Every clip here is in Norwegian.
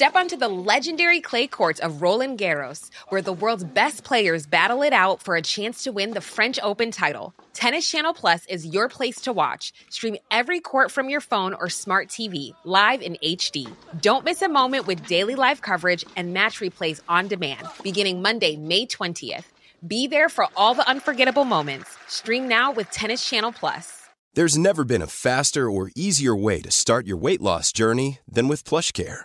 Step onto the legendary clay courts of Roland Garros, where the world's best players battle it out for a chance to win the French Open title. Tennis Channel Plus is your place to watch. Stream every court from your phone or smart TV, live in HD. Don't miss a moment with daily live coverage and match replays on demand, beginning Monday, May 20th. Be there for all the unforgettable moments. Stream now with Tennis Channel Plus. There's never been a faster or easier way to start your weight loss journey than with PlushCare.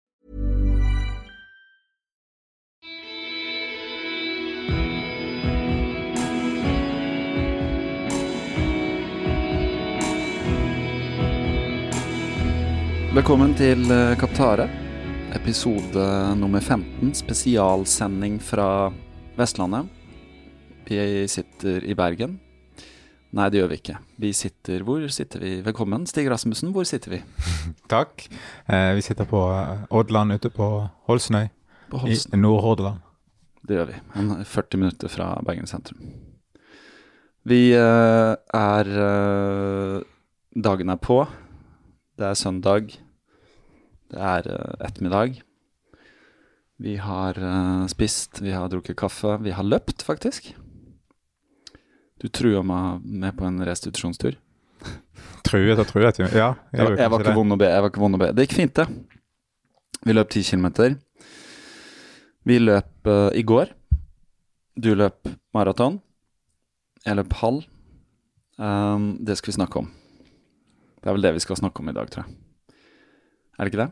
Velkommen til eh, Kaptare, episode nummer 15, spesialsending fra Vestlandet. Vi sitter i Bergen. Nei, det gjør vi ikke. Vi sitter Hvor sitter vi? Velkommen, Stig Rasmussen. Hvor sitter vi? Takk. Eh, vi sitter på eh, Oddland ute på Holsnøy På i Holsten. Nord-Hordaland. Det gjør vi. En 40 minutter fra Bergen sentrum. Vi eh, er eh, Dagen er på. Det er søndag. Det er eh, ettermiddag. Vi har eh, spist, vi har drukket kaffe. Vi har løpt, faktisk. Du trua meg med på en restitusjonstur. Truet og truet. Ja, Jeg, var- gjorde jeg var ikke vond å be. Jeg var ikke vond å be. Det gikk fint, det. Vi løp 10 kilometer. Vi løp uh, i går. Du løp maraton. Jeg løp halv. Um, det skal vi snakke om. Det er vel det vi skal snakke om i dag, tror jeg. Er det ikke det?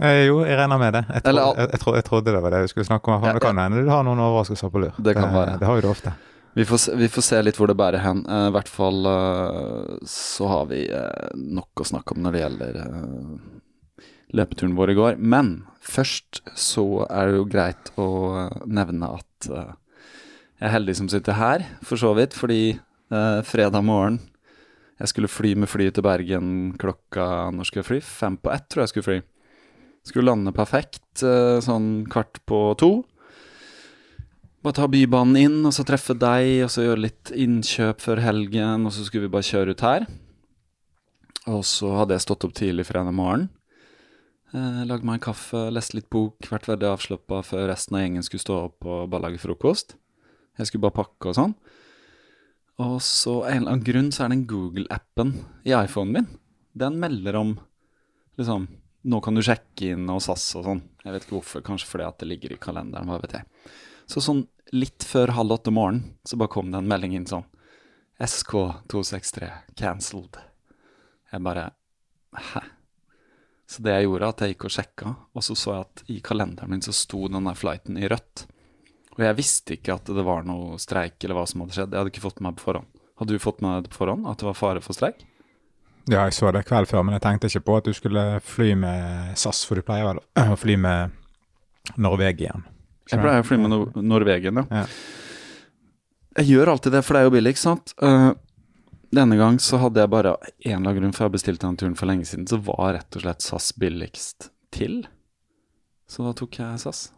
Eh, jo, jeg regner med det. Jeg, tro, Eller jeg, jeg, tro, jeg trodde det var det vi skulle snakke om. Ja, Det kan hende du har noen overraskelser på lur. Det kan være. Det har jo du ofte. Vi får, se, vi får se litt hvor det bærer hen. I I hvert fall uh, så har vi uh, nok å snakke om når det gjelder eh, løpeturen vår i går. Men først så er det jo greit å eh, nevne at eh, jeg er heldig som sitter her, for så vidt. Fordi eh, fredag morgen Jeg skulle fly med flyet til Bergen klokka Når skulle jeg fly? Fem på ett, tror jeg skulle fly. Skulle lande perfekt eh, sånn kvart på to. Bare ta Bybanen inn, og så treffe deg, og så gjøre litt innkjøp før helgen, og så skulle vi bare kjøre ut her. Og så hadde jeg stått opp tidlig fredag morgen. Eh, Lagd meg en kaffe, lest litt bok, vært veldig avslappa før resten av gjengen skulle stå opp og bare lage frokost. Jeg skulle bare pakke og sånn. Og så av en eller annen grunn så er den Google-appen i iPhonen min. Den melder om liksom Nå kan du sjekke inn og SAS og sånn. Jeg vet ikke hvorfor, kanskje fordi at det ligger i kalenderen, hva vet jeg. Så sånn litt før halv åtte morgenen så bare kom det en melding inn sånn SK263 cancelled. Jeg bare Hæ? Så det jeg gjorde, at jeg gikk og sjekka, og så så jeg at i kalenderen min så sto den der flighten i rødt. Og jeg visste ikke at det var noe streik eller hva som hadde skjedd. Jeg hadde ikke fått med meg på forhånd. Hadde du fått med deg på forhånd, at det var fare for streik? Ja, jeg så det kveld før, men jeg tenkte ikke på at du skulle fly med SAS, for du pleier vel å fly med Norwegian. Jeg pleier å fly med no Norwegian, ja. Ja. Jeg gjør alltid det, for det er jo billig, ikke sant? Uh, denne gang så hadde jeg bare en eller annen grunn, for jeg bestilte den turen for lenge siden, så var rett og slett SAS billigst til. Så da tok jeg SAS.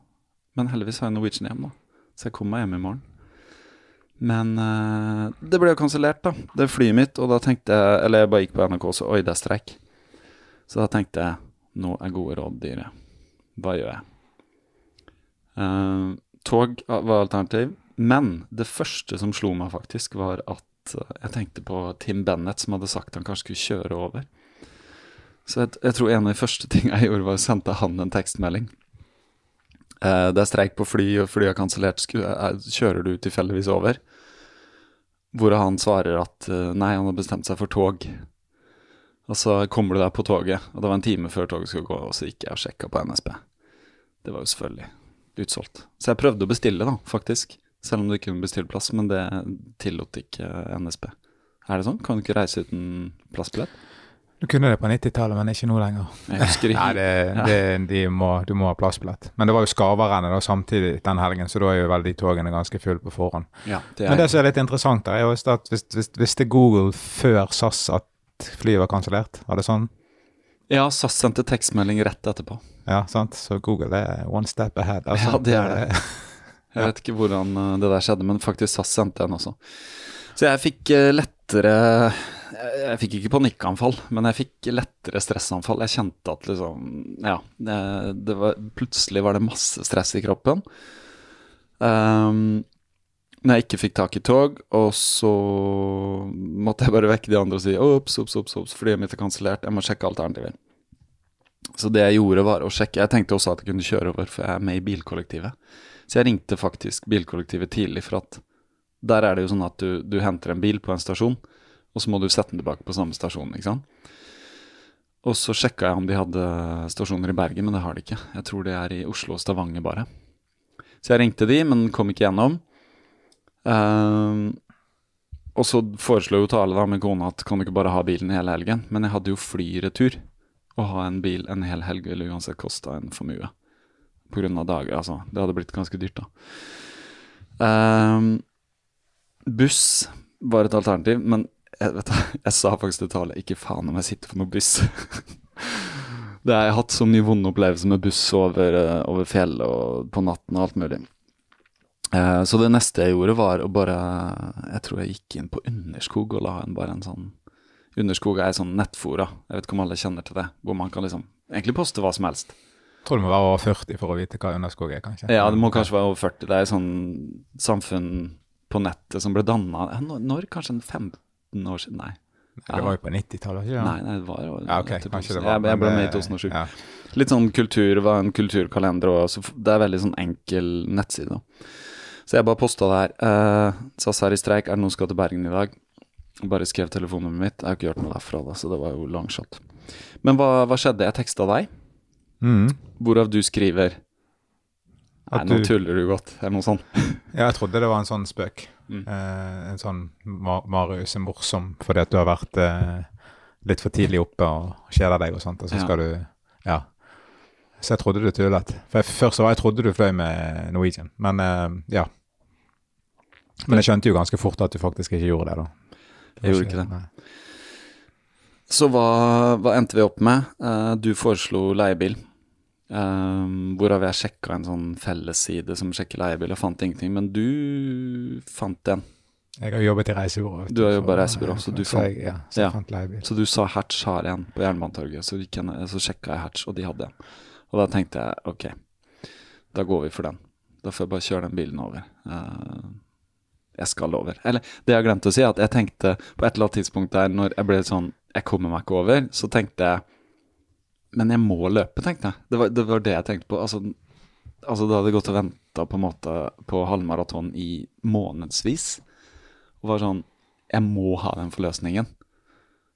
Men heldigvis har jeg Norwegian hjem, da. Så jeg kommer meg hjem i morgen. Men uh, det ble jo kansellert, da. Det er flyet mitt, og da tenkte jeg Eller jeg bare gikk på NRK og så Oi, det er streik. Så da tenkte jeg Nå er gode råd dyre. Hva gjør jeg? Uh, tog var alternativ. Men det første som slo meg, faktisk, var at uh, jeg tenkte på Tim Bennett, som hadde sagt han kanskje skulle kjøre over. Så jeg, jeg tror en av de første tingene jeg gjorde, var å sende han en tekstmelding. Eh, det er streik på fly, og flyet er kansellert. Eh, Kjører du tilfeldigvis over? Hvor han svarer at eh, nei, han har bestemt seg for tog. Og så kommer du deg på toget, og det var en time før toget skulle gå, og så gikk jeg og sjekka på NSB. Det var jo selvfølgelig utsolgt. Så jeg prøvde å bestille, da, faktisk. Selv om du ikke kunne bestille plass, men det tillot ikke NSB. Er det sånn? Kan du ikke reise uten plassbillett? Du kunne det på 90-tallet, men ikke nå lenger. Nei, det, det, de må, du må ha plassbillett. Men det var jo Skarvarennet samtidig den helgen, så da er jo vel de togene ganske fulle på forhånd. Ja, det Men det som er litt interessant, der, er jo at hvis, hvis, visste Google før SAS at flyet var kansellert? Var det sånn? ja, SAS sendte tekstmelding rett etterpå. Ja, sant? Så Google er one step ahead. altså. Ja, det er det. Jeg vet ikke hvordan eh, det der skjedde, men faktisk SAS sendte en også. Så jeg fikk eh, lettere Jeg jeg fikk ikke panikkanfall, men jeg fikk lettere stressanfall. Jeg kjente at liksom Ja, det var, plutselig var det masse stress i kroppen. Um, når jeg ikke fikk tak i tog, og så måtte jeg bare vekke de andre og si ops, ops, ops, ops, flyet mitt er kansellert, jeg må sjekke alternativer. Så det jeg gjorde, var å sjekke Jeg tenkte også at jeg kunne kjøre over, for jeg er med i bilkollektivet. Så jeg ringte faktisk bilkollektivet tidlig, for at der er det jo sånn at du, du henter en bil på en stasjon, og så må du sette den tilbake på samme stasjon, ikke sant. Og så sjekka jeg om de hadde stasjoner i Bergen, men det har de ikke. Jeg tror det er i Oslo og Stavanger bare. Så jeg ringte de, men kom ikke gjennom. Ehm, og så foreslo jo Tale da med kona at kan du ikke bare ha bilen hele helgen? Men jeg hadde jo flyretur. Å ha en bil en hel helg ville uansett kosta en formue. På grunn av dager, altså. Det hadde blitt ganske dyrt, da. Ehm, buss var et alternativ, men jeg, vet, jeg sa faktisk til Tale ikke faen om jeg sitter på noen buss. det har jeg hatt så mye vonde opplevelser med buss over, eh, over fjellet og på natten og alt mulig. Eh, så det neste jeg gjorde, var å bare Jeg tror jeg gikk inn på Underskog og la en bare en sånn Underskog er ei sånn nettfora, jeg vet ikke om alle kjenner til det, hvor man kan liksom egentlig poste hva som helst. Jeg tror du må være over 40 for å vite hva Underskog er, kanskje? Ja, det må kanskje være over 40. Det er et sånn samfunn på nettet som ble danna når, når, Kanskje 15 17 år siden, nei. Ja. Det var jo på 90-tallet, ikke? Nei, nei, det var jo ja, okay. Kanskje sånn. det var, jeg, jeg ble med i 2007. Ja. Litt sånn kultur var en kulturkalender, og det er veldig sånn enkel nettside. Så jeg bare posta det her. Eh, uh, SAS er i streik, er det noen som skal til Bergen i dag? Bare skrev telefonnummeret mitt. Jeg har ikke gjort noe derfra, da, så det var jo langshot. Men hva, hva skjedde? Jeg teksta deg, mm. hvorav du skriver Nei, nå du- tuller du godt, eller noe sånt. ja, jeg trodde det var en sånn spøk. Mm. Eh, en sånn Ma- Marius er morsom fordi at du har vært eh, litt for tidlig oppe og kjeder deg og sånt, og så Ja. skal du Ja. Så jeg trodde du tullet. For først så var jeg trodde du fløy med Norwegian, men eh, ja. Men jeg skjønte jo ganske fort at du faktisk ikke gjorde det, da. Jeg gjorde ikke det. nei. Så hva, hva endte vi opp med? Eh, du foreslo leiebil. Um, hvorav jeg sjekka en sånn fellesside som sjekker leiebil, og fant ingenting. Men du fant en. Jeg har jobbet i reisebyrå. Du har jobba i reisebyrå, så du fant- jeg, ja, så Ja. Så du sa Hatch har en på Jernbanetorget, så, ned- så sjekka jeg Hatch, og de hadde en. Og da tenkte jeg ok, da går vi for den. Da får jeg bare kjøre den bilen over. Uh, jeg skal over. Eller det jeg glemte å si, at jeg tenkte på et eller annet tidspunkt der når jeg ble sånn Jeg kommer meg ikke over, så tenkte jeg Men jeg må løpe, tenkte jeg. Det var det, var det jeg tenkte på. Altså, altså da hadde gått og venta på på halvmaraton i månedsvis. Og var sånn Jeg må ha den forløsningen.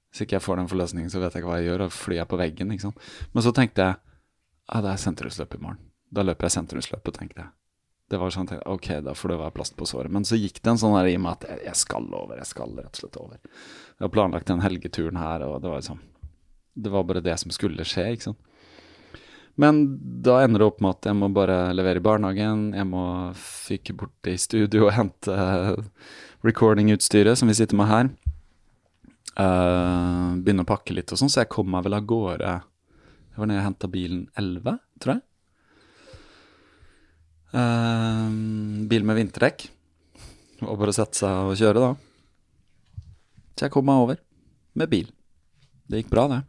Hvis ikke jeg får den forløsningen, så vet jeg ikke hva jeg gjør. Og flyr jeg på veggen, ikke sant. Men så tenkte jeg ja, det er sentrumsløp i morgen. Da løper jeg sentrumsløpet, tenkte jeg. Det var sånn, Ok, da får det være plast på såret. Men så gikk det en sånn der i meg at jeg, jeg skal over. Jeg skal rett og slett over. Jeg har planlagt den helgeturen her, og det var liksom Det var bare det som skulle skje, ikke sant. Men da ender det opp med at jeg må bare levere i barnehagen. Jeg må fyke bort i studio og hente recordingutstyret som vi sitter med her. Uh, begynne å pakke litt og sånn, så jeg kom meg vel av gårde Jeg var nede og henta bilen 11, tror jeg. Uh, bil med vinterdekk. Og bare sette seg og kjøre, da. Så jeg kom meg over med bil. Det gikk bra, det.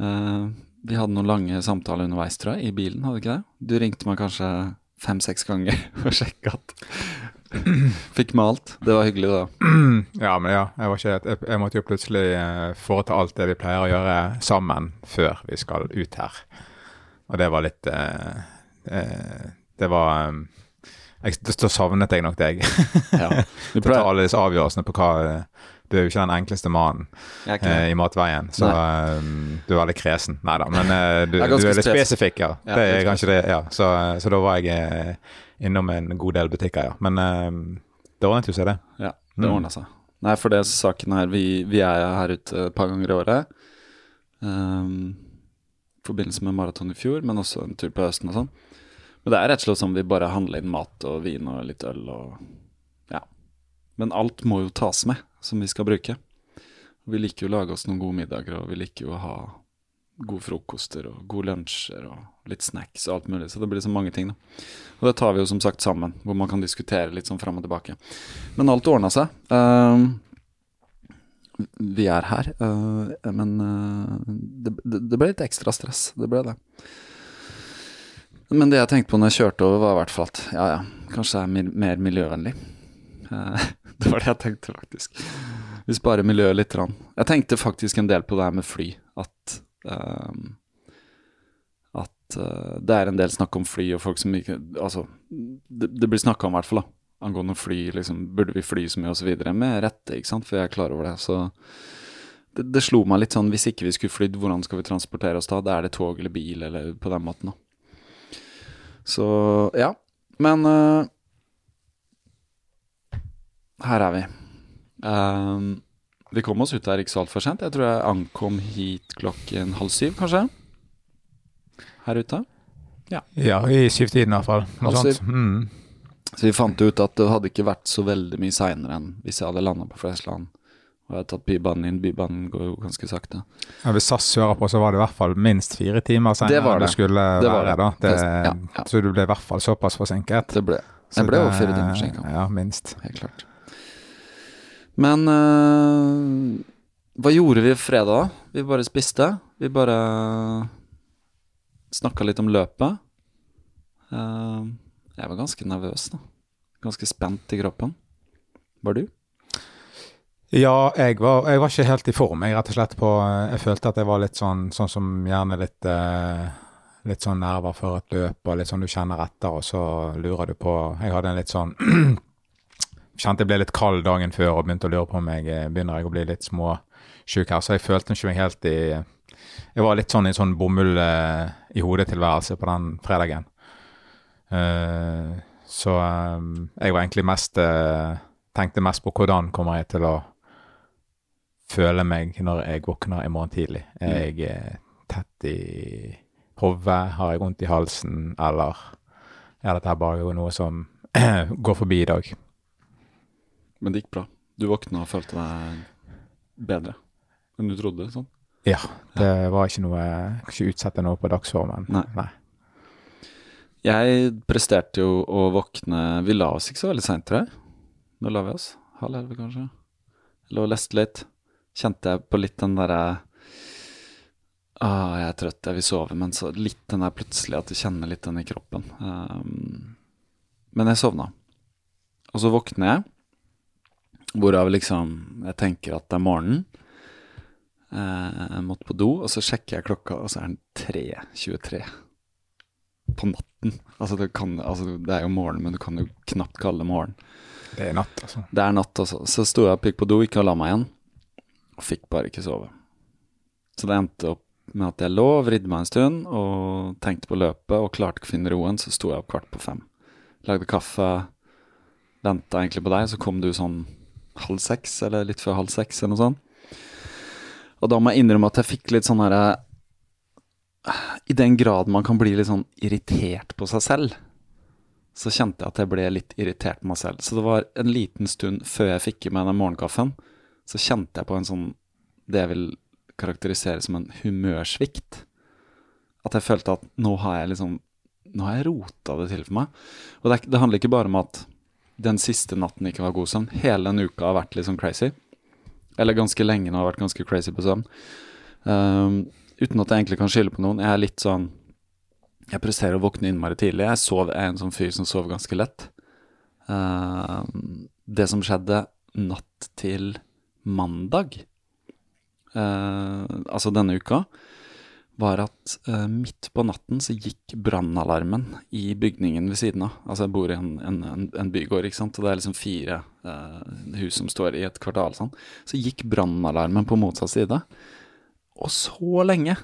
Eh, vi hadde noen lange samtaler underveis, tror jeg, i bilen, hadde vi ikke det? Du ringte meg kanskje fem-seks ganger og sjekka at Fikk alt. Det var hyggelig, da. Ja, men ja, jeg, var ikke, jeg, jeg måtte jo plutselig eh, foreta alt det vi pleier å gjøre sammen før vi skal ut her. Og det var litt eh, eh, det var um, jeg, Da savnet jeg nok deg. Ja. Du pleier... ta alle disse avgjørelsene på hva Du er jo ikke den enkleste mannen eh, i matveien, så um, du er veldig kresen. Nei da, men eh, du, er du er litt spesifikk, ja. Ja, Det er kanskje det, ja. Så, så da var jeg eh, innom en god del butikker, ja. Men eh, det ordnet jo seg, det. Ja, det Mm. ordna seg. Nei, for det saken her Vi, vi er her ute et par ganger i året. Um, I forbindelse med maraton i fjor, men også en tur på høsten og sånn. Men det er rett og slett sånn vi bare handler inn mat og vin og litt øl og. Men alt må jo tas med, som vi skal bruke. Vi liker jo å lage oss noen gode middager, og vi liker jo å ha gode frokoster og gode lunsjer og litt snacks og alt mulig. Så det blir så mange ting, da. Og det tar vi jo som sagt sammen, hvor man kan diskutere litt sånn fram og tilbake. Men alt ordna seg. Ehm, vi er her, uh, men uh, det, det, ble litt ekstra stress. Det ble det. Men det jeg tenkte på når jeg kjørte over, var i hvert fall at ja, ja, kanskje det er mer miljøvennlig. Det var det jeg tenkte, faktisk. Vi sparer miljøet litt. Rann. Jeg tenkte faktisk en del på det her med fly. At um, At uh, det er en del snakk om fly og folk som ikke Altså, det, det blir snakka om i hvert fall, da. Angående fly, liksom. Burde vi fly så mye, videre. Med rette, ikke sant, for jeg er klar over det. Så det, det slo meg litt sånn, hvis ikke vi skulle flydd, hvordan skal vi transportere oss da? Da er det tog eller bil, eller på den måten, da. Så ja. Men eh, her er vi. Um, vi kom oss ut her ikke så altfor sent. Jeg tror jeg ankom hit klokken halv syv, kanskje. Her ute. Ja, i syvtiden i hvert fall. Noe Altså, sånt. Mm. Så vi fant ut at det hadde ikke vært så veldig mye seinere enn hvis jeg hadde landa på Flesland. Og jeg hadde tatt Bybanen inn. Bybanen går jo ganske sakte. Ja, hvis SAS hører på, så var det i hvert fall minst fire timer Det senere var enn det. du skulle Det var være. det. da. Det, Ja, ja. Så du ble i hvert fall såpass forsinket. Det ble, jeg ble jo fire timer forsinka. Ja, minst. Helt klart. Men uh, hva gjorde vi fredag, da? Vi bare spiste. Vi bare snakka litt om løpet. Uh, jeg var ganske nervøs, da. Ganske spent i kroppen. Var du? Ja, jeg var, jeg var ikke helt i form, jeg rett og slett på Jeg følte at jeg var litt sånn, sånn som gjerne litt uh, Litt sånn nerver før et løp, og litt sånn du kjenner etter, og så lurer du på Jeg hadde en litt sånn Kjente jeg ble litt kald dagen før og begynte å lure på om jeg eh, begynner jeg å bli litt småsjuk her, så jeg følte ikke meg helt i Jeg var litt sånn i sånn bomull eh, i hodet-tilværelse på den fredagen. Uh, så um, jeg var egentlig mest uh, Tenkte mest på hvordan kommer jeg til å føle meg når jeg våkner i morgen tidlig. Er jeg eh, tett i hodet? Har jeg vondt i halsen? Eller er dette bare noe som går forbi i dag? Men det gikk bra. Du våkna og følte deg bedre enn du trodde? sånn? Ja, det var ikke noe ikke utsette noe på dagsformen. Nei. Jeg presterte jo å våkne Vi la oss ikke så veldig seint, tror jeg. Nå la vi oss. Halv elleve, kanskje. Lå og leste litt. Kjente jeg på litt den derre ah, Jeg er trøtt, jeg vil sove. Men så litt den der plutselig at du kjenner litt den i kroppen. Um, men jeg sovna. Og så våkner jeg, hvorav liksom Jeg tenker at det er morgenen. Eh, Jeg måtte på do, og så sjekker jeg klokka, og så er den 3.23 på natten. Altså det, kan, altså det er jo morgen, men du kan jo knapt kalle det morgen. Det er natt, altså. Det er natt, altså. Så sto jeg og gikk på do, ikke og la meg igjen. Og fikk bare ikke sove. Så det endte opp med at jeg lå, vridde meg en stund og tenkte på løpet og klarte ikke å finne roen. Så sto jeg opp kvart på fem. Lagde kaffe, venta egentlig på deg, så kom du sånn halv seks, eller litt før halv seks, eller noe sånt. Og da må jeg innrømme at jeg fikk litt sånn herre I den grad man kan bli litt sånn irritert på seg selv, så kjente jeg at jeg ble litt irritert på meg selv. Så det var en liten stund før jeg fikk i meg den morgenkaffen, så kjente jeg på en sånn Det jeg vil karakterisere som en humørsvikt. At jeg følte at nå har jeg liksom Nå har jeg rota det til for meg. Og det, det handler ikke bare om at den siste natten ikke var god søvn. Hele den uka har vært litt sånn crazy. Eller ganske lenge nå har vært ganske crazy på søvn. Um, uten at jeg egentlig kan skylde på noen. Jeg er litt sånn Jeg presterer å våkne innmari tidlig. Jeg, sov, jeg er en sånn fyr som sover ganske lett. Um, det som skjedde natt til mandag, uh, altså denne uka, var at eh, midt på natten så gikk brannalarmen i bygningen ved siden av. Altså jeg bor i en, en, en, bygård, ikke sant, og det er liksom fire eh, hus som står i et kvartal sånn. Så gikk brannalarmen på motsatt side. Og så lenge!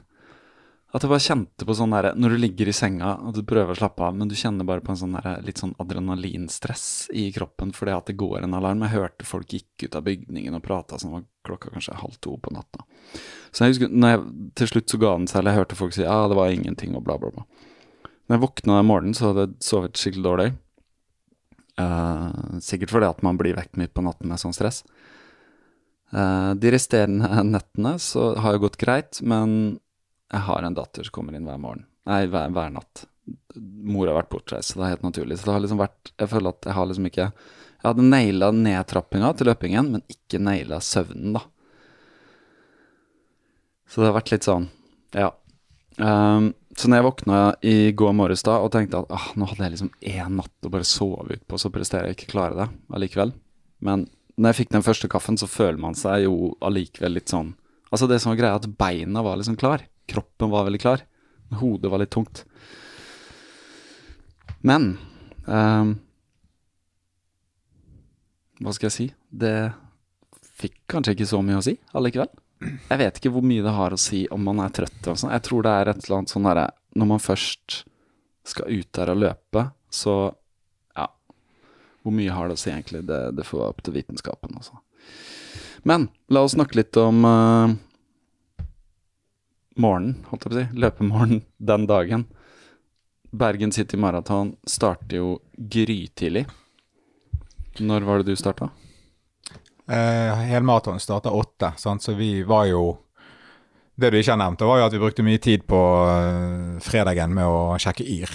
At jeg bare kjente på sånn derre Når du ligger i senga og du prøver å slappe av, men du kjenner bare på en sånn der, litt sånn adrenalinstress i kroppen fordi at det går en alarm. Jeg hørte folk gikk ut av bygningen og prata sånn, var klokka kanskje halv to på natta. Så jeg husker, når jeg til slutt så ga den seg, eller jeg hørte folk si ja, det var ingenting og bla, bla, bla. Når jeg våkna den morgenen, så hadde jeg sovet skikkelig dårlig. Uh, sikkert fordi at man blir vekk midt på natten med sånn stress. Uh, de resterende nettene så har det gått greit, men jeg har en datter som kommer inn hver morgen. Nei, hver, hver natt. Mor har vært bortreist, så det er helt naturlig. Så det har liksom vært Jeg føler at jeg har liksom ikke Jeg hadde naila nedtrappinga til løpingen, men ikke naila søvnen, da. Så det har vært litt sånn, ja. Um, så når jeg våkna i går morges da og tenkte at ah, nå hadde jeg liksom én natt å bare sove ut på, så presterer jeg ikke klare det allikevel. Men når jeg fikk den første kaffen, så føler man seg jo allikevel litt sånn Altså, det som var greia, at beina var liksom klar. Kroppen var veldig klar. Hodet var litt tungt. Men um, Hva skal jeg si? Det fikk kanskje ikke så mye å si allikevel. Jeg vet ikke hvor mye det har å si om man er trøtt. Og sånn. Jeg tror det er et eller annet sånn derre Når man først skal ut der og løpe, så ja Hvor mye har det å si, egentlig? Det, det får være opp til vitenskapen, altså. Men la oss snakke litt om uh, morgenen, holdt jeg på å si. Løpemorgen den dagen. Bergen City Marathon starter jo grytidlig. Når var det du starta? Eh, Helmaraton starta åtte, sant? så vi var jo Det du ikke har nevnt, det var jo at vi brukte mye tid på uh, fredagen med å sjekke Yr.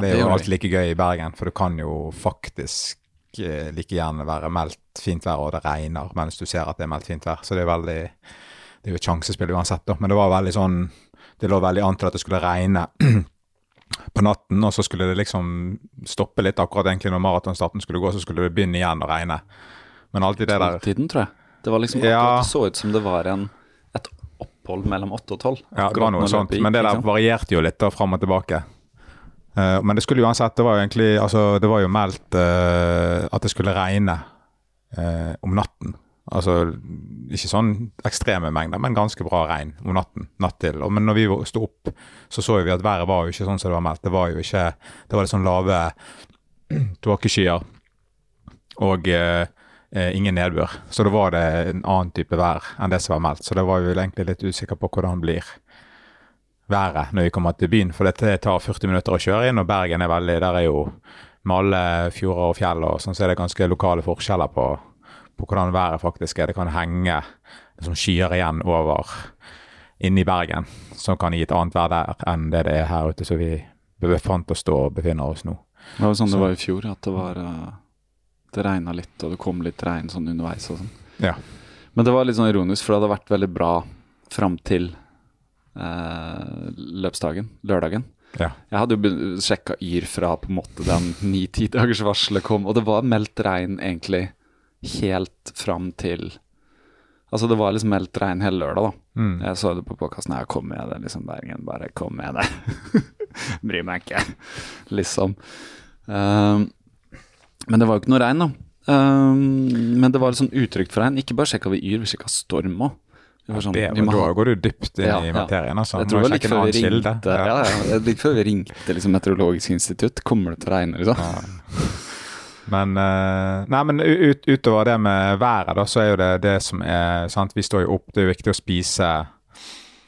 Det er jo alltid like gøy i Bergen, for det kan jo faktisk eh, like gjerne være meldt fint vær, og det regner mens du ser at det er meldt fint vær. Så det er veldig Det er jo et sjansespill uansett, da. Men det var veldig sånn Det lå veldig an til at det skulle regne på natten, og så skulle det liksom stoppe litt akkurat egentlig når maratonstarten skulle gå, så skulle det begynne igjen å regne. Men alltid det der Tolvtiden, tror jeg. Det var liksom Ja. det så ut som det var en, et opphold mellom åtte og tolv. Ja, det var noe sånt. gikk, Men det der varierte jo litt da, fram og tilbake. Uh, men det skulle uansett Det var jo egentlig Altså, det var jo meldt uh, at det skulle regne uh, om natten. Altså ikke sånn ekstreme mengder, men ganske bra regn om natten. Natt til. Men når vi sto opp, så så vi at været var jo ikke sånn som det var meldt. Det var jo ikke Det var litt sånn lave tåkeskyer og eh, ingen nedbør. Så da var det en annen type vær enn det som var meldt. Så det var jo egentlig litt usikker på hvordan det blir været når vi kommer til byen. For dette tar 40 minutter å kjøre inn, og Bergen er veldig Der er jo med alle fjorder og fjell og sånn, så er det ganske lokale forskjeller på, på hvordan været faktisk er. Det kan henge liksom, skyer igjen over inne i Bergen, som kan gi et annet vær der enn det det er her ute. som vi befant oss da og befinner oss nå. Det var jo sånn Så- det var i fjor, at det var eh, Det regna litt, og det kom litt regn sånn underveis og sånn. Ja. Men det var litt sånn ironisk, for det hadde vært veldig bra fram til eh, løpsdagen, lørdagen. Ja. Jeg hadde jo sjekka Yr fra på en måte den ni-ti dagers varselet kom, og det var meldt regn egentlig helt fram til Altså, det var liksom meldt regn hele lørdag, da. Mm. Jeg så det på påkasten Jeg kom med det, liksom. Bergen, bare kom med det. Bryr meg ikke, liksom. Um, men det var jo ikke noe regn, da. Um, men det var litt sånn utrygt for regn. Ikke bare sjekka vi Yr, vi sjekka storm òg. Sånn, Det, men da går du dypt inn Ja, i materien. altså. jeg tror det var like før vi ringte ja. Ja, litt før vi ringte liksom, Meteorologisk institutt. Kommer det til å regne, liksom? Men, eh, nei, men ut, utover det med været, da, så er jo det det som er sant? Vi står jo opp, det er jo viktig å spise.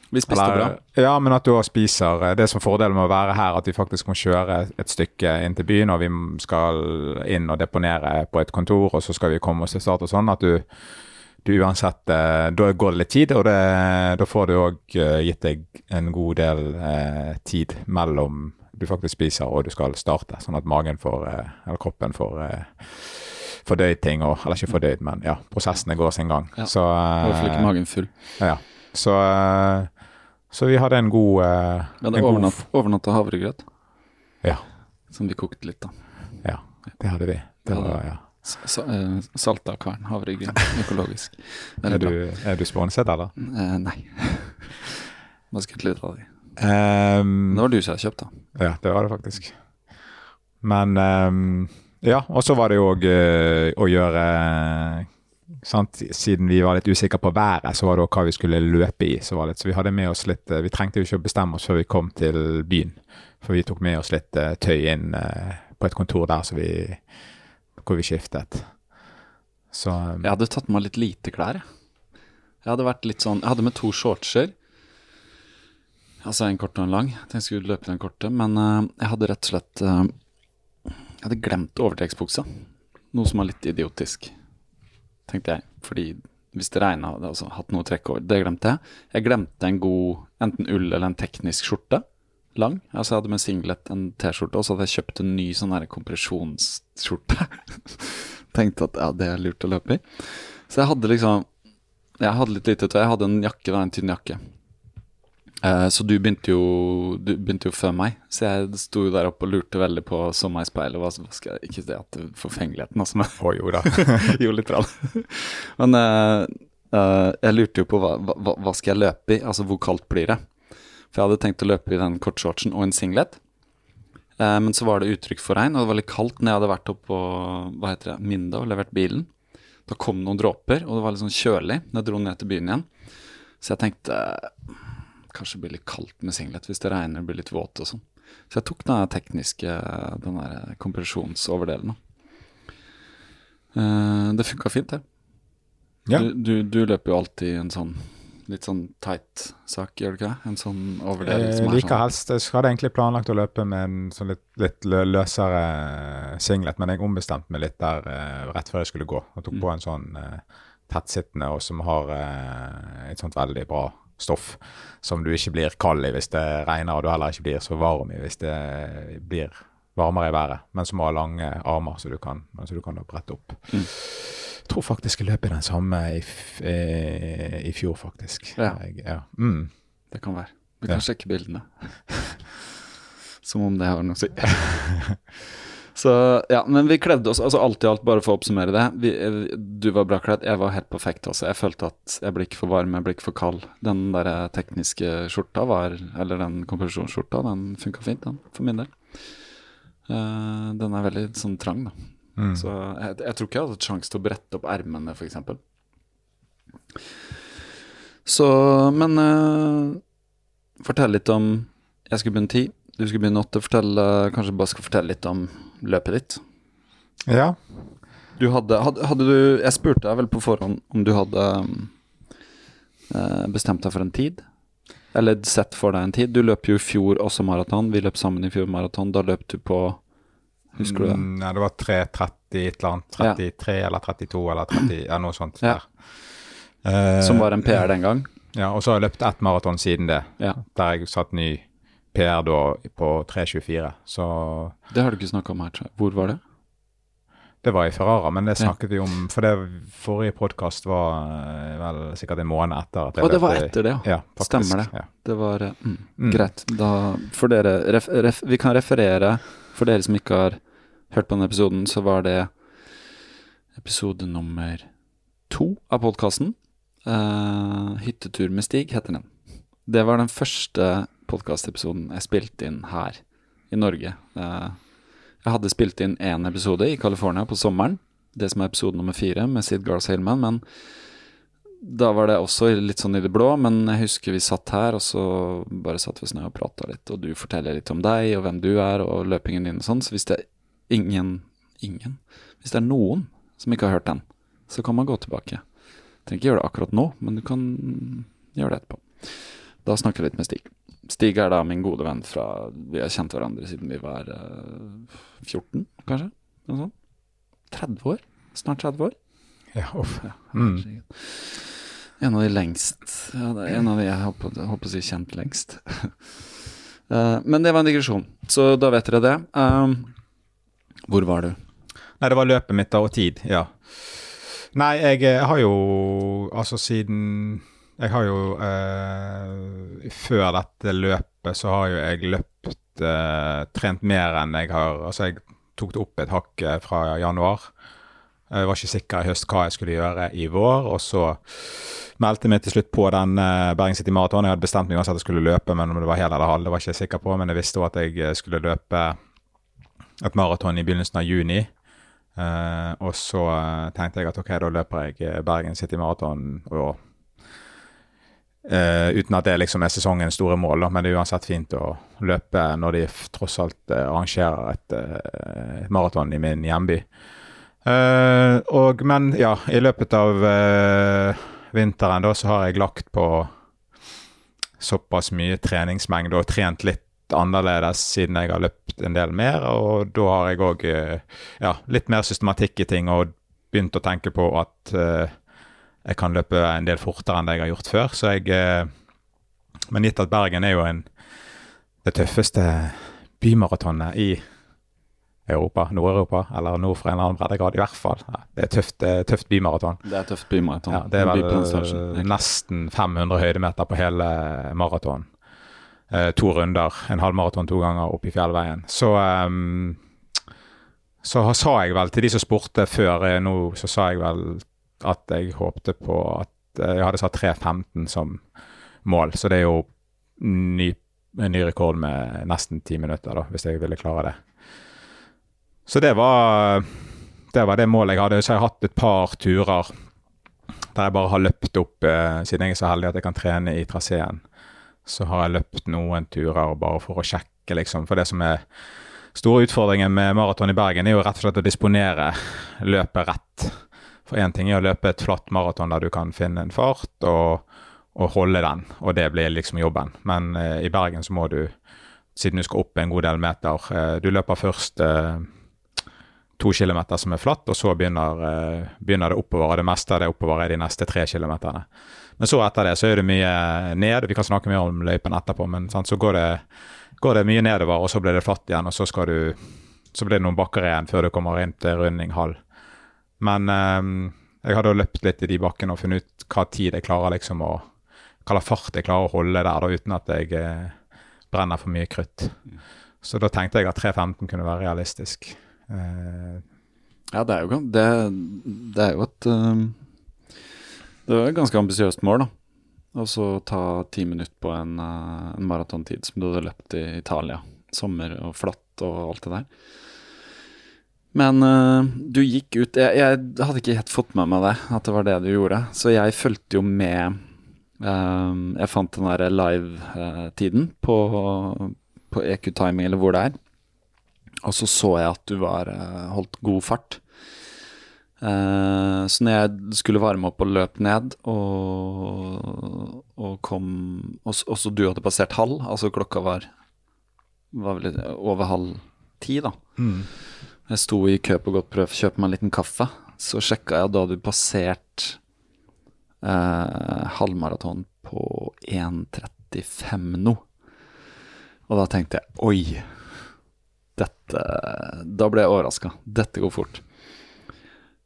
Vi spiste bra. Ja, men at du også spiser. eh, Det som er fordelen med å være her, at vi faktisk må kjøre et stykke inn til byen, og vi skal inn og deponere på et kontor, og så skal vi komme oss til start og sånn. At du, du uansett eh, Da går det litt tid, og det, da får du òg gitt deg en god del eh, tid mellom du faktisk spiser og du skal starte, sånn at magen får, eh, eller kroppen får eh, fordøyd ting, og, eller ikke fordøyd, men ja, prosessene går sin gang. Ja, Så, I hvert fall ikke eh, magen full. ja. Så, så vi hadde en god uh, Vi hadde overnatt, overnatta havregrøt, Ja, som vi kokte litt, da. ja, det hadde vi. Det var, ja. Sa- uh, Salta kvern, havregryn, økologisk. Er Veldig du, er du sponset, eller? Uh, nei. Bare skutt ut av de? Um, Det var du som hadde kjøpt, da. Ja, det var det faktisk. Men um, Ja, og så var det jo òg å gjøre sant? Siden vi var litt usikre på været, så var det også hva vi skulle løpe i. Så, var det, så vi hadde med oss litt uh, Vi trengte jo ikke å bestemme oss før vi kom til byen. For vi tok med oss litt uh, tøy inn på et kontor der så vi, hvor vi skiftet. Så um, Jeg hadde tatt med litt lite klær, jeg. Jeg hadde vært litt sånn Jeg hadde med to shortser. Altså en kort og en lang. Jeg tenkte jeg skulle løpe den korte, men uh, jeg hadde rett og slett uh, Jeg hadde glemt overtrekksbuksa. Noe som var litt idiotisk, tenkte jeg. Fordi hvis det regna, hadde jeg altså hatt noe å trekke over. Det glemte jeg. Jeg glemte en god enten ull eller en teknisk skjorte. Lang. Altså jeg hadde med singlet, en T-skjorte, og så hadde jeg kjøpt en ny sånn kompresjonsskjorte. Tenkte at ja, det er lurt å løpe i. Så jeg hadde liksom Jeg hadde litt lite tøy. Jeg hadde en jakke, da, en tynn jakke. Eh, så du begynte jo Du begynte jo før meg, så jeg sto jo der oppe og lurte veldig på så meg i speilet. Hva, hva skal jeg, ikke det at forfengeligheten, altså, men oh, jo da. jo, litt. Rann. Men uh, uh, jeg lurte jo på hva, hva, hva skal jeg løpe i? Altså hvor kaldt blir det? For jeg hadde tenkt å løpe i den kortshortsen og en singlet. Men så var det uttrykk for regn, og det var litt kaldt når jeg hadde vært oppe på hva heter det, Minda og levert bilen. Da kom noen dråper, og det var litt sånn kjølig når jeg dro ned til byen igjen. Så jeg tenkte kanskje blir litt kaldt med singlet hvis det regner og blir litt våt og sånn. Så jeg tok den tekniske, den der kompresjonsoverdelen. Eh, det funka fint, det. Ja. Du, du, du løper jo alltid en sånn litt sånn tight sak, gjør du ikke det? En sånn overdel Jeg som er liker sånn helst Jeg hadde egentlig planlagt å løpe med en sånn litt, litt løsere eh, singlet, men jeg ombestemte meg litt der eh, rett før jeg skulle gå. Og tok Mm. på en sånn eh, tettsittende og som har eh, et sånt veldig bra stoff som du ikke blir kald i hvis det regner, og du heller ikke blir så varm i hvis det blir varmere i været, men som har lange armer så du kan, så du kan brette opp. Mm. Jeg tror faktisk jeg løp i den samme i, eh, i fjor, faktisk. Ja. Jeg, ja. Mm. Det kan være. Vi Ja. kan sjekke bildene. Som om det har noe å si. Så ja, men vi kledde oss altså alt i alt, bare for å oppsummere det. Vi, du var bra kledd, jeg var helt perfekt også. Jeg følte at jeg ble ikke for varm, jeg ble ikke for kald. Den der tekniske skjorta var, eller den kompresjonsskjorta, den funka fint, den, for min del. Uh, den er veldig sånn trang, da. Mm. Så jeg, jeg tror ikke jeg hadde sjanse til å brette opp ermene, f.eks. Så, men uh, fortell litt om Jeg skulle begynne ti, du skulle begynne åtte. Fortell, uh, kanskje bare skal fortelle litt om løpet ditt. Ja. Du hadde, hadde, hadde du Jeg spurte deg vel på forhånd om du hadde eh, bestemt deg for en tid? Eller sett for deg en tid? Du løp jo i fjor også maraton. Vi løp sammen i fjor maraton. Da løp du på Husker du det? Mm, ja, det var 3.30 et eller annet. 33 eller 32 eller 30, ja, noe sånt. Ja. Eh, Som var en PR den gang? Ja, og så har jeg løpt ett maraton siden det, Ja. der jeg satt ny PR da på 3.24. Så Det har du ikke snakka om her. Hvor var det? det var i Ferrara, men det snakket vi om For det forrige podkast var eh, vel sikkert en måned etter. at jeg Å, det var etter det, ja. Ja. Stemmer det. Ja. Det var eh, mm, Mm. greit. Da for dere ref, ref, Vi kan referere For dere som ikke har hørt på denne episoden, så var det episode nummer to av podkasten. Uh, 'Hyttetur med Stig' heter den. Det var den første podkastepisoden jeg spilte inn her i Norge. Eh, jeg hadde spilt inn én episode i California på sommeren, det som er episode nummer fire med Sid Garth Hillman. men da var det også litt sånn i det blå, men jeg husker vi satt her, og så bare satt vi ned og prata litt, og du forteller litt om deg og hvem du er, og løpingen din og sånn, så hvis det er ingen Ingen? Hvis det er noen som ikke har hørt den, så kan man gå tilbake. Trenger ikke gjøre det akkurat nå, men du kan gjøre det etterpå. Da snakker jeg litt med Stig. Stig er da min gode venn fra Vi har kjent hverandre siden vi var eh, 14, kanskje? Noe sånt. 30 år? Snart 30 år? Ja, uff. Ja, Mm. En av de lengst ja, En av de jeg håper, håper å si kjent lengst. uh, men det var en digresjon, så da vet dere det. Um, hvor var du? Nei, det var løpet mitt da, og tid, ja. Nei, jeg jeg har jo Altså siden Jeg har jo eh, Før dette løpet så har jo jeg løpt eh, Trent mer enn jeg har Altså, jeg tok det opp et hakk eh, fra januar. Jeg var ikke sikker i høst hva jeg skulle gjøre i vår, og så meldte meg til slutt på den uh, Bergen City Marathon. Jeg hadde bestemt meg uansett at jeg skulle løpe, men om det var hel eller halv, det var jeg ikke sikker på. Men jeg visste òg at jeg skulle løpe et maraton i begynnelsen av juni. Uh, og så tenkte jeg at ok, da løper jeg Bergen City Maraton og Uh, uten at det liksom er sesongens store mål, da. men det er uansett fint å løpe når de tross alt uh, arrangerer et, uh, maraton i min hjemby. og, men ja, i løpet av vinteren da så har jeg lagt på såpass mye treningsmengde og trent litt annerledes siden jeg har løpt en del mer. Og da har jeg òg ja, litt mer systematikk i ting og begynt å tenke på at jeg kan løpe en del fortere enn det jeg har gjort før. Så jeg eh, Men gitt at Bergen er jo en, det tøffeste bymaratonet i Europa, Nord-Europa, eller nord for en eller annen breddegrad, i hvert fall. Ja, det er tøft, tøft bymaraton. Det er tøft bymaraton. Ja, det er vel nesten 500 høydemeter på hele maraton. Eh, to runder, en halvmaraton to ganger opp i fjellveien. Så um, så sa jeg vel til de som spurte før eh, nå, så sa jeg vel at jeg håpte på at eh, Jeg hadde satt 3.15 som mål, så det er jo ny, en ny rekord med nesten ti minutter, da, hvis jeg ville klare det. Så det var, det var det målet jeg hadde. Så jeg har hatt et par turer der jeg bare har løpt opp, eh, siden jeg er så heldig at jeg kan trene i traseen. Så har jeg løpt noen turer bare for å sjekke, liksom. For det som er store utfordringen med maraton i Bergen, er jo rett og slett å disponere løpet rett. For én ting er å løpe et flatt maraton der du kan finne en fart og, og, holde den, og det blir liksom jobben. Men eh, i Bergen så må du, siden du skal opp en god del meter eh, Du løper først eh, to kilometer som er flatt, og så begynner, eh, begynner, det oppover. Og det meste av det oppover er de neste tre kilometerne. Men så etter det så er det mye ned. Vi kan snakke mer om løypen etterpå, men sant, så går det, går det, mye nedover, og så blir det flatt igjen, og så, du, så blir det noen bakker igjen før du kommer inn til runding halv. Men um, jeg hadde løpt litt i de bakkene og funnet ut hva tid jeg klarer liksom å Hva fart jeg klarer å holde der da, uten at jeg eh, brenner for mye krutt. Så da tenkte jeg at 3.15 kunne være realistisk. Uh, ja, det er jo, det, det er jo et um, Det er et ganske ambisiøst mål, da. Og så ta ti minutter på en, uh, en maratontid som du hadde løpt i Italia. Sommer og flatt og alt det der. Men uh, du gikk ut jeg, jeg, hadde ikke helt fått med meg det, at det var det du gjorde. Så jeg fulgte jo med um, Jeg fant den der live-tiden på, på EQ Timing, eller hvor det er. Og så så jeg at du var uh, holdt god fart. så når jeg skulle varme opp og løp ned, og, og kom Og så du hadde passert halv, altså klokka var, var vel over halv ti, da. Mm. Jeg sto i kø på Godt prøv, kjøpe meg en liten kaffe. Så sjekka jeg da du passert eh, halvmaraton på 1.35 nå. Og da tenkte jeg oi, dette Da ble jeg overraska. Dette går fort.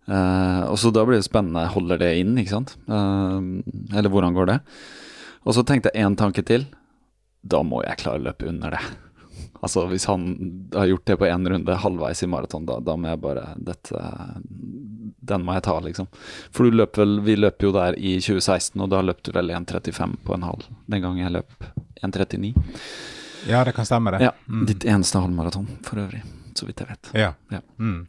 Eh, og så da blir det spennende. Holder det inn, ikke sant? Eh, eller hvordan går det? Og så tenkte jeg én tanke til. Da må jeg klare å løpe under det. Altså Hvis han har gjort det på én runde halvveis i maraton, da, da, må jeg bare dette, Den må jeg ta, liksom. For du løp vel Vi løp jo der i 2016, og da løp du vel 1,35 på en halv. Den gangen jeg løp 1,39. Ja, det kan stemme, det. Ja, mm. Ditt eneste halvmaraton for øvrig, så vidt jeg vet. Ja. ja. Mm.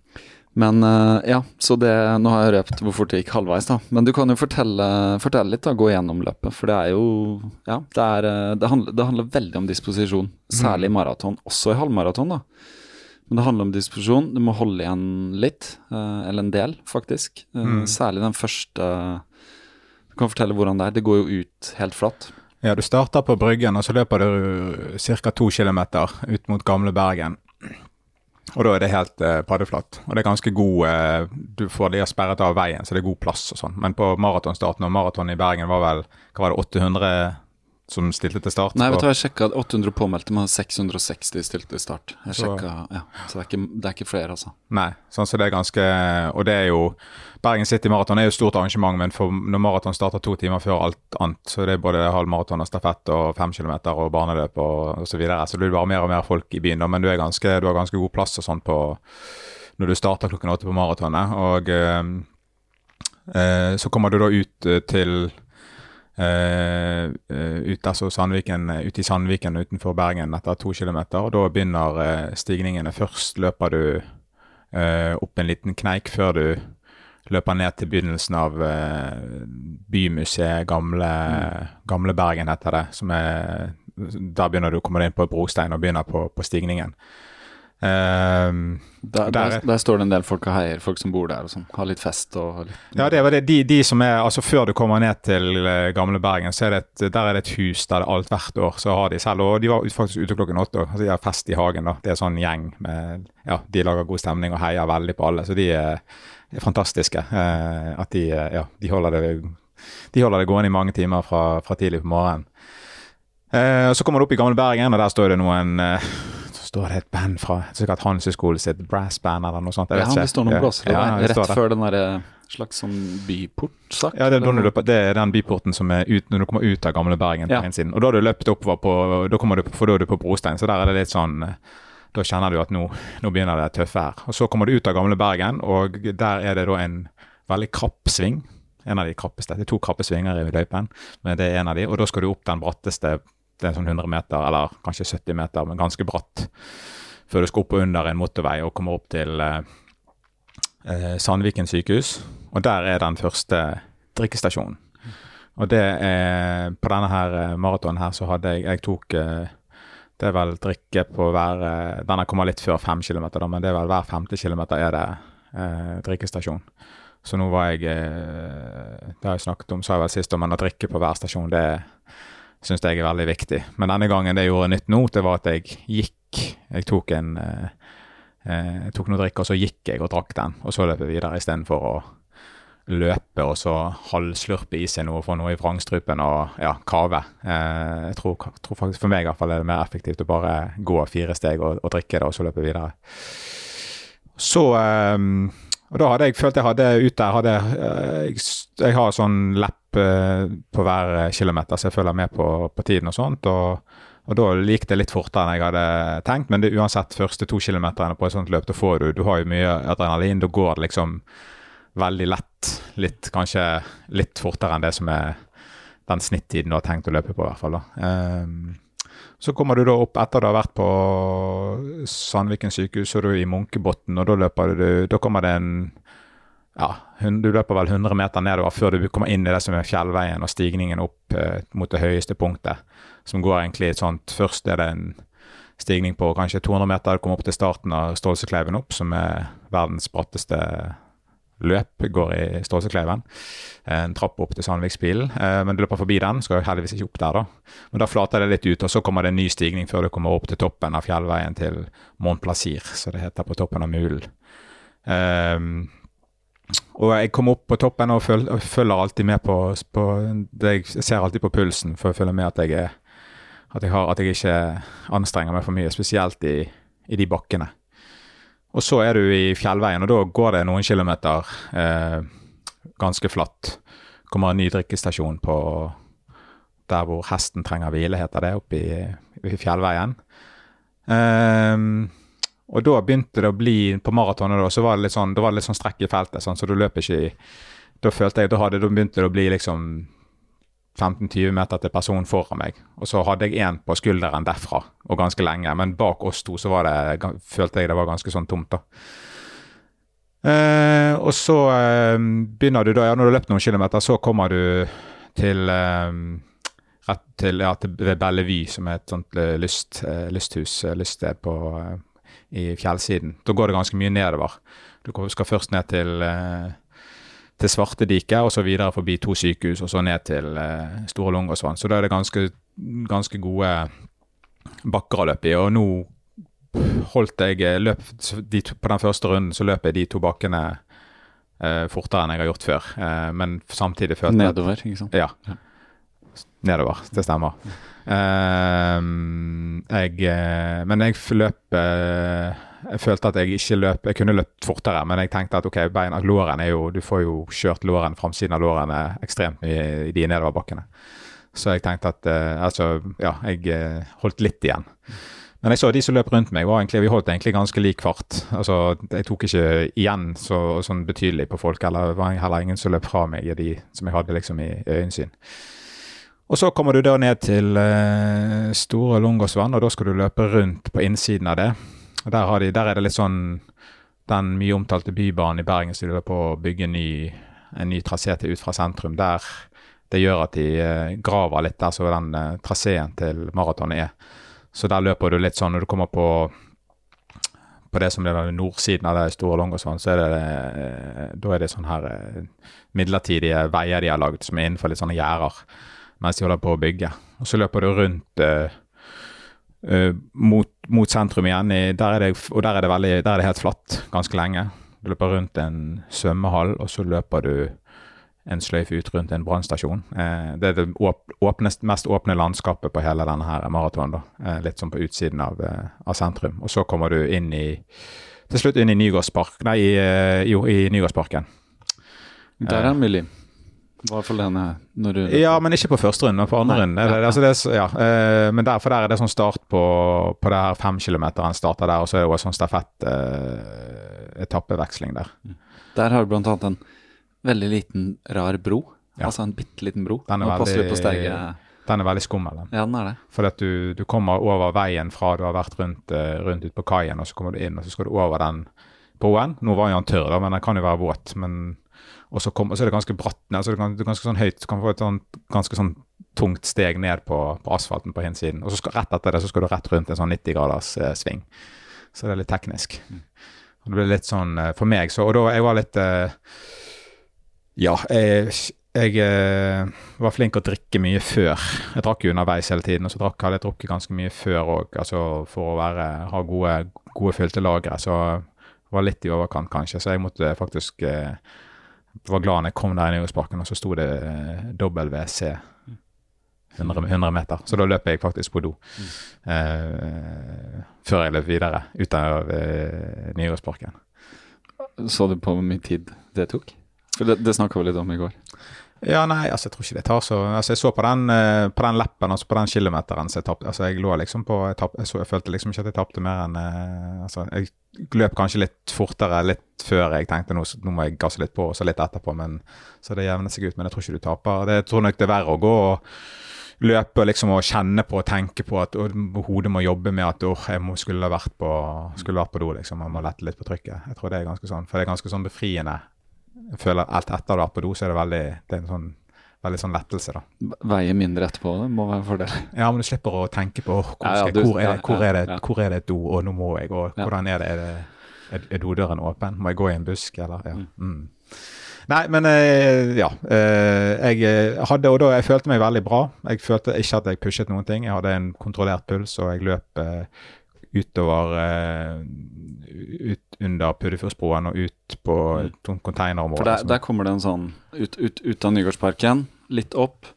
Men uh, ja, så det Nå har jeg røpt hvor fort det gikk halvveis, da. Men du kan jo fortelle, fortelle litt, da. Gå gjennom løpet. For det er jo Ja, det, er, eh, det, handler, det handler, veldig om disposisjon. Særlig i mm. maraton. Også i halvmaraton, da. Men det handler om disposisjon. Du må holde igjen litt. Uh, eller en del, faktisk. Mm. Særlig den første Du kan fortelle hvordan det er. Det går jo ut helt flatt. Ja, du starter på Bryggen, og så løper du ca. to kilometer ut mot gamle Bergen. Og da er det helt eh, paddeflatt. Og det er ganske god eh, Du får de sperret av veien, så det er god plass og sånn. Men på maratonstarten, og maraton i Bergen var vel hva var det, 800 som stilte til start? Nei, vet du hva, jeg sjekka 800 påmeldte, men 660 stilte til start. Jeg så, sjekket, ja, så det er, ikke, det er, ikke, flere, altså. Nei, sånn så det er ganske Og det er jo Bergen City Maraton er jo et stort arrangement, men for, når maraton starter to timer før alt annet, så det er både halvmaraton og stafett og fem kilometer og barneløp og osv. Så, videre, så det blir bare mer og mer folk i byen, da, men du, ganske, du, har ganske god plass og sånn på når du starter klokken åtte på maratonet. Og øh, øh, så kommer du da ut til Uh, ut, altså Sandviken, ute i Sandviken utenfor Bergen etter to kilometer. Da begynner stigningene. Først løper du opp en liten kneik før du løper ned til begynnelsen av Bymuseet, gamle, mm. gamle, Bergen heter det. som er Da begynner du å komme inn på brostein og begynner på, på stigningen. Um, der, der, der, står det en del folk og heier, folk som bor der og sånn. Har litt fest og litt Ja, det var det. De, de, som er Altså, før du kommer ned til uh, gamle Bergen, så er det et, der er det et hus der det alt hvert år så har de selv Og de var faktisk ute klokken åtte. Altså, de har fest i hagen, da. Det er sånn gjeng med Ja, de lager god stemning og heier veldig på alle. Så de er, er fantastiske. Uh, at de uh, Ja, de holder det De holder det gående i mange timer fra, fra tidlig på morgenen. så kommer du opp i gamle Bergen, og der står det noen står det et band fra sikkert Hansøyskolen sitt brassband eller noe sånt. Jeg vet ja, det står noen blåsere ja, ja, rett før den derre slags sånn byport-sak. Ja, det er, løper, det er, den byporten som er ut, når du kommer ut av gamle Bergen. Ja. på siden. Og da har du løpt oppover på, da kommer du, for da er du på brostein, så der er det litt sånn Da kjenner du at nå, nå begynner det tøffe her. Og Så kommer du ut av gamle Bergen, og der er det da en veldig krapp sving. En av de krappeste. Det er to krappe svinger i løypen, men det er en av de. Og da skal du opp den bratteste er sånn 100 meter, eller kanskje 70 meter, men ganske bratt. Før du skal opp og under en motorvei og kommer opp til eh, eh, Sandviken sykehus. Og der er den første drikkestasjonen. Og det er På denne her eh, maratonen her så hadde jeg Jeg tok eh, Det er vel drikke på hver eh, Denne kommer litt før fem kilometer, men det er vel hver femte kilometer er det eh, drikkestasjon. Så nå var jeg Det har jeg snakket om, sa jeg vel sist, men å drikke på hver stasjon, det er syns jeg er veldig viktig. Men denne gangen det gjorde nytt nå, det var at jeg gikk. Jeg tok en eh, eh tok noe drikk, og så gikk jeg og drakk den. Og så løp jeg videre istedenfor å løpe og så halvslurpe i seg noe, og få noe i vrangstrupen og ja, kave. Eh, jeg tror, tror, faktisk for meg i hvert fall er det mer effektivt å bare gå fire steg og, og drikke det, og så løpe videre. Så eh, og da hadde jeg følt jeg hadde ut der hadde, eh, jeg, jeg har sånn lepp eh, på hver kilometer, så jeg følger med på, på tiden og sånt. og og da gikk det litt fortere enn jeg hadde tenkt, men det, uansett, første to kilometerne på et sånt løp, da får du Du har jo mye adrenalin. Da går det liksom veldig lett. Litt, kanskje litt fortere enn det som er den snittiden du har tenkt å løpe på, i hvert fall. da. Um, så kommer du da opp etter du har vært på Sandviken sykehus, så er du i Munkebotn, og da løper du Da kommer det en ja, du løper vel 100 meter nedover før du kommer inn i det som er fjellveien og stigningen opp eh, mot det høyeste punktet. Som går egentlig sånt Først er det en stigning på kanskje 200 meter. Du kommer opp til starten av Stålsekleiven opp, som er verdens bratteste løp går i Stålsekleiven. En trapp opp til Sandvikspilen. Eh, men du løper forbi den, skal jo heldigvis ikke opp der, da. Men da flater det litt ut, og så kommer det en ny stigning før du kommer opp til toppen av fjellveien til Mont Plaisir, så det heter på toppen av Mulen. Um, og jeg kommer opp på toppen og følger alltid med på, på Jeg ser alltid på pulsen for å følge med at jeg, er, at jeg, har, at jeg ikke anstrenger meg for mye, spesielt i, i de bakkene. Og så er du i fjellveien, og da går det noen kilometer eh, ganske flatt. Kommer en ny drikkestasjon på der hvor hesten trenger hvile, heter det, oppe i fjellveien. Um, og da begynte det å bli På maratonet da, så var det litt sånn, det var litt sånn strekk i feltet, sånn, så du løper ikke i Da følte jeg, da, hadde, da begynte det å bli liksom 15-20 meter til personen foran meg. Og så hadde jeg én på skulderen derfra, og ganske lenge. Men bak oss to så var det, følte jeg det var ganske sånn tomt, da. Eh, og så eh, begynner du da, ja, når du har løpt noen kilometer, så kommer du til eh, rett til, ja, til Bellevue, som er et sånt eh, lyst, eh, lysthus, eh, lyststed på, i fjellsiden. Da går det ganske mye nedover. Du skal først ned til til Svartediket, og så videre forbi to sykehus, og så ned til eh, Store Lungåsvann. Så da er det ganske, ganske gode bakker å løpe i. Og nå holdt jeg eh, løp de, På den første runden så løp jeg de to bakkene eh, fortere enn jeg har gjort før. Eh, men samtidig følte jeg Nedover, ikke sant? Ja. Nedover, det stemmer. Uh, jeg, eh, men jeg løp uh, jeg følte at jeg ikke løp Jeg kunne løpt fortere, men jeg tenkte at ok, beina, låren er jo Du får jo kjørt låren, framsiden av lårene ekstremt mye i de nedoverbakkene. Så jeg tenkte at uh, Altså, ja, jeg holdt litt igjen. Men jeg så de som løp rundt meg, egentlig, vi holdt egentlig ganske lik fart. Altså, Jeg tok ikke igjen så, sånn betydelig på folk, eller det var heller ingen som løp fra meg i de som jeg hadde liksom i øyensyn. Og så kommer du da ned til eh, Store Lungåsvann, og da skal du løpe rundt på innsiden av det. Der, de, der er det litt sånn den mye omtalte bybanen i Bergen som de holder på å bygge ny, en ny trasé til ut fra sentrum. Der det gjør at de eh, graver litt der så den eh, traseen til maratonet er. Så der løper du litt sånn når du kommer på på det som er den nordsiden av det store Longosvann, så er det, eh, da er det sånne her midlertidige veier de har lagd som er innenfor litt sånne gjerder mens de holder på å bygge. Og så løper du rundt uh, uh, mot, mot, sentrum igjen, i, der det, og der er, veldig, der er, det helt flatt ganske lenge. Du løper rundt en svømmehall, og så løper du en sløyfe ut rundt en brannstasjon. Uh, det er det åpnest, mest åpne landskapet på hele denne her maratonen. Litt sånn på utsiden av, av, sentrum. Og så kommer du inn i til slutt inn i Nygårdspark, nei, i, jo, i Nygårdsparken. Der er Millie. I hvert fall denne når du Ja, men ikke på første runde, men på andre runde. Ja, ja. altså ja, eh, men derfor der er det sånn start på, på det her femkilometeren starter der, og så er det også sånn stafett eh, der. Der har du blant annet en veldig liten, rar bro. Altså en bitte liten bro. Den er, veldig, den er veldig skummel. Ja, den er det. Fordi at du, du, kommer over veien fra du har vært rundt, uh, rundt ut på kaien, og så kommer du inn, og så skal du over den broen. Nå var jo den tørr, da, men den kan jo være våt. men og så, kom, så, er det ganske bratt ned, det er ganske sånn høyt. Du kan få et sånn, ganske sånn tungt steg ned på, på asfalten på hinsiden. Og så skal, rett etter det så skal du rett rundt en sånn 90 graders eh, sving. Så det er litt teknisk. Mm. Og det blir litt sånn eh, for meg så Og da jeg var litt eh, ja, jeg, jeg eh, var flink å drikke mye før. Jeg drakk jo underveis hele tiden, og så drakk, hadde jeg drukket ganske mye før òg, altså for å være, ha gode, gode fylte lagre. Så var litt i overkant, kanskje. Så jeg måtte faktisk eh, var glad når jeg kom der i Nyhetsparken, og så sto det WC 100, 100, meter. Så da løp jeg faktisk på do eh, før jeg løp videre ut av eh, Nyhetsparken. Så du på hvor mye tid det tok? For Det, det snakka vi litt om i går. Ja, nei, altså jeg tror ikke det tar så Altså Jeg så på den, uh, på den leppen, altså på den kilometeren så jeg tapte Altså jeg lå liksom på Jeg, tapp, jeg, så, jeg følte liksom ikke at jeg tapte mer enn uh, Altså jeg løp kanskje litt fortere litt før jeg tenkte nå, nå må jeg gasse litt på, og så litt etterpå, men så det jevner seg ut. Men jeg tror ikke du taper. Det jeg tror nok det er verre å gå og løpe liksom, og kjenne på og tenke på at hodet må jobbe med at oh, jeg må, skulle vært på skulle vært på do, liksom. Man må lette litt på trykket. Jeg tror det er ganske sånn, for det er ganske sånn befriende jeg føler alt etter du har på do, så er det veldig det er en sånn, veldig sånn lettelse. da. Veie mindre etterpå, det må være en fordel. Ja, men du slipper å tenke på hvor, ja, ja, du, hvor, er, hvor, er, det, hvor er det et do, og nå må jeg, og hvordan er det, er, det, er, er dodøren åpen? Må jeg gå i en busk, eller? Ja. Mm. mm. Nei, men eh, ja. Eh, jeg eh, hadde, og da jeg følte meg veldig bra. Jeg følte ikke at jeg pushet noen ting. Jeg hadde en kontrollert puls, og jeg løp utover ut under Puddefjordsbroen og ut på mm. containerområdet. For der, der, kommer det en sånn ut, ut, ut av Nygårdsparken, litt opp.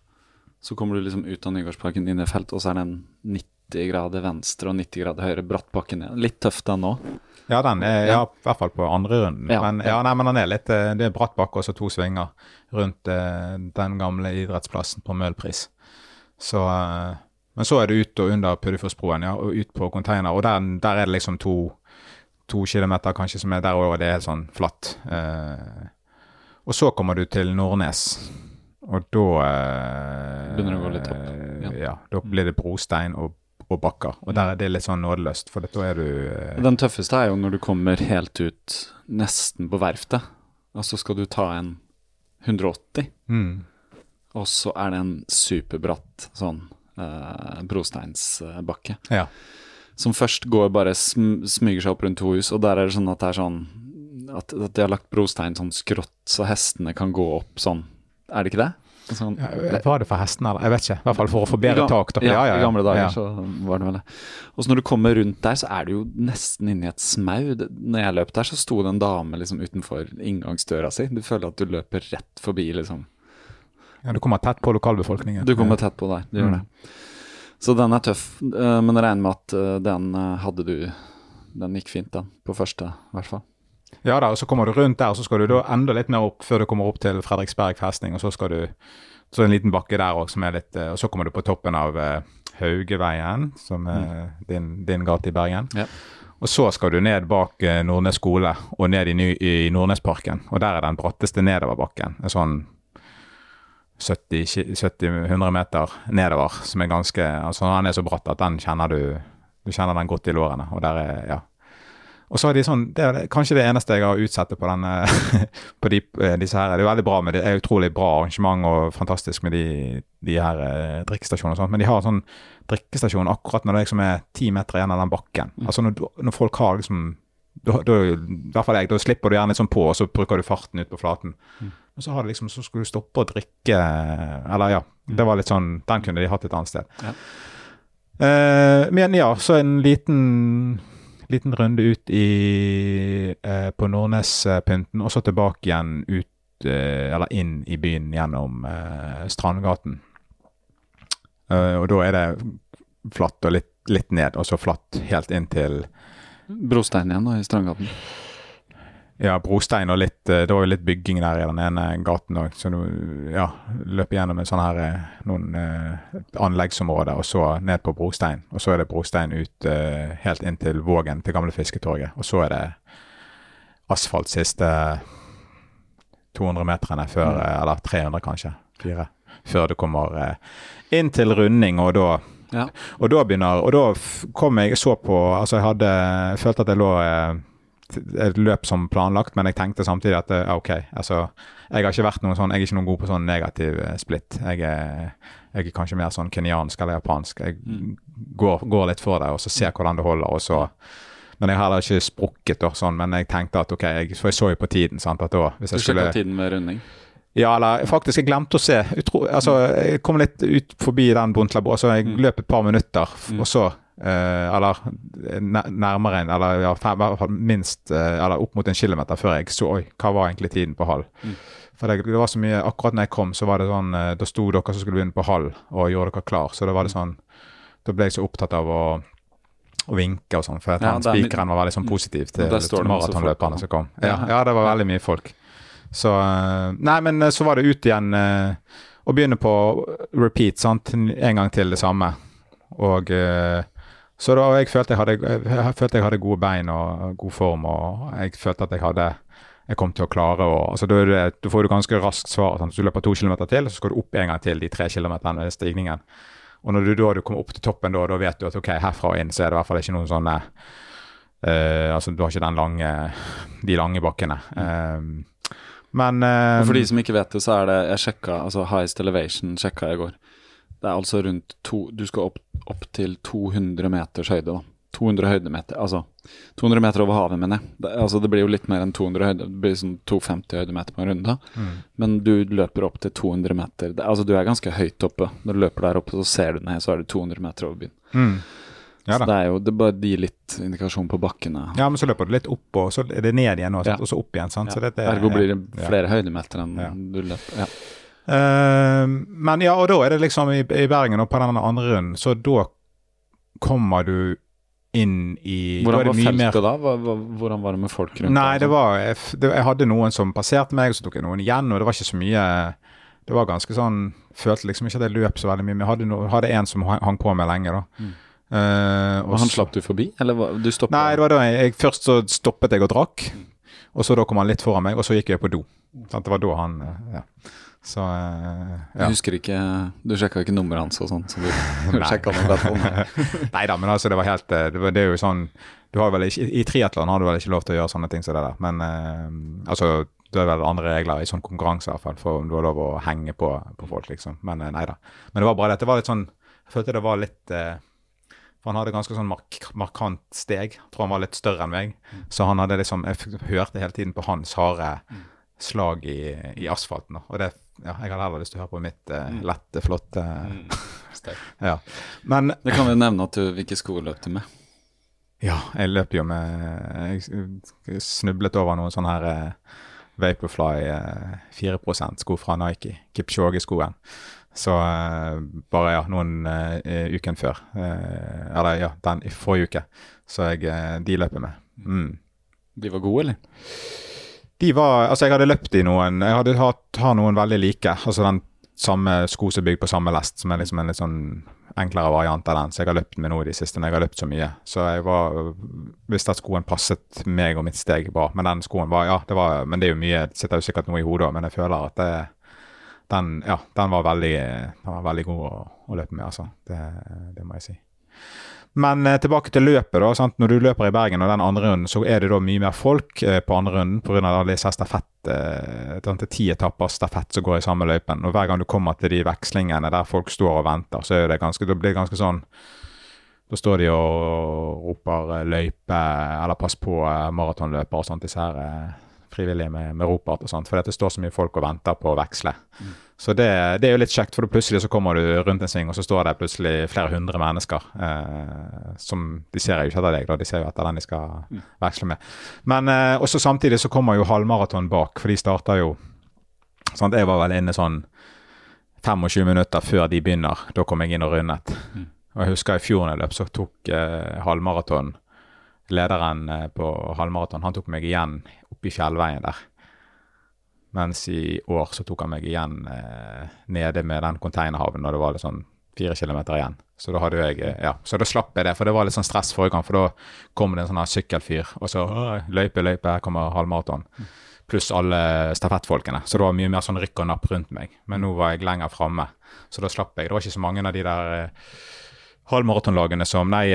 Så kommer du liksom ut av Nygårdsparken inn i felt, og så er det en 90 grader venstre og 90 grader høyre bratt bakke ned. Litt tøff den òg. Ja, den er, ja, i hvert fall på andre runden. Ja, men, ja, nei, men den er litt eh, Det er bratt bakke og så to svinger rundt eh, den gamle idrettsplassen på Møhlpris. Så eh, Men så er det ut og under Puddefjordsbroen, ja, og ut på container. Og der, der er det liksom to to kilometer kanskje, som er der òg, det er helt sånn flatt. Eh, og så kommer du til Nordnes, og da eh, Begynner det å gå litt opp. Ja. ja, da blir det brostein og, og, bakker. Og der er det litt sånn nådeløst, for da er du eh, Den tøffeste er jo når du kommer helt ut nesten på verftet, og så skal du ta en 180. Mm. Og så er det en superbratt sånn brosteinsbakke. Ja som først går bare sm smyger seg opp rundt to hus, og der er det sånn at det er sånn at, at de har lagt brostein sånn skrått, så hestene kan gå opp sånn. Er det ikke det? Sånn, ja, var det for hestene, eller? Jeg vet ikke. I hvert fall for å få bedre tak. Ja, ja, I gamle dager så var det vel det. Og så når du kommer rundt der, så er du jo nesten inni et smau. Når jeg løp der, så sto det en dame liksom utenfor inngangsdøra si. Du føler at du løper rett forbi, liksom. Ja, du kommer tett på lokalbefolkningen. Du kommer tett på der, du mm. gjør det. Så den er tøff, eh, men jeg regner med at eh, den eh, hadde du Den gikk fint, den. På første, i hvert fall. Ja da, og så kommer du rundt der, og så skal du da enda litt mer opp før du kommer opp til Fredriksberg festning, og så skal du så en liten bakke der òg som er litt Og så kommer du på toppen av Haugeveien, som er mm. din, din, gate i Bergen. Ja. Og så skal du ned bak Nordnes skole og ned i, i Nordnesparken. Og der er den bratteste nedoverbakken. En sånn 70-100 meter nedover, som er ganske altså Han er så bratt at den kjenner du Du kjenner den godt i lårene. Og der er Ja. Og så er de sånn Det er kanskje det eneste jeg har utsatt på denne på de, eh, disse her. Det er veldig bra med det. Det er utrolig bra arrangement og fantastisk med de, de her eh, drikkestasjonene og sånt. Men de har sånn drikkestasjon akkurat når det liksom er ti meter igjen av den bakken. Mm. Altså når, når folk har liksom da, da, I hvert fall jeg, da slipper du gjerne litt sånn på, og så bruker du farten ut på flaten. Mm. Men så har liksom, så skulle du stoppe å drikke Eller ja, det var litt sånn Den kunne de hatt et annet sted. Ja. Uh, men ja, så en liten liten runde ut i, uh, på Nordnespynten, og så tilbake igjen ut uh, Eller inn i byen gjennom Strandgaten. Og da er det flatt og litt, litt ned, og så flatt helt inn til Brostein igjen da, i Strandgaten. Ja, brostein og litt eh, Det var jo litt bygging der i den ene gaten òg, så du ja, løp gjennom en sånn her eh, noen eh, anleggsområder, og så ned på brostein. Og så er det brostein ut eh, helt inn til Vågen, til gamle Fisketorget. Og så er det asfalt siste 200 meterne før, mm. eller 300 kanskje, fire, før du kommer eh, inn til runding, og da Ja. og da begynner Og da kom jeg så på Altså, jeg hadde følte at jeg lå et løp som planlagt, men jeg tenkte samtidig at eh, OK, altså Jeg har ikke vært noen sånn Jeg er ikke noen god på sånn negativ eh, splitt. Jeg er, jeg er kanskje mer sånn kenyansk eller japansk. Jeg går, går litt for det, og så ser hvordan det holder, og så men jeg har heller ikke sprukket, og sånn, men jeg tenkte at ok, jeg, for jeg så jo på tiden. sant, at da, hvis Du jeg skulle... sjekka tiden med runding? Ja, eller faktisk, jeg glemte å se. Utro, altså, jeg kom litt ut forbi den Bontlabo, så jeg Mm. løp et par minutter, Mm. og så Eller nærmere en, eller i hvert fall minst eh, Eller opp mot en kilometer før jeg så Oi, hva var egentlig tiden på halv? Mm. For det, det var så mye Akkurat når jeg kom, så var det sånn eh, Da sto dere som skulle begynne på halv, og gjorde dere klar. Så da var det Mm. sånn Da ble jeg så opptatt av å å vinke og sånn, for Ja, han er spikeren var veldig sånn positiv til, til maratonløperne som kom. Ja, Ja. det var veldig mye folk. Så eh, Nei, men eh, så var det ut igjen eh, og begynne på repeat, sant. En gang til det samme. Og eh, så da jeg følte jeg hadde jeg følte jeg hadde gode bein og god form, og jeg følte at jeg hadde jeg kom til å klare å altså da, får du ganske raskt svar. Sånn. Så du løper to kilometer til, så skal du opp en gang til de tre kilometerne ved stigningen. Og når du da du kommer opp til toppen, da, da vet du at ok, herfra og inn så er det i hvert fall ikke noen sånne uh, Altså, du har ikke den lange de lange bakkene. Uh, men uh, for de som ikke vet det, så er det Jeg sjekka, altså Highest Elevation sjekka jeg i går. Det er altså rundt to Du skal opp, opp til 200 meters høyde, da. 200 høydemeter, altså 200 meter over havet, mener jeg. Det, altså, det blir jo litt mer enn 200 høyde, det blir sånn 250 høydemeter på en runde. mm. Men du løper opp til 200 meter. Det, altså, du er ganske høyt oppe. Når du løper der oppe, så ser du ned, så er du 200 meter over byen. Mm. Ja så det er jo det bare gir litt indikasjon på bakkene. Ja, men så løper du litt opp, og så er det ned igjen, og, Ja. og så opp igjen. sant? Så Ja. dette er- Ergo blir det flere høydemeter enn du løper. Ja. Eh, men ja, og da er det liksom i, i Bergen og på den andre runden, så da kommer du inn i Hvordan var feltet da? Hvordan var det med folk rundt? Nei, det var jeg, det, jeg hadde noen som passerte meg, og så tok jeg noen igjen, og det var ikke så mye Det var ganske sånn Følte liksom ikke at jeg løp så veldig mye, men jeg hadde, no, hadde en som hang på meg lenge, da. Mm. Uh, Og han slapp du forbi, eller hva- du stoppet? Nei, det var da jeg, jeg Først så stoppet jeg og drakk, og så da kom han litt foran meg, og så gikk jeg på do. Sant? Det var da han eh, Ja. Så eh, Du husker ikke Du sjekka ikke nummeret hans og sånn? Så du Nei. om det? Nei da, men altså, det var helt eh, Det, var, det er jo sånn du har vel ikke, I triatlon har du vel ikke lov til å gjøre sånne ting som det der, men uh, altså det er vel andre regler i sånn konkurranse i hvert fall, for om du har lov å henge på, på folk, liksom. Men nei da. Men det var bare det. Det var litt sånn Jeg følte det var litt For han hadde ganske sånn mark markant steg. Jeg tror han var litt større enn meg. Så han hadde liksom Jeg hørte hele tiden på hans harde slag i, i asfalten. Og det Ja, jeg hadde heller lyst til å høre på mitt eh, lette, flotte Ja. Men Det kan vi nevne at du hvilke sko løp du med. ja, jeg løp jo med Jeg snublet over noen sånne her eh, Vaporfly eh, 4% sko fra Nike. Kipchoge-skoen. Så eh, bare ja, noen eh, uken før. Eh, eller ja, den i forrige uke. Så jeg, de løper med. Mm. De var gode, eller? De var Altså, jeg hadde løpt i noen Jeg hadde hatt, har noen veldig like. Altså den samme sko som er bygd på samme lest, som er liksom en litt sånn enklere variant av den. Så jeg har løpt med noe i de siste når jeg har løpt så mye. Så jeg var Visste at skoen passet meg og mitt steg bra. Men den skoen var Ja, det var Men det er jo mye Det sitter jo sikkert noe i hodet men jeg føler at det den, ja, den, var veldig, den var veldig god å, å løpe med, altså. Det, det, må jeg si. Men eh, tilbake til løpet. da, sant? Når du løper i Bergen og den andre runden, så er det da mye mer folk eh, på andre runden pga. disse stafett, eh, ti etapper stafett som går i samme løypen. Og Hver gang du kommer til de vekslingene der folk står og venter, så er det ganske, da blir det ganske sånn Da står de og roper eh, 'løype' eller 'pass på maratonløper' og sånt. disse her frivillige med, med ropart og sånt. For det står så mye folk og venter på å veksle. Mm. Så det, det, er jo litt kjekt, for plutselig så kommer du rundt en sving, og så står det plutselig flere hundre mennesker. Eh, som De ser jo ikke etter deg, da, de ser jo etter den de skal mm. veksle med. Men eh, også samtidig så kommer jo halvmaraton bak, for de starter jo sant? Jeg var vel inne sånn 25 minutter før de begynner. Da kom jeg inn og rundet. Mm. Og jeg husker i fjor da jeg løp, så tok eh, halvmaraton lederen eh, på halvmaraton, han tok meg igjen oppe i fjellveien der. Mens i år så tok han meg igjen eh, nede med den konteinerhavnen, og det var litt sånn fire kilometer igjen. Så da hadde jeg, eh, ja, så da slapp jeg det, for det var litt sånn stress forrige gang. For da kom det en sånn her sykkelfyr, og så løype, løype, her kommer halvmaraton. Pluss alle stafettfolkene. Så det var mye mer sånn rykk og napp rundt meg. Men nå var jeg lenger framme, så da slapp jeg. Det var ikke så mange av de der eh, halvmaratonlagene som Nei,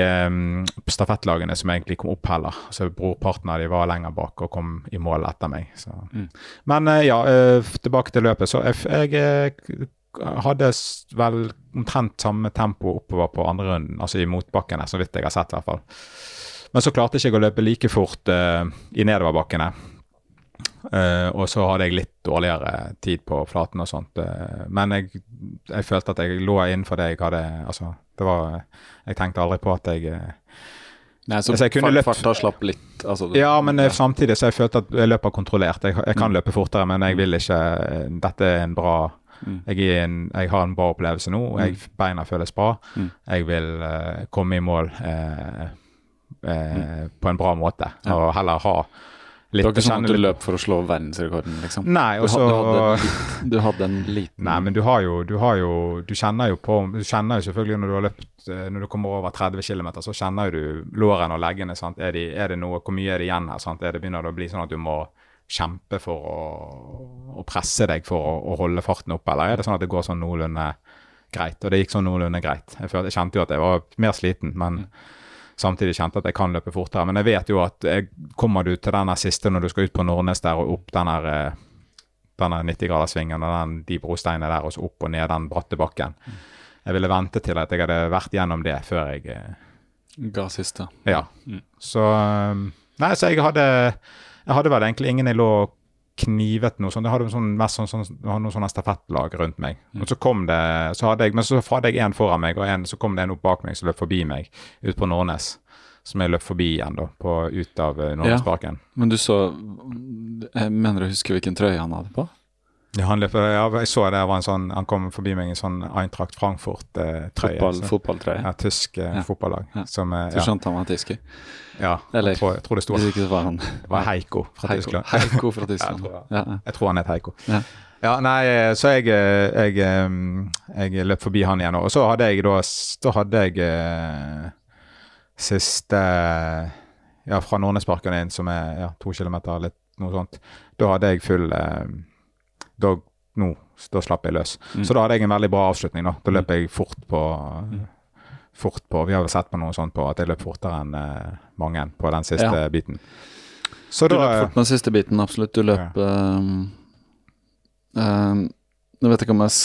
stafettlagene som egentlig kom opp heller. Så Brorparten av de var lenger bak og kom i mål etter meg. Mm. Men eh, ja, eh, tilbake til løpet. Så jeg, jeg eh, hadde vel omtrent samme tempo oppover på andre runden, altså i motbakkene, så vidt jeg har sett i hvert fall. Men så klarte jeg ikke å løpe like fort uh, i nedoverbakkene. Uh, og så hadde jeg litt dårligere tid på flaten og sånt. Uh, men jeg, jeg, følte at jeg lå innenfor det jeg hadde Altså, var Jeg tenkte aldri på at jeg uh, Nei, så, så jeg kunne løpt Farta slapp litt? Altså, ja, men ja. samtidig så jeg følte at jeg løper kontrollert. Jeg, jeg kan mm. løpe fortere, men jeg vil ikke Dette er en bra mm. jeg, en, jeg, har en bra opplevelse nå. Mm. Jeg, beina føles bra. Mm. Jeg vil komme i mål mm. på en bra måte, ja. og heller ha Litt, det var ikke sånn at du løp for å slå verdensrekorden, liksom? Nei, også, du, hadde, du, hadde, en liten Nei, men du har jo Du, har jo, du kjenner jo på Du kjenner jo selvfølgelig når du har løpt eh, Når du kommer over 30 km, så kjenner du lårene og leggene. sant? Er, de, er, det noe Hvor mye er det igjen her? sant? Er det begynner det å bli sånn at du må kjempe for å, å presse deg for å, å, holde farten oppe, eller er det sånn at det går sånn noenlunde greit? Og det gikk sånn noenlunde greit. Jeg, følte, jeg kjente jo at jeg var mer sliten, men mm samtidig kjente at jeg kan løpe fortere. Men jeg vet jo at jeg, kommer du til denne siste når du skal ut på Nordnes der og opp denne, eh, denne 90-graderssvingen og den, de brosteinene der, og så opp og ned den bratte bakken. Jeg ville vente til at jeg hadde vært gjennom det før jeg eh, Ga siste. Ja. Mm. Så eh, Nei, så jeg hadde Jeg hadde vel egentlig ingen jeg lå knivet noe sånt. Jeg hadde sånn, mest sånn, sånn, noen sånne stafettlag rundt meg. Mm. Og så kom det, så hadde jeg, Men så hadde jeg en foran meg, og en, så kom det en opp bak meg som løp forbi meg ut på Nordnes. Som jeg løp forbi igjen da, på, ut av uh, Nordnesparken. Ja, men du så Jeg mener å huske hvilken trøye han hadde på? Ja, han løp, ja, jeg så det var en sånn, han kom forbi meg i en sånn Eintracht Frankfurt-trøye. Eh, Fotball, fotballtrøye? Ja, tysk eh, fotballag. Som, eh, du skjønte han var tysk? Ja, Eller, jeg, tror, jeg tror det sto det var, han. det var Heiko fra Heiko. Tyskland. Heiko fra Tyskland. jeg, tror, jeg, tror, han het Heiko. Ja. nei, eh, så jeg, eh, jeg, eh, jeg, løp forbi han igjen. Og så hadde jeg da Da hadde jeg eh, siste Ja, fra Nordnesparken inn, som er ja, to kilometer, litt noe sånt. Da hadde jeg full da, nå, da slapp jeg løs. Mm. Så da hadde jeg en veldig bra avslutning. Da, da løp mm. jeg fort på, mm. fort på Vi har vel sett på noe sånt på at jeg løp fortere enn uh, mange på den siste ja. biten. Så du da, løp fort på den siste biten, absolutt. Du løp ja. um, um, Nå vet jeg ikke om jeg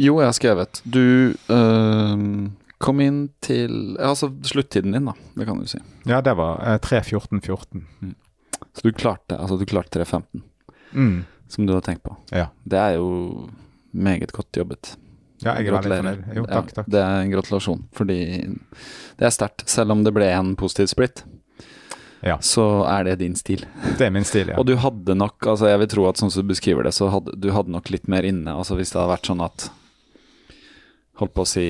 Jo, jeg har skrevet. Du um, kom inn til Altså sluttiden din, da. Det kan du si. Ja, det var uh, 3.14,14. Mm. Så du klarte altså du klarte 3.15. Mm som du har tenkt på. Ja. Det er jo meget godt jobbet. Ja, jeg er veldig fornøyd. Jo, takk, takk. Ja, det er en gratulasjon, fordi det er sterkt. Selv om det ble en positiv split, ja. så er det din stil. Det er min stil, ja. Og du hadde nok, altså jeg vil tro at sånn som du beskriver det, så hadde du hadde nok litt mer inne. Altså hvis det hadde vært sånn at Holdt på å si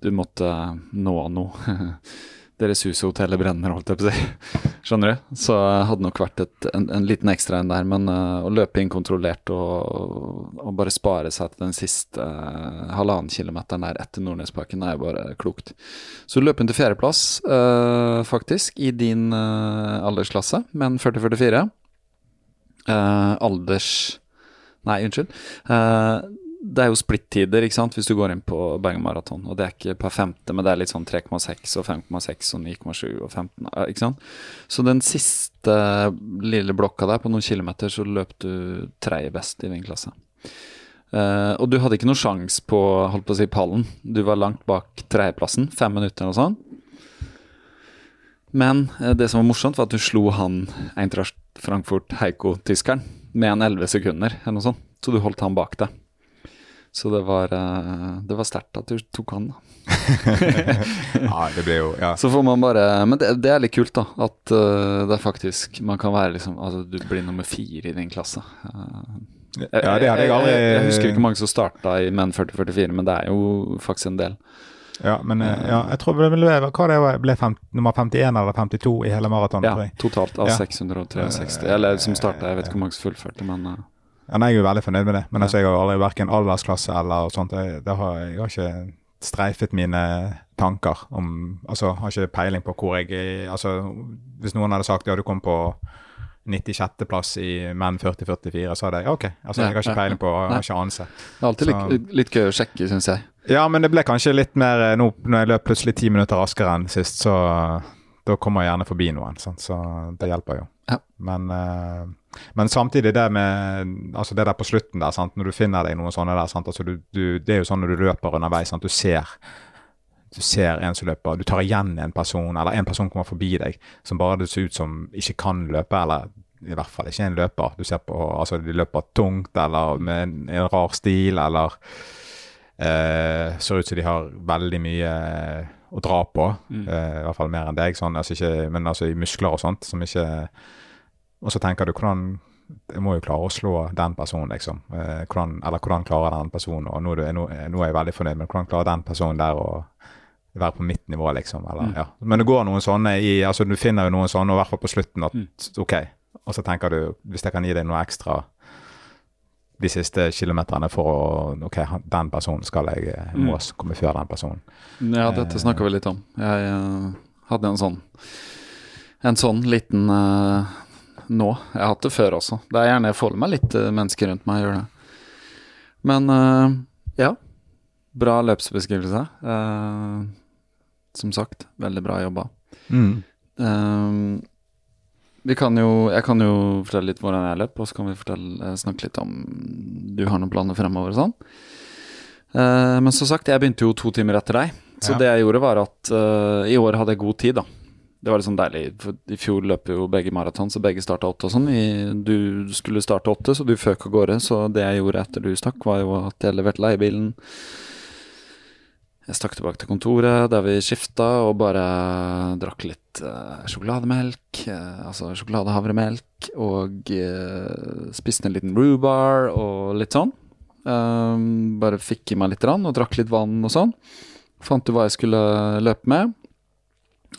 du måtte nå noe. deres hus og hotellet brenner, holdt jeg på å si. Skjønner du? Så hadde nok vært et, en, en, liten ekstra en der. Men uh, å løpe inn kontrollert og, og, bare spare seg til den siste uh, halvannen kilometeren der etter Nordnesparken er jo bare klokt. Så du løp inn til fjerdeplass, uh, faktisk, i din aldersklasse, men 40-44. alders Nei, unnskyld. Uh, det er jo splittider ikke sant, hvis du går inn på Bergen Maraton. Og det er ikke per femte, men det er litt sånn 3,6 og 5,6 og 9,7 og 15. ikke sant? Så den siste lille blokka der, på noen kilometer, så løp du tredje best i din klasse. Uh, og du hadde ikke noe sjanse på holdt på å si pallen. Du var langt bak tredjeplassen, fem minutter eller noe sånt. Men uh, det som var morsomt, var at du slo han Eintracht Frankfurt Heiko-tyskeren med en 11 sekunder, eller noe sånt. Så du holdt han bak deg. Så det var, uh, det var sterkt at du tok han, da. ja, det ble jo ja. Så får man bare Men det, det er litt kult, da. At uh, det er faktisk Man kan være liksom Altså, du blir nummer fire i din klasse. Uh, ja, det hadde jeg aldri jeg, jeg, husker ikke mange som starta i menn 40-44, men det er jo faktisk en del. Ja, men ja, jeg tror det ble, hva det var, ble fem, nummer 51 eller 52 i hele maratonen. Ja, totalt av ja. 663. Eller som starta, jeg vet ikke hvor mange som fullførte, men ja, nei, jeg er veldig fornøyd med det, men altså, jeg har aldri verken aldersklasse eller sånt. Jeg, har, jeg har ikke streifet mine tanker om Altså, har ikke peiling på hvor jeg Altså, hvis noen hadde sagt ja, du kom på 96.-plass i menn 40-44, så hadde jeg OK. Altså, jeg har ikke peiling på, jeg har ikke anelse. Det er alltid litt, litt gøy å sjekke, syns jeg. Ja, men det ble kanskje litt mer eh, nå når jeg løp plutselig ti minutter raskere enn sist, så da kommer jeg gjerne forbi noen. Sant? Så det hjelper jo. Ja. Men uh, men samtidig det med altså det der på slutten der, sant? når du finner deg noen sånne der sant? Altså du, du, Det er jo sånn når du løper underveis, sant? du ser du ser en som løper, du tar igjen en person, eller en person kommer forbi deg som bare det ser ut som ikke kan løpe, eller i hvert fall ikke en løper. Du ser på, altså De løper tungt eller med en, en rar stil, eller uh, ser ut som de har veldig mye å dra på. Mm. Eh, I hvert fall mer enn deg, sånn, altså ikke, men altså i muskler og sånt, som ikke og så tenker du hvordan Jeg må jo klare å slå den personen, liksom. Eh, hvordan, eller hvordan klarer den personen Og nå, nå, nå, er jeg veldig fornøyd, men hvordan klarer den personen der å være på mitt nivå, liksom. Eller, mm. ja. Men det går noen sånne i altså Du finner jo noen sånne, i hvert fall på slutten, at mm. OK. Og så tenker du, hvis jeg kan gi deg noe ekstra de siste kilometerne for å OK, den personen skal jeg mm. må mm. komme før den personen. Ja, dette snakka vi litt om. Jeg uh, hadde en sånn en sånn liten uh, nå. Jeg har hatt det før også. Det er gjerne jeg får meg litt mennesker rundt meg gjør det. Men uh, ja. Bra løpsbeskrivelse. Uh, som sagt, veldig bra jobba. Mm. Vi kan jo, jeg kan jo fortelle litt hvordan jeg løp, og så kan vi fortelle, snakke litt om du har noen planer fremover og sånn. men som sagt, jeg begynte jo to timer etter deg. Så ja. det jeg gjorde, var at i år hadde jeg god tid, da. Det var sånn deilig, for i fjor løp jo begge maraton, så begge starta åtte og sånn. Du skulle starte åtte, så du føk av gårde. Så det jeg gjorde etter du stakk, var jo at jeg leverte leiebilen. Jeg stakk tilbake til kontoret der vi skifta, og bare drakk litt uh, sjokolademelk. Uh, altså sjokoladehavremelk. Og uh, spiste en liten rhubar og litt sånn. bare fikk i meg litt og drakk litt vann og sånn. Fant ut hva jeg skulle løpe med.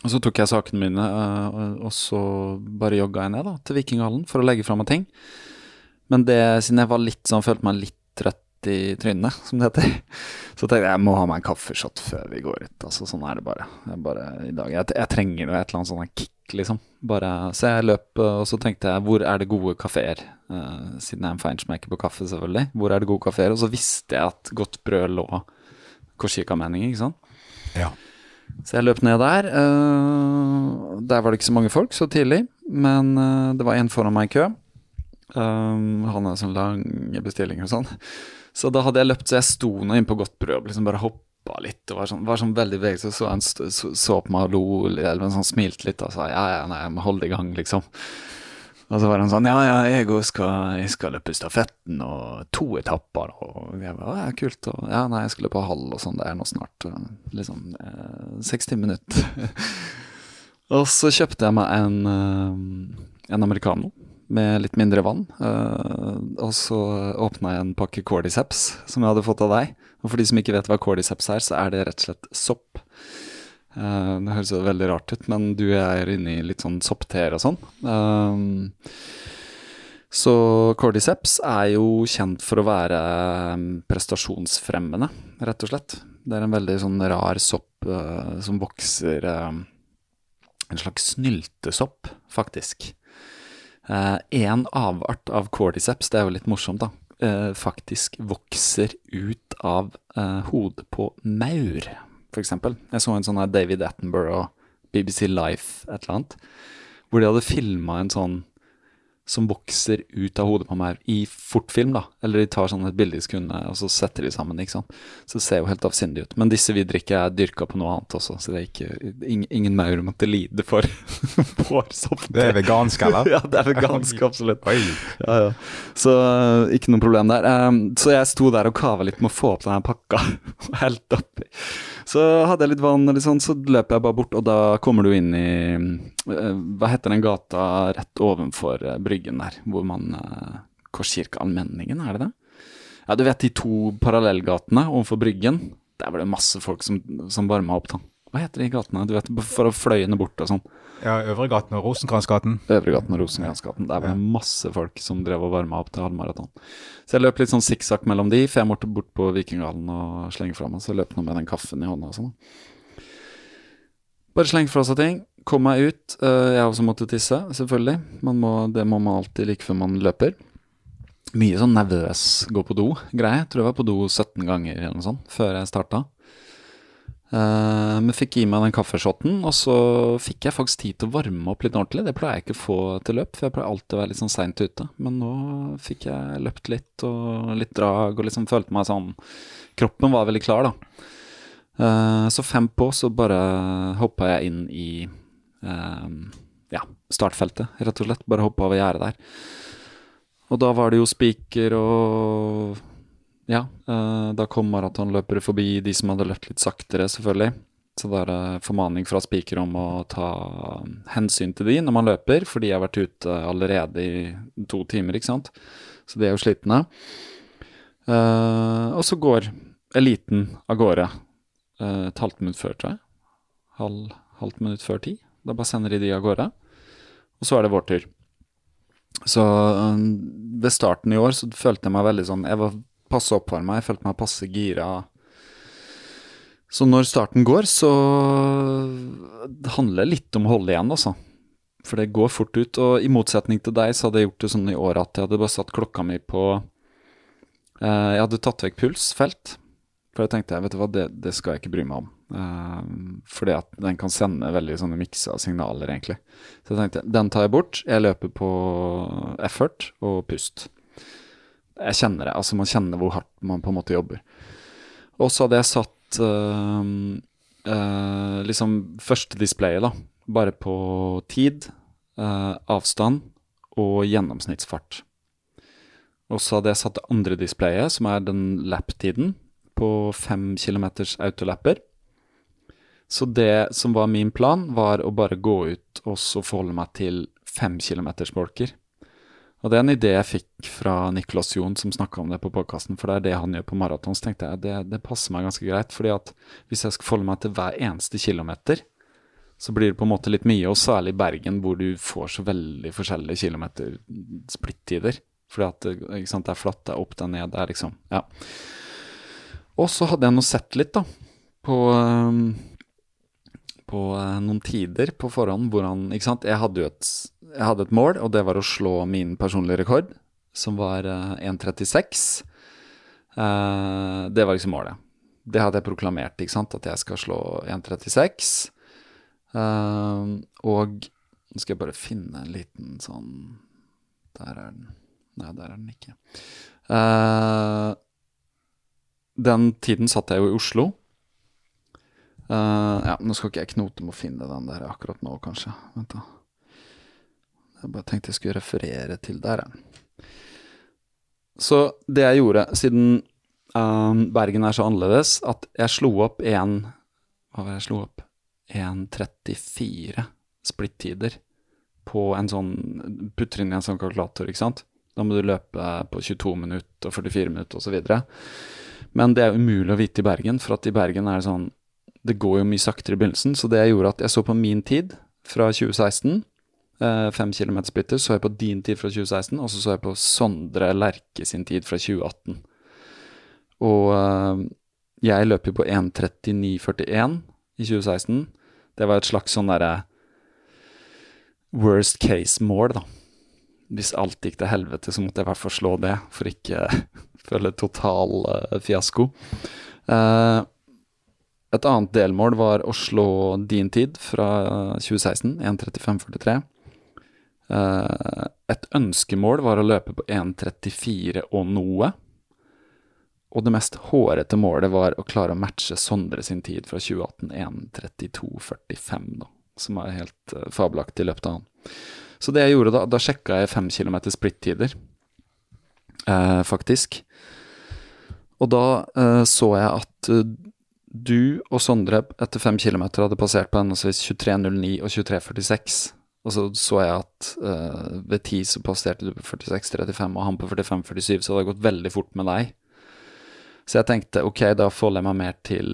Og så tok jeg sakene mine, og så bare jogga jeg ned da, til Vikinghallen for å legge fra meg ting. Men det, siden jeg var litt sånn, følte meg litt trøtt i trynet, som det heter, så tenkte jeg jeg må ha meg en kaffeshot før vi går ut. Altså, sånn er det bare. Jeg, bare i dag, jeg, jeg trenger noe, et eller annet sånn kick, liksom. Bare, så jeg løp, og så tenkte jeg hvor er det gode kafeer? Uh, siden jeg er en feinschmecker på kaffe, selvfølgelig. Hvor er det gode kafeer? Og så visste jeg at godt brød lå Korsika-mening, ikke sant. Ja. Så jeg løp ned der. Uh, der var det ikke så mange folk så tidlig, men uh, det var en foran meg i kø. Um, han har sånn lange bestillinger og sånn. Så da hadde jeg løpt, så jeg sto nå inne på Godt brød liksom bare hoppa litt og var sånn, var sånn veldig beveget. Så han så, så, på meg og lo, eller sånn, smilte litt og sa ja, ja, nei, jeg må holde i gang, liksom. Og så var han sånn Ja, ja, jeg skal, jeg skal løpe stafetten og to etapper. Og jeg bare, ja, kult. Og ja, nei, jeg skal løpe halv og sånn. Det er nå snart liksom eh, 60 minutter. og så kjøpte jeg meg en, eh, en americano med litt mindre vann. Uh, og så åpna jeg en pakke cordyceps som jeg hadde fått av deg. Og for de som ikke vet hva cordyceps er, så er det rett og slett sopp. Uh, det høres jo veldig rart ut, men du er inne i litt sånn soppteer og sånn. Uh, så cordyceps er jo kjent for å være prestasjonsfremmende, rett og slett. Det er en veldig sånn rar sopp som vokser En slags snyltesopp, faktisk. En avart av cordyceps, det er jo litt morsomt, da. eh, faktisk vokser ut av eh, hodet på maur, eksempel. Jeg så en sånn David Attenborough, BBC Life, et eller annet, hvor de hadde filma en sånn som vokser ut av hodet på meg i fortfilm, da. Eller de tar sånn et bilde i sekundet, og så setter de sammen, ikke sant. Så det ser jo helt avsindig ut. Men disse vi drikker er dyrka på noe annet også, så det er ikke Ingen, ingen maur måtte lide for vår vårsopp. Det er vegansk, eller? ja, det er vegansk, absolutt. Ja, ja. Så uh, ikke noe problem der. Um, så jeg sto der og kava litt med å få opp denne pakka helt oppi. Så hadde jeg litt vann, sånn, så løper jeg bare bort, og da kommer du inn i uh, Hva heter den gata rett ovenfor uh, Bryggen der, hvor man uh, Korskirkeallmenningen, er det det? Ja, du vet de to parallellgatene overfor Bryggen? Der var det masse folk som, som varma opp, da. Hva heter de gatene? Du vet, For å fløyene bort og sånn. Ja, Øvregaten og Rosenkransgaten. Øvregaten og Rosenkransgaten. Der var det masse folk som drev og varma opp til halvmaraton. Så jeg løp litt sånn sikksakk mellom de, for jeg måtte bort på Vikinghallen og slenge fra meg. Så jeg løp nå med den kaffen i hånda og sånn. Bare slenge fra seg ting. Kom meg ut. Uh, jeg også måtte tisse, selvfølgelig. Må, det må man alltid like før man løper. Mye sånn nervøs gå på do-greie. Tror jeg var på do 17 ganger eller noe sånt før jeg starta. Uh, men fikk i meg den kaffeshotten, og så fikk jeg faktisk tid til å varme opp litt ordentlig. Det pleier jeg ikke å få til løp, for jeg pleier alltid å være litt sånn seint ute. Men nå fikk jeg løpt litt og litt drag og liksom følte meg sånn Kroppen var veldig klar, da. Uh, så fem på, så bare hoppa jeg inn i uh, ja, startfeltet, rett og slett. Bare hoppa over gjerdet der. Og da var det jo spiker og ja, uh, da kom maratonløpere forbi de som hadde løpt litt saktere, selvfølgelig. Så da er det formaning fra spiker om å ta hensyn til de når man løper, for de har vært ute allerede i to timer, ikke sant. Så de er jo slitne. Uh, og så går eliten av gårde uh, et halvt minutt før, tror jeg. Halv, halvt minutt før ti. Da bare sender de de av gårde. Og så er det vår tur. Så um, ved starten i år så følte jeg meg veldig sånn Jeg var passe oppvarma, jeg følte meg passe gira. Så når starten går, så det handler litt om å holde igjen, altså. For det går fort ut. Og i motsetning til deg, så hadde jeg gjort det sånn i året at jeg hadde bare satt klokka mi på eh, Jeg hadde tatt vekk pulsfelt. For jeg tenkte vet du hva, det, det skal jeg ikke bry meg om. Eh, fordi at den kan sende veldig sånne miksa signaler, egentlig. Så jeg tenkte den tar jeg bort. Jeg løper på effort og pust. Jeg kjenner det. Altså, man kjenner hvor hardt man på en måte jobber. Og så hadde jeg satt uh, uh, liksom første displayet, da. Bare på tid, uh, avstand og gjennomsnittsfart. Og så hadde jeg satt det andre displayet, som er den lap-tiden, på fem kilometers autolapper. Så det som var min plan, var å bare gå ut og så forholde meg til fem kilometers bolker. Og det er en idé jeg fikk fra Niklas Jon, som snakka om det på podkasten, for det er det han gjør på maraton. Så tenkte jeg det, det passer meg ganske greit, fordi at hvis jeg skal forholde meg til hver eneste kilometer, så blir det på en måte litt mye, og særlig i Bergen, hvor du får så veldig forskjellige kilometer splittider. Fordi at sant, det er flatt, det er opp, det er ned, det er liksom Ja. Og så hadde jeg nå sett litt, da, på um, på uh, noen tider på forhånd hvor han Ikke sant, jeg hadde jo et, jeg hadde et mål, og det var å slå min personlige rekord, som var uh, 1.36. Uh, det var liksom målet. Det hadde jeg proklamert, ikke sant, at jeg skal slå 1.36. og nå skal jeg bare finne en liten sånn Der er den. Nei, der er den ikke. den tiden satt jeg jo i Oslo. Ja, Nå skal ikke jeg knote med å finne den der akkurat nå, kanskje. Vent da. Jeg bare tenkte jeg skulle referere til der, jeg. Så det jeg gjorde, siden um, Bergen er så annerledes, at jeg slo opp en Hva var det jeg slo opp? 1.34 splittider på en sånn Putter inn i en sånn kalkulator, ikke sant. Da må du løpe på 22 minutter og 44 minutter osv. Men det er umulig å vite i Bergen, for at i Bergen er det sånn det går jo mye saktere i begynnelsen, så det jeg gjorde at jeg så på min tid fra 2016, eh, fem kilometer splitter, så jeg på din tid fra 2016, og så så jeg på Sondre Lerke sin tid fra 2018. Og eh, jeg løp jo på 1.39,41 i 2016. Det var et slags sånn derre worst case-mål, da. hvis alt gikk til helvete, så måtte jeg i hvert fall slå det, for ikke føle total uh, fiasko. Uh, et annet delmål var å slå din tid fra 2016, 1.35,43. Uh, et ønskemål var å løpe på 1.34 og noe. Og det mest hårete målet var å klare å matche Sondre sin tid fra 2018, 1.32,45, da, som er helt uh, fabelaktig i løpet av han. Så det jeg gjorde da, da sjekka jeg fem km splittider, eh, faktisk. Og da eh, så jeg at du og Sondre etter fem km hadde passert på henholdsvis 23.09 og 23.46. Og så så jeg at uh, ved 10 så passerte du på 46.35 og han på 45.47, så det hadde gått veldig fort med deg. Så jeg tenkte ok, da forholder jeg meg mer til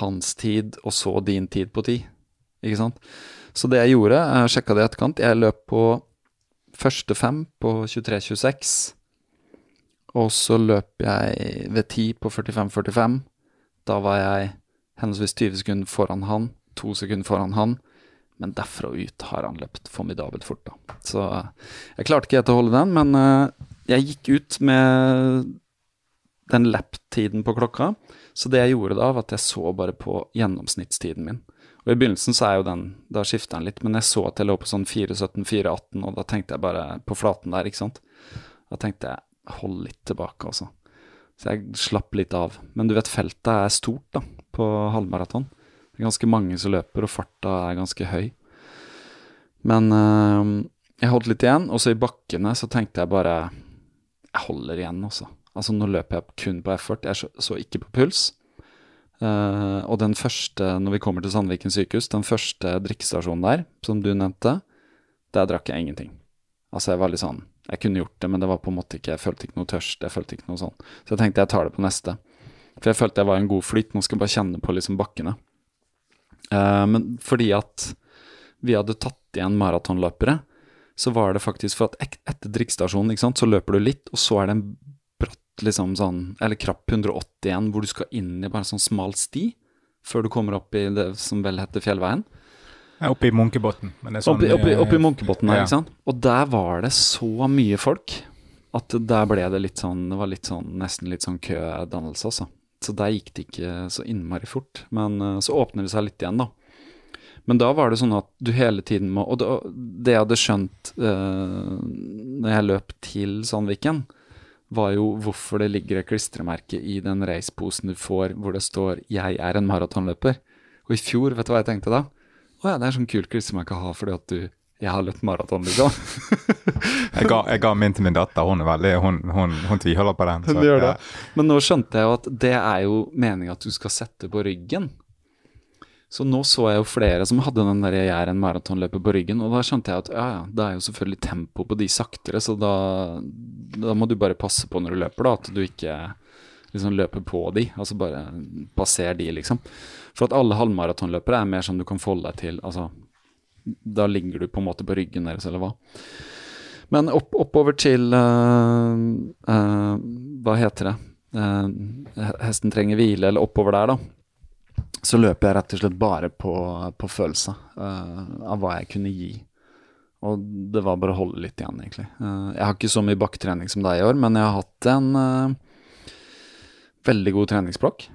hans tid, og så din tid på ti. Ikke sant? Så det jeg gjorde, jeg sjekka det i etterkant, jeg løp på første fem på 23.26. Og så løp jeg ved 10 på 45.45. Da var jeg henholdsvis 20 sekunder foran han, to sekunder foran han. Men derfra og ut har han løpt formidabelt fort, da. Så jeg klarte ikke helt å holde den, men uh, jeg gikk ut med den lap-tiden på klokka. Så det jeg gjorde da, var at jeg så bare på gjennomsnittstiden min. Og I begynnelsen så er jo den Da skifta den litt, men jeg så at jeg lå på sånn 4.17-4.18, og da tenkte jeg bare på flaten der, ikke sant. Da tenkte jeg hold litt tilbake, altså. Så jeg slapp litt av. Men du vet, feltet er stort da, på halvmaraton. Det er ganske mange som løper, og farta er ganske høy. Men øh, jeg holdt litt igjen, og så i bakkene så tenkte jeg bare Jeg holder igjen, også. Altså, nå løper jeg kun på effort. Jeg så ikke på puls. Uh, og den første, når vi kommer til Sandviken sykehus, den første drikkestasjonen der, som du nevnte, der drakk jeg ingenting. Altså, jeg var litt sånn jeg kunne gjort det, men det var på en måte ikke Jeg følte ikke noe tørst. Jeg følte ikke noe sånn. Så jeg tenkte jeg tar det på neste. For jeg følte jeg var i en god flyt. Nå skal jeg bare kjenne på liksom bakkene. Uh, men fordi at vi hadde tatt igjen maratonløpere, så var det faktisk for at etter drikkestasjonen, ikke sant, så løper du litt, og så er det en bratt liksom sånn, eller krapp 180 igjen, hvor du skal inn i bare sånn smal sti før du kommer opp i det som vel heter Fjellveien. Oppe i Munkebotn. Sånn, oppe, oppe, oppe, i Munkebotn her, ja. ikke sant. Og der var det så mye folk at der ble det litt sånn Det var litt sånn, nesten litt sånn kødannelse, altså. Så der gikk det ikke så innmari fort. Men uh, så åpner det seg litt igjen, da. Men da var det sånn at du hele tiden må Og da, det jeg hadde skjønt uh, når jeg løp til Sandviken, var jo hvorfor det ligger et klistremerke i den raceposen du får hvor det står 'Jeg er en maratonløper'. Og i fjor, vet du hva jeg tenkte da? Å ja, det er sånn kult klistremerke å ha fordi at du jeg har løpt maraton, liksom. jeg, ga, jeg, ga, min til min datter. Hun er veldig, hun, hun, hun tviholder på den. Så, gjør det. Ja. Men nå skjønte jeg jo at det er jo meninga at du skal sette på ryggen. Så nå så jeg jo flere som hadde den der 'jeg er en maratonløper' på ryggen, og da skjønte jeg at ja, ja, det er jo selvfølgelig tempo på de saktere, så da, da må du bare passe på når du løper, da, at du ikke liksom løper på de, altså bare passer de, liksom. For at alle halvmaratonløpere er mer sånn du kan folde deg til. Altså, da ligger du på en måte på ryggen deres, eller hva. Men opp, oppover til uh, uh, Hva heter det? Uh, hesten trenger hvile, eller oppover der, da. Så løper jeg rett og slett bare på, på følelse av hva jeg kunne gi. Og det var bare å holde litt igjen, egentlig. jeg har ikke så mye bakketrening som deg i år, men jeg har hatt en veldig god treningsblokk.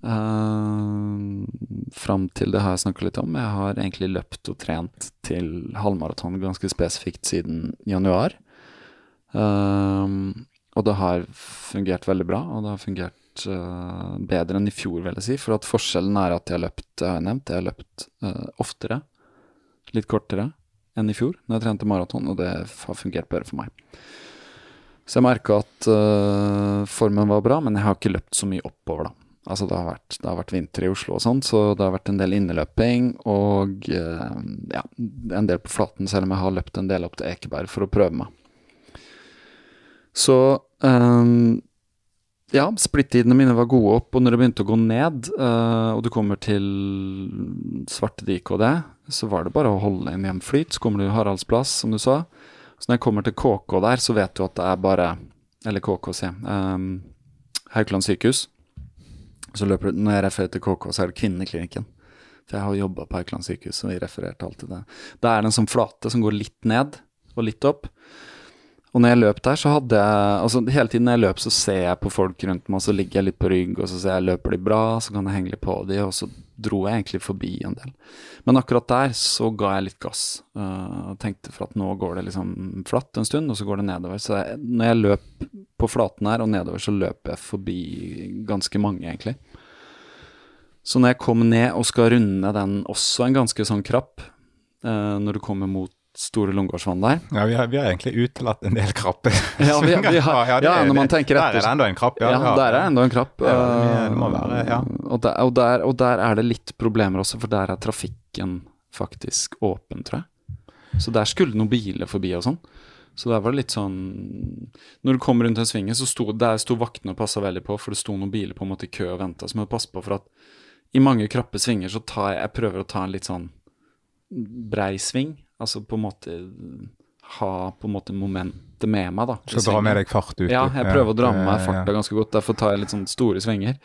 Uh, fram til det har jeg snakka litt om. Jeg har egentlig løpt og trent til halvmaraton ganske spesifikt siden januar. Uh, og det har fungert veldig bra, og det har fungert uh, bedre enn i fjor, vil jeg si. For at forskjellen er at jeg har løpt, jeg har nevnt, jeg har løpt oftere, litt kortere, enn i fjor når jeg trente maraton, og det har fungert bedre for meg. Så jeg merka at formen var bra, men jeg har ikke løpt så mye oppover, da. Altså det har, vært, det har vært vinter i Oslo og sånn, så det har vært en del inneløping og eh, ja, en del på flaten, selv om jeg har løpt en del opp til Ekeberg for å prøve meg. Så um, ja, splittidene mine var gode opp, og når det begynte å gå ned, uh, og du kommer til Svartediket og det, så var det bare å holde en jevn flyt. Så kommer du Haraldsplass, som du sa. Så når jeg kommer til KK der, så vet du at det er bare Eller KK, sier. Um, Haukeland sykehus. Så løper du, Når jeg refererer til KK, så er det Kvinneklinikken. For jeg har jobba på Haukeland sykehus, og vi refererte alltid det. Da er det en sånn flate som går litt ned og litt opp. Og når jeg løp der, så hadde jeg Altså hele tiden når jeg løp, så ser jeg på folk rundt meg, og så ligger jeg litt på rygg, og så ser jeg løper de bra, så kan jeg henge litt på de, og så dro jeg egentlig forbi en del. Men akkurat der så ga jeg litt gass, uh, tenkte for at nå går det liksom flatt en stund, og så går det nedover. Så jeg, når jeg løp på flaten her og nedover, så løper jeg forbi ganske mange, egentlig. Så når jeg kom ned og skal runde den, også en ganske sånn krapp, uh, når du kommer mot Store Lungegårdsvann der. Ja, vi har, vi har egentlig utelatt en del krabber. Ja, vi, vi har, ja, ja, når man tenker etter. Der er det enda en krabb, ja. ja der er det enda en krabb. Ja, det må være, ja. Og der, og, der, og der er det litt problemer også, for der er trafikken faktisk åpen, tror jeg. Så der skulle noen biler forbi og sånn. Så der var det litt sånn Når du kom rundt den svingen, så sto der sto vaktene og passa veldig på, for det sto noen biler på en måte i kø og venta. Så må du passe på for at i mange krappe svinger så tar jeg Jeg prøver å ta en litt sånn brei sving. Altså på en måte ha på en måte momentet med meg, da. Så dra med deg fart ut? Ja, jeg prøver å dra med meg farta ganske godt. Derfor tar jeg litt sånn store svinger.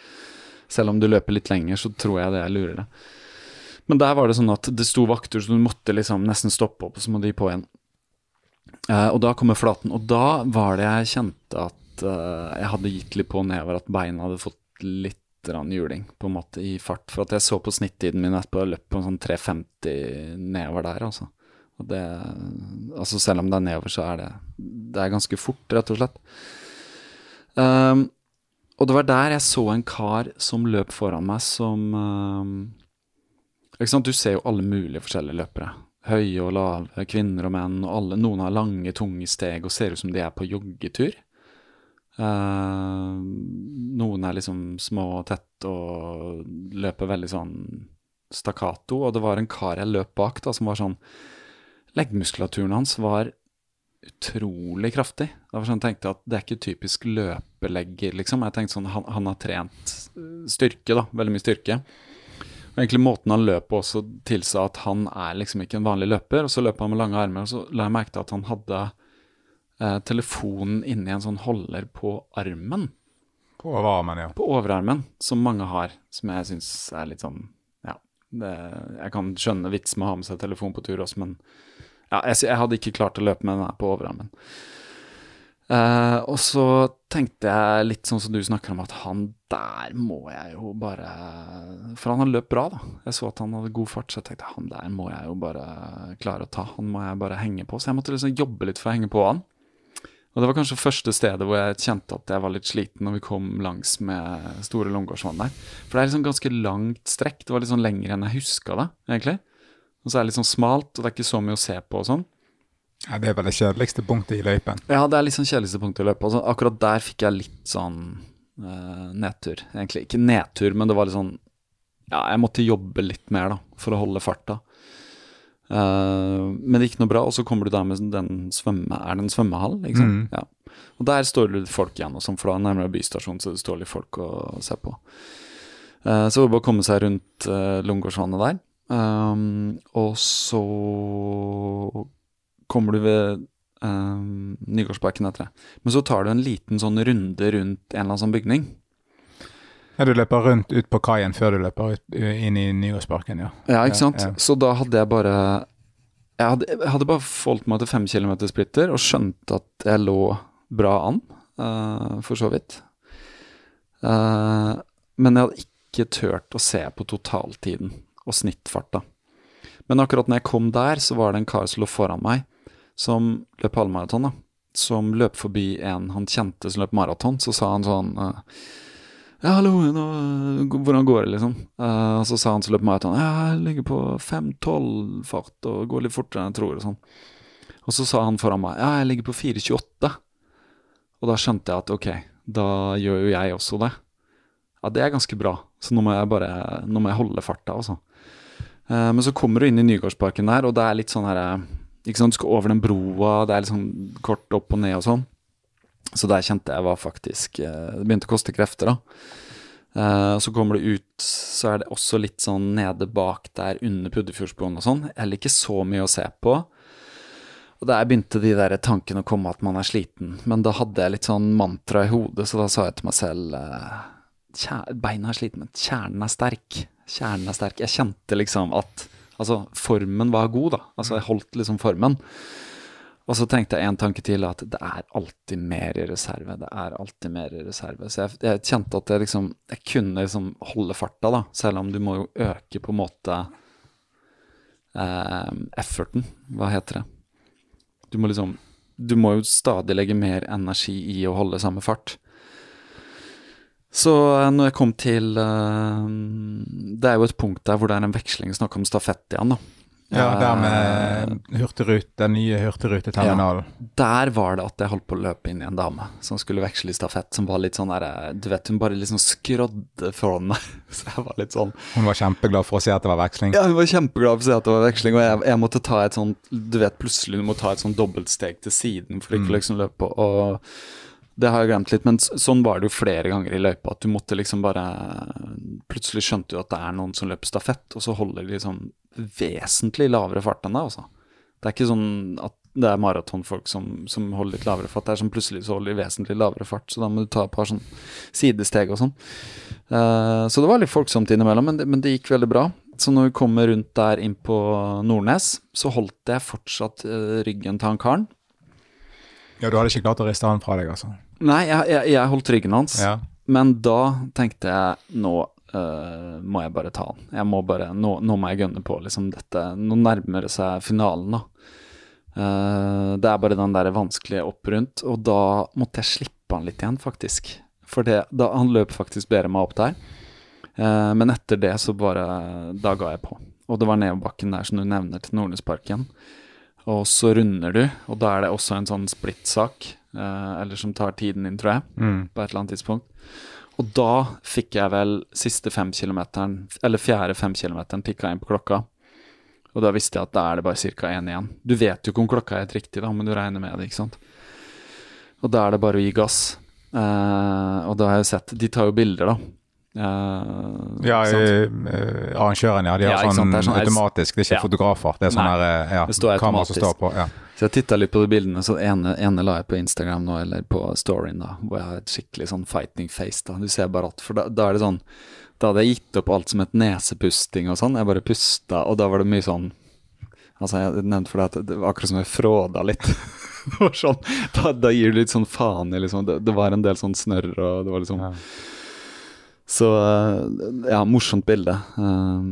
Selv om du løper litt lenger, så tror jeg det er lurere. Men der var det sånn at det sto vakter, så du måtte liksom nesten stoppe opp, og så må de på igjen. Uh, og da kommer flaten. Og da var det jeg kjente at uh, jeg hadde gitt litt på nedover, at beina hadde fått litt juling på en måte i fart. For at jeg så på snittiden min etterpå jeg løp på en sånn 3,50 nedover der, altså. Og det, altså selv om det er nedover, så er det Det er ganske fort, rett og slett. Um, og det var der jeg så en kar som løp foran meg, som um, ikke sant? Du ser jo alle mulige forskjellige løpere. Høye og lave, kvinner og menn, og alle, noen har lange, tunge steg og ser ut som de er på joggetur. Uh, noen er liksom små og tett og løper veldig sånn stakkato. Og det var en kar jeg løp bak, da, som var sånn Leggmuskulaturen hans var utrolig kraftig. Det var sånn Jeg tenkte at det er ikke typisk løpelegger, liksom. Jeg tenkte sånn, han, han har trent styrke, da. Veldig mye styrke. Og egentlig Måten han løp på også tilsa at han er liksom ikke en vanlig løper. Og så løp han med lange armer, og så la jeg merke til at han hadde eh, telefonen inni en sånn holder på armen. På overarmen, ja. På overarmen, som mange har. Som jeg syns er litt sånn Ja. Det, jeg kan skjønne vits med å ha med seg telefon på tur også, men ja, jeg, jeg, hadde ikke klart å løpe med den her på overarmen. Uh, og så tenkte jeg litt sånn som du snakker om, at han der må jeg jo bare For han har løpt bra, da. Jeg så at han hadde god fart, så jeg tenkte han der må jeg jo bare klare å ta. Han må jeg bare henge på. Så jeg måtte liksom jobbe litt for å henge på han. Og det var kanskje første stedet hvor jeg kjente at jeg var litt sliten når vi kom langs med Store Långårdsvann der. For det er liksom ganske langt strekk. Det var litt sånn lenger enn jeg huska det, egentlig. Og så er det litt sånn smalt, og det er ikke så mye å se på og sånn. Ja, Det er vel det kjedeligste punktet i løypen? Ja, det er litt sånn kjedeligste punktet i løypa. Altså, akkurat der fikk jeg litt sånn uh, nedtur. Egentlig ikke nedtur, men det var litt sånn Ja, jeg måtte jobbe litt mer, da, for å holde farta. Uh, men det gikk noe bra, og så kommer du der med den svømme... Er det en svømmehall? liksom? Mm. Ja. Og der står det folk igjen, og sånn, for da er nærmere bystasjonen, så det står litt folk å se på. Uh, så det var bare å komme seg rundt uh, Lungegårdsvannet der. Um, og så kommer du ved um, Nygårdsparken etter det. Men så tar du en liten sånn runde rundt en eller annen sånn bygning. Ja, Du løper rundt ut på kaien før du løper ut, inn i Nygårdsparken, ja. Ja, ikke sant. Ja, ja. Så da hadde jeg bare Jeg hadde, jeg hadde bare foldt meg til fem kilometer splitter og skjønte at jeg lå bra an, uh, for så vidt. Uh, men jeg hadde ikke turt å se på totaltiden og snittfarta. Men akkurat når jeg kom der, så var det en kar som lå foran meg, som løp halvmaraton, da. Som løp forbi en han kjente som løp maraton. Så sa han sånn uh, Ja, hallo, nå, hvordan går det, liksom? Og så sa han som løp maraton Ja, jeg ligger på 5-12 fart og går litt fortere enn jeg tror, og sånn. Og så sa han foran meg Ja, jeg ligger på 4,28. Og da skjønte jeg at ok, da gjør jo jeg også det. Ja, det er ganske bra. Så nå må jeg bare Nå må jeg holde farta, altså. Uh, men så kommer du inn i Nygårdsparken der, og det er litt sånn her eh, ikke sant, Du skal over den broa, det er litt sånn kort opp og ned og sånn. Så der kjente jeg var faktisk uh, Det begynte å koste krefter, da. Uh, så kommer du ut, så er det også litt sånn nede bak der under Puddefjordsbroen og sånn. Heller ikke så mye å se på. Og der begynte de der tankene å komme at man er sliten. Men da hadde jeg litt sånn mantra i hodet, så da sa jeg til meg selv Beina er slitne, men kjernen er sterk kjernen er sterk. Jeg kjente liksom at Altså, formen var god, da. Altså, jeg holdt liksom formen. Og så tenkte jeg en tanke til, at det er alltid mer i reserve. Det er alltid mer i reserve. Så jeg, jeg kjente at jeg liksom Jeg kunne liksom holde farta, da. Selv om du må jo øke på en måte eh, efforten. Hva heter det? Du må liksom Du må jo stadig legge mer energi i å holde samme fart. Så eh, når jeg kom til uh, Det er jo et punkt der hvor det er en veksling snakk om stafett igjen, da. Ja, der Eh, med hurtigrut, den nye hurtigruteterminalen. Der var det at jeg holdt på å løpe inn i en dame som skulle veksle i stafett, som var litt sånn der Du vet, hun bare liksom skrådde foran meg. Så jeg var litt sånn Hun var kjempeglad for å se at det var veksling. Ja, hun var kjempeglad for å se at det var veksling, og jeg, jeg måtte ta et sånn Du vet, plutselig du må ta et sånn dobbeltsteg til siden for ikke mm. liksom løpe og det har jeg glemt litt, men sånn var det jo flere ganger i løypa. At du måtte liksom bare Plutselig skjønte du at det er noen som løper stafett, og så holder de liksom vesentlig lavere fart enn deg, altså. Det er ikke sånn at det er maratonfolk som, som holder litt lavere fart. Det er sånn plutselig så holder de vesentlig lavere fart, så da må du ta et par sånn sidesteg og sånn. Uh, så det var litt folksomt innimellom, men det, men det gikk veldig bra. Så når vi kommer rundt der inn på Nordnes, så holdt jeg fortsatt uh, ryggen til han karen. Ja, du hadde ikke klart å riste han fra deg, altså. Nei, jeg, jeg, jeg holdt ryggen hans. Ja. Men da tenkte jeg nå uh, må jeg bare ta han. Jeg må bare, nå, nå må jeg gønne på liksom dette. Nå nærmer det seg finalen, da. Uh, det er bare den der vanskelige opp rundt, og da måtte jeg slippe han litt igjen, faktisk. For det, da, han løp faktisk bedre meg opp der. Uh, men etter det så bare Da ga jeg på. Og det var nedoverbakken der som du nevner til Nordnesparken. Og så runder du, og da er det også en sånn splittsak, eller som tar tiden din, tror jeg Mm. på et eller annet tidspunkt. Og da fikk jeg vel siste fem kilometeren, eller fjerde fem kilometeren tikka inn på klokka. Og da visste jeg at da er det bare ca. én igjen. Du vet jo ikke om klokka er helt riktig, da, men du regner med det, ikke sant. Og da er det bare å gi gass. Uh, og da har jeg sett De tar jo bilder, da. Uh, Ja, arrangørene, eh, arrangøren, ja. De har Ja, sånn, sånn- automatisk, det er ikke Ja. fotografer. Det er sånn eh, ja, kamera som står på. Ja. Så jeg titta litt på de bildene, så ene, ene la jeg på Instagram nå, eller på storyen, da, hvor jeg har et skikkelig sånn fighting face, da. Du ser bare at For da, da er det sånn Da hadde jeg gitt opp alt som het nesepusting og sånn. Jeg bare pusta, og da var det mye sånn Altså, jeg nevnte for deg at det var akkurat som jeg fråda litt. Sånn, da, da gir du litt sånn faen i liksom det, det var en del sånn snørr, og det var liksom Ja. Så eh, ja, morsomt bilde. Eh,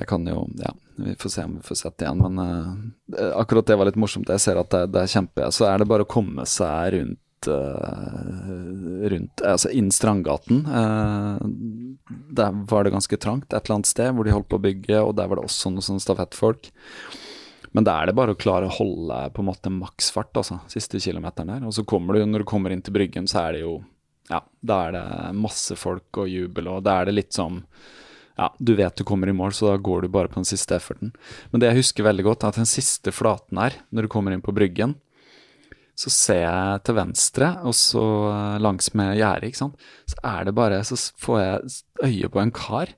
Jeg kan jo Ja, vi får se om vi får sett igjen, men uh, akkurat det var litt morsomt. Jeg ser at det, det er kjempe Så er det bare å komme seg rundt eh, rundt, altså inn Strandgaten. Eh, der var det ganske trangt et eller annet sted hvor de holdt på å bygge, og der var det også noen sånne stafettfolk. Men da er det bare å klare å holde på en måte maksfart, altså, siste kilometeren der. Og så kommer du, når du kommer inn til Bryggen, så er det jo Ja, da er det masse folk og jubel, og da er det litt som ja, du vet du kommer i mål, så da går du bare på den siste efforten. Men det jeg husker veldig godt, er at den siste flaten her, når du kommer inn på Bryggen, så ser jeg til venstre, og så langsmed langs med gjerdet, ikke sant, så er det bare Så får jeg øye på en kar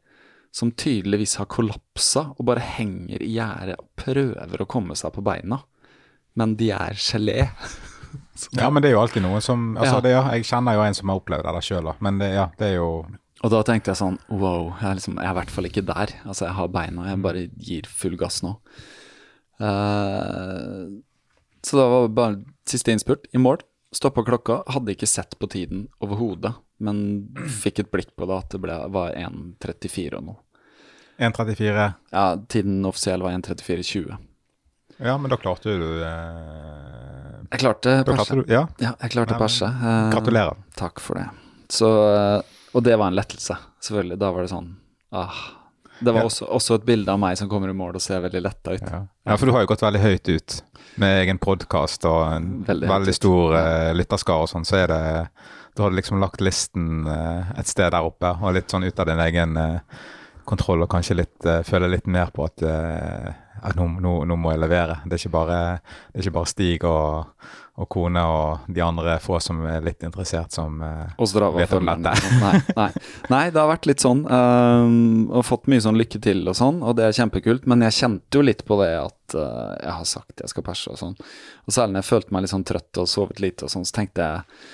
som tydeligvis har kollapsa og bare henger i gjerdet og prøver å komme seg på beina. Men de er gelé. Ja, men det er jo alltid noen som altså, Ja. det, ja, Jeg kjenner jo en som har opplevd det der sjøl, men det, ja, det er jo Og da tenkte jeg sånn Wow, jeg er, liksom, jeg er i hvert fall ikke der. Altså, jeg har beina, jeg bare gir full gass nå. Uh, så da var bare siste innspurt, i mål. Stoppa klokka. Hadde ikke sett på tiden overhodet, men fikk et blikk på det at det ble, var 1.34 og noe. 1,34. Ja, tiden offisiell var 1.34,20. Ja, men da klarte du eh, Jeg klarte perse. Ja, Ja, jeg klarte perse. Eh, gratulerer. Takk for det. Så, eh, og det var en lettelse, selvfølgelig. Da var det sånn ah. Det var også, også et bilde av meg som kommer i mål og ser veldig letta ut. Ja. ja, for du har jo gått veldig høyt ut med egen podkast og en Veldig veldig, stor uh, lytterskare og sånn, så er det Du har liksom lagt listen uh, et sted der oppe, og litt sånn ut av din egen uh, kontroll, og kanskje litt uh, føle litt mer på at, at nå, nå, nå må jeg levere. Det er ikke bare, det er ikke bare Stig og, og kone og de andre få som er litt interessert, som eh, Vet om dette. Nei, nei. nei, det har vært litt sånn. Um, og fått mye sånn lykke til og sånn, og det er kjempekult. Men jeg kjente jo litt på det at uh, jeg har sagt jeg skal perse og sånn. Og særlig når jeg følte meg litt sånn trøtt og sovet lite og sånn, så tenkte jeg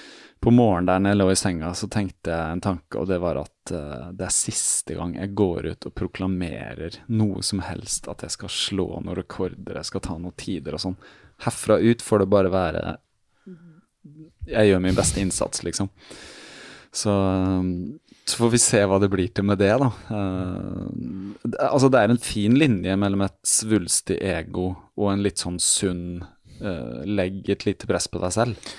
på morgenen der når jeg lå i senga, så tenkte jeg en tanke, og det var at uh, det er siste gang jeg går ut og proklamerer noe som helst, at jeg skal slå noen rekorder, jeg skal ta noen tider og sånn. Herfra ut får det bare være Jeg gjør min beste innsats, liksom. Så, um, så får vi se hva det blir til med det, da. Uh, altså, det er en fin linje mellom et svulstig ego og en litt sånn sunn uh, Legg et lite press på deg selv.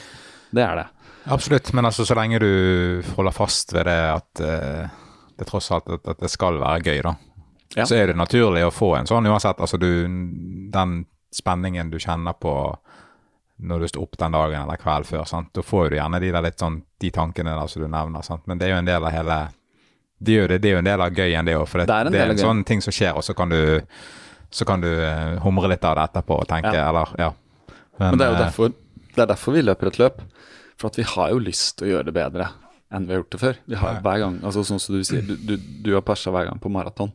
Det er det. Absolutt, men altså så lenge du holder fast ved det at uh, det tross alt at, at, det skal være gøy, da. Ja. Så er det naturlig å få en sånn uansett. Altså du Den spenningen du kjenner på når du står opp den dagen eller kvelden før. Sant? Da får du gjerne de, litt sånn, de tankene der som du nevner. Sant? Men det er jo en del av hele Det er jo, det, det er jo en del av gøyen, det òg. For det, det, er en, det er en sånn ting som skjer, og så kan du, så kan du uh, humre litt av det etterpå og tenke, ja. eller Ja. Men, Men, det er jo eh, derfor, det er derfor vi løper et løp. For at vi har jo lyst til å gjøre det bedre enn vi har gjort det før. Vi har hver gang, altså Sånn som du sier, du, du, du har persa hver gang på maraton.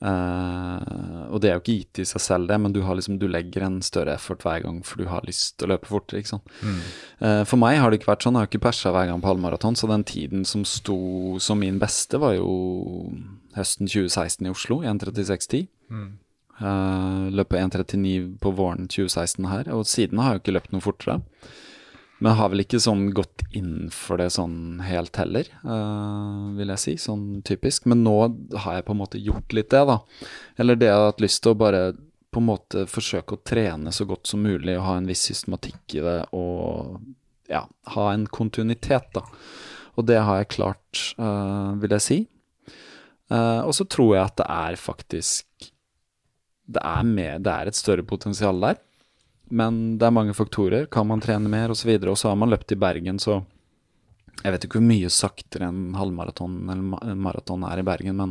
Uh, og det er jo ikke gitt i seg selv, det, men du, liksom, du, legger en større effort hver gang for du har lyst til å løpe fortere. ikke sant? Mm. Uh, for meg har det ikke vært sånn. Jeg har ikke persa hver gang på halvmaraton, så den tiden som sto som min beste, var jo høsten 2016 i Oslo, 1.36,10. Mm. Uh, løp på 1.39 på våren 2016 her, og siden har jeg jo ikke løpt noe fortere. Men har vel ikke sånn gått inn for det sånn helt heller, uh, vil jeg si. Sånn typisk. Men nå har jeg på en måte gjort litt det, da. Eller det jeg har hatt lyst til å bare på en måte forsøke å trene så godt som mulig og ha en viss systematikk i det og ja, ha en kontinuitet, da. Og det har jeg klart, uh, vil jeg si. Uh, og så tror jeg at det er faktisk det er, med, det er et større potensial der. Men det er mange faktorer. Kan man trene mer, osv. Og, så har man løpt i Bergen, så Jeg vet ikke hvor mye saktere en halvmaraton eller maraton er i Bergen, men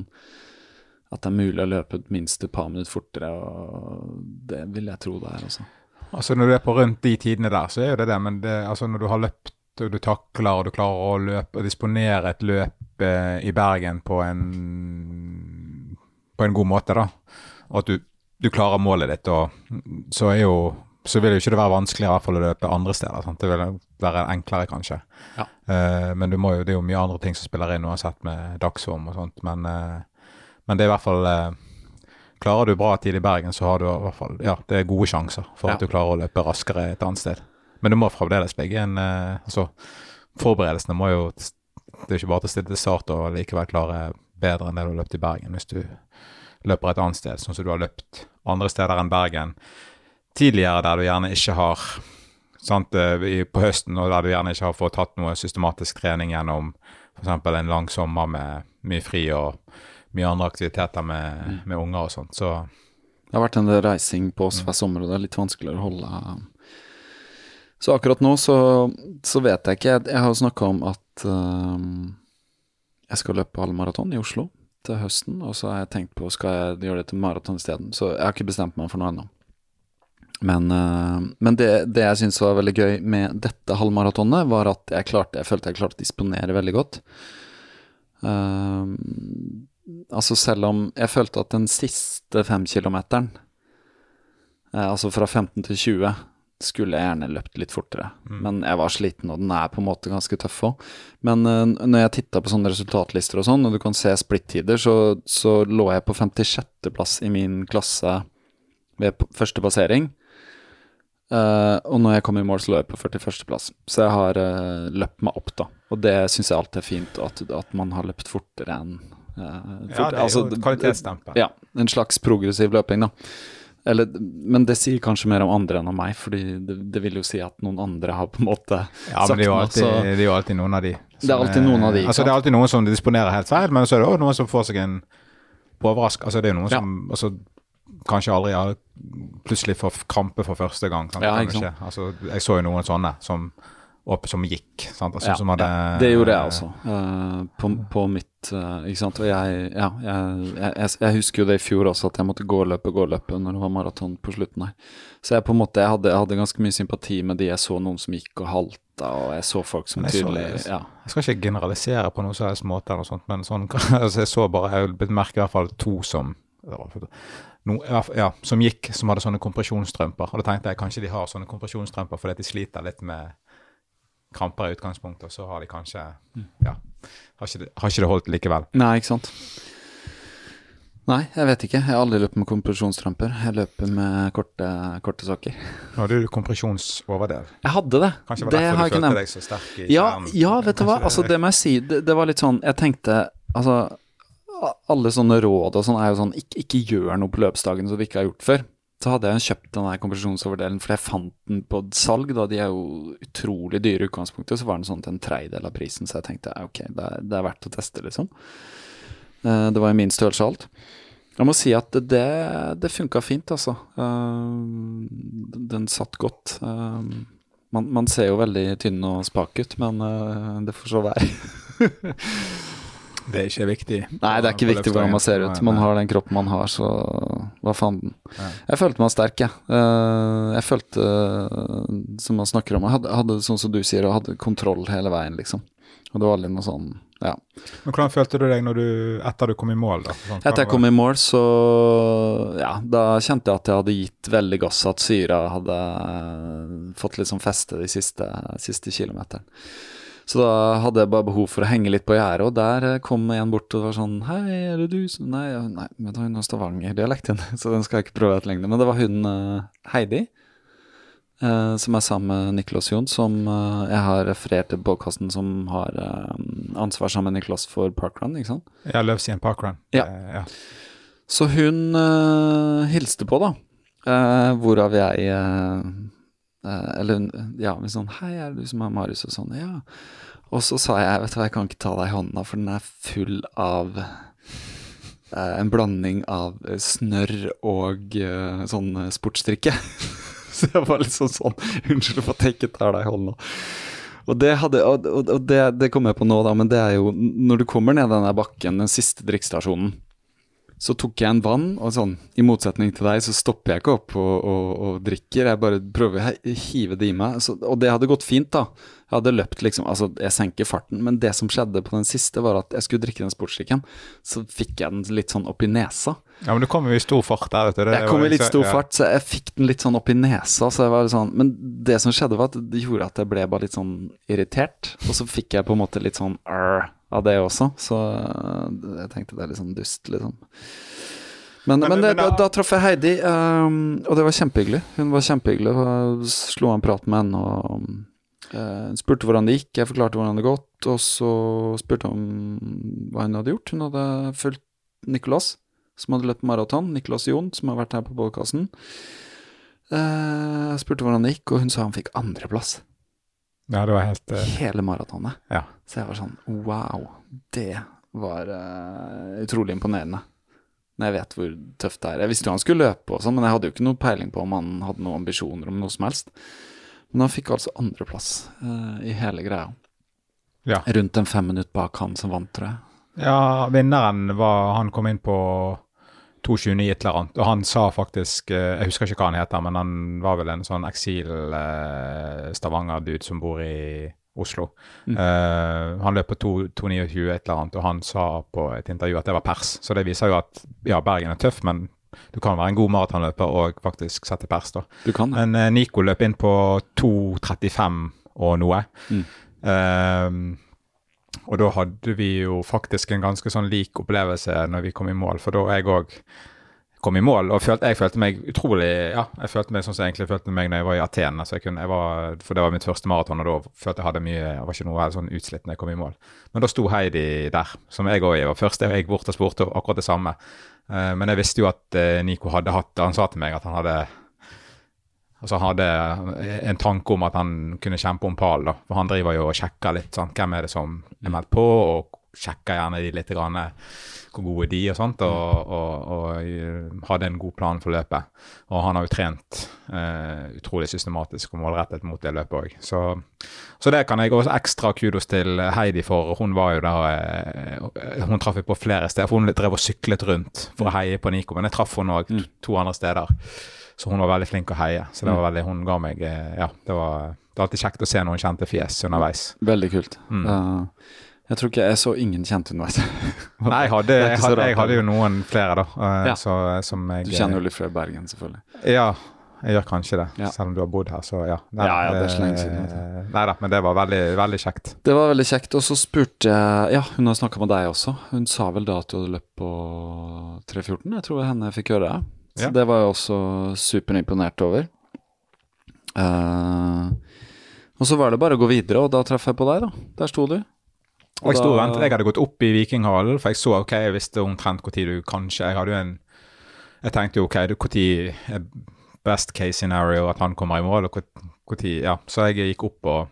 at det er mulig å løpe minst et par minutter fortere, og det vil jeg tro det er. Også. Altså. altså Når du er på rundt de tidene der, så er jo det det, men det, altså når du har løpt og du takler og du klarer å løpe og disponere et løp eh, i Bergen på en, på en god måte, da, og at du, du klarer målet ditt, og så er jo så vil jo ikke det være vanskeligere i hvert fall å løpe andre steder. Sant? Det vil være enklere, kanskje. Ja. Uh, men jo, det er jo mye andre ting som spiller inn uansett, med dagsform og sånt. Men, uh, men, det er i hvert fall uh, Klarer du bra tid i Bergen, så har du i hvert fall Ja, det er gode sjanser for ja. at du klarer å løpe raskere et annet sted. Men du må fremdeles ligge en Altså, forberedelsene må jo Det er ikke bare til å stille til start og likevel klare bedre enn det du har løpt i Bergen. Hvis du løper et annet sted, sånn som du har løpt andre steder enn Bergen tidligere der du gjerne ikke har sant, eh, på høsten, og der du gjerne ikke har fått tatt noe systematisk trening gjennom f.eks. en lang sommer med mye fri og mye andre aktiviteter med, mm. med unger og sånt. Så det har vært en del reising på oss hver sommer, og det er litt vanskeligere å holde Så akkurat nå så, så vet jeg ikke. Jeg, jeg har jo snakka om at um, jeg skal løpe halvmaraton i Oslo til høsten, og så har jeg tenkt på skal jeg gjøre det til maraton isteden. Så jeg har ikke bestemt meg for noe ennå. Men, uh, men det, det, jeg syntes var veldig gøy med dette halvmaratonet, var at jeg klarte, jeg følte jeg klarte å disponere veldig godt. Uh, altså selv om jeg følte at den siste femkilometeren, uh, altså fra 15 til 20, skulle jeg gjerne løpt litt fortere. Mm. Men jeg var sliten, og den er på en måte ganske tøff òg. Men uh, når jeg titta på sånne resultatlister og sånn, og du kan se splittider, så, så lå jeg på 56.-plass i min klasse ved første passering. Uh, og når jeg kom i mål, så lå jeg på 41.-plass. Så jeg har uh, løpt meg opp, da. Og det syns jeg alltid er fint, at, at man har løpt fortere enn uh, fort, Ja, det er altså, jo et kvalitetsstempel. Ja, en slags progressiv løping, da. Eller, men det sier kanskje mer om andre enn om meg, fordi det, det, vil jo si at noen andre har på en måte ja, sagt noe. Ja, men det er, alltid, så, det er jo alltid, noen av de. Det er alltid noen av de. Altså, det er alltid noen som disponerer helt feil, men så er det òg noen som får seg en overrask. Altså, det er noen ja. som altså, kanskje aldri har plutselig får krampe for første gang. Sant? Ja, altså, jeg så jo noen sånne som, opp, som gikk. Altså, ja, som hadde, ja, det gjorde jeg også, uh, på, på, mitt uh, Ikke sant. Og jeg, ja, jeg, jeg, jeg, husker jo det i fjor også, at jeg måtte gå og løpe, gå og løpe når det var maraton på slutten her. Så jeg på en måte, jeg hadde, jeg hadde ganske mye sympati med de jeg så noen som gikk og halta, og jeg så folk som tydelig ja. Jeg skal ikke generalisere på noen som helst måte, eller sånt, men sånn, altså, jeg så bare, jeg bemerker i hvert fall to som no, ja, som gikk, som hadde sånne kompresjonsstrømper. Og da tenkte jeg kanskje de har sånne kompresjonsstrømper fordi de sliter litt med kramper i utgangspunktet, og så har de kanskje mm. Ja, har ikke, har ikke det holdt likevel. Nei, ikke sant. Nei, jeg vet ikke. Jeg har aldri løpt med kompresjonsstrømper. Jeg løper med korte, korte sokker. Nå hadde du kompresjonsoverdel. Jeg hadde det. Kanskje det det var derfor du følte deg så sterk i Ja, kjernen. ja, vet du hva. Altså, det må jeg si. Det, det var litt sånn Jeg tenkte Altså, alle sånne råd og sånn er jo sånn ikke, ikke gjør noe på løpsdagen som du ikke har gjort før. Så hadde jeg kjøpt den der kompresjonsoverdelen fordi jeg fant den på salg. da De er jo utrolig dyre i utgangspunktet. Så var den sånn til en tredjedel av prisen, så jeg tenkte ok, det er, det er verdt å teste, liksom. Eh, Det var i min størrelse alt. Jeg må si at det, det funka fint, altså. Eh, Den satt godt. Eh, Man, man ser jo veldig tynn og spak ut, men det får så være. Det er ikke viktig. Nei, det er ikke viktig hvordan man ser ut. Man har den kroppen man har, så hva faen. Jeg følte meg sterk, jeg. Eh, Jeg følte, eh, som man snakker om, jeg hadde, hadde sånn som du sier, og hadde kontroll hele veien, liksom. Og det var litt noe sånn, ja. Men hvordan følte du deg når du, etter du kom i mål? da? Sånn, Etter jeg kom i mål, så ja, da kjente jeg at jeg hadde gitt veldig gass, at syra hadde eh, fått litt sånn feste de siste, siste kilometeren. Så da hadde jeg bare behov for å henge litt på gjerdet, og der eh, kom en bort og var sånn Hei, er det du som Nei, nei men hun har Stavanger-dialekten, så den skal jeg ikke prøve et lenger. Men det var hun eh, Heidi, eh, som er sammen med Niklas Jon, som jeg har referert til podkasten som har ansvar sammen med Niklas for parkrun, ikke sant? Ja, Løvsien Parkrun. Ja. Ja. Så hun hilste på, da. Eh, hvorav jeg Eller Ja, med sånn Hei, er det du som er Marius? Og sånn, ja. Og så sa jeg, vet du hva, jeg kan ikke ta deg i hånda, for den er full av eh, en blanding av eh, snørr og eh, sånn eh, sportsdrikke. så jeg var litt sånn sånn Unnskyld for at jeg ikke tar deg i hånda. Og det, hadde, og, og det, det kom jeg på nå, da, men det er jo Når du kommer ned den der bakken, den siste drikkestasjonen, så tok jeg en vann, og sånn, i motsetning til deg, så stopper jeg ikke opp og, og, og drikker. Jeg bare prøver å hive det i meg. Så, og det hadde gått fint, da. Jeg hadde løpt liksom Altså, jeg senker farten, men det som skjedde på den siste, var at jeg skulle drikke den sportsdrikken. Så fikk jeg den litt sånn opp i nesa. ja, men du kom jo i stor fart der, vet du. Det Jeg kom i litt stor ja. fart, så jeg fikk den litt sånn opp i nesa. Så jeg var sånn, men det som skjedde, var at det gjorde at jeg ble bare litt sånn irritert. Og så fikk jeg på en måte litt sånn arr av det også. Så øh, jeg tenkte det er litt sånn dust, liksom. Men, men, Men- det, da, da- traff jeg Heidi, um, og det var kjempehyggelig. Hun var kjempehyggelig. Jeg Slo en prat med henne og øh, spurte hvordan det gikk. Jeg forklarte hvordan det hadde gått, og så spurte hun hva hun hadde gjort. Hun hadde fulgt Nicolas, som hadde løpt maraton. Nicolas Jon, som har vært her på podkasten. Jeg spurte hvordan det gikk, og hun sa han fikk andreplass. Ja, det var helt Uh... Hele maratonet. Ja. Så jeg var sånn wow, det var uh, utrolig imponerende. Når jeg vet hvor tøft det er. Jeg visste jo han skulle løpe og sånn, men jeg hadde jo ikke noe peiling på om han hadde noen ambisjoner om noe som helst. Men han fikk altså andreplass uh, i hele greia. Ja. Rundt en fem minutter bak han som vant, tror jeg. Ja, vinneren var Han kom inn på 2.29 et eller annet, og han sa faktisk eh, Jeg husker ikke hva han heter, men han var vel en sånn eksil-Stavanger-dude som bor i Oslo. Mm. Uh, han løp på 2.29 et eller annet, og han sa på et intervju at det var pers. Så det viser jo at ja, Bergen er tøff, men du kan være en god maratonløper og faktisk sette pers, da. Du kan det. Men uh, Nico løp inn på 2.35 og noe. Mm. Ehm, og da hadde vi jo faktisk en ganske sånn lik opplevelse når vi kom i mål, for da jeg òg kom i mål. Og følte, jeg følte meg utrolig Ja, jeg følte meg sånn som jeg egentlig følte meg når jeg var i Aten. Altså jeg kunne, jeg var, for det var mitt første maraton, og da følte jeg hadde mye Jeg var ikke noe sånn utslitt når jeg kom i mål. Men da sto Heidi der, som jeg òg var først. Jeg gikk bort og spurte akkurat det samme. Eh, men jeg visste jo at eh, Nico hadde hatt Han sa til meg at han hadde Altså hadde en tanke om at han kunne kjempe om pallen. For han driver jo og sjekker litt sant? hvem er det som er meldt på, og sjekker gjerne de litt grann, hvor gode de er og sånt, og, og, og eh, hadde en god plan for løpet. Og han har jo trent eh, utrolig systematisk og målrettet mot det løpet òg. Så, så det kan jeg også ekstra kudos til Heidi for. Hun var jo der eh, Hun traff jeg på flere steder, for hun drev og syklet rundt for å heie på Nico, men jeg traff henne òg to andre steder. Så hun var veldig flink å heie. Så det var veldig, hun ga meg eh, Ja, det var, det var alltid kjekt å se noen kjente fjes underveis. Veldig kult. Mm. Uh, jeg tror ikke jeg så ingen kjente underveis. Nei, jeg hadde, jeg hadde, jeg hadde jo noen flere, da. Uh, Ja. Så, som jeg Du kjenner jo litt fra Bergen, selvfølgelig. Ja. jeg gjør kanskje det. Ja. Selv om du har bodd her, så ja. Ja, ja, det er så lenge siden, Eh, Nei da, men det var veldig, veldig kjekt. Det var veldig kjekt. Og så spurte jeg Ja, hun har snakka med deg også. Hun sa vel da at du hadde løpt på 3.14? Jeg tror henne fikk høre det. Så det var jeg også superimponert over. Uh, og så var det bare å gå videre, og da traff jeg på deg, da. Der sto du. Og jeg sto og ventet. Jeg hadde gått opp i Vikinghallen, for jeg så ok, jeg visste omtrent når du kanskje Jeg hadde jo en Jeg tenkte jo ok, når best case scenario at han kommer i mål, og når Ja, så jeg gikk opp og,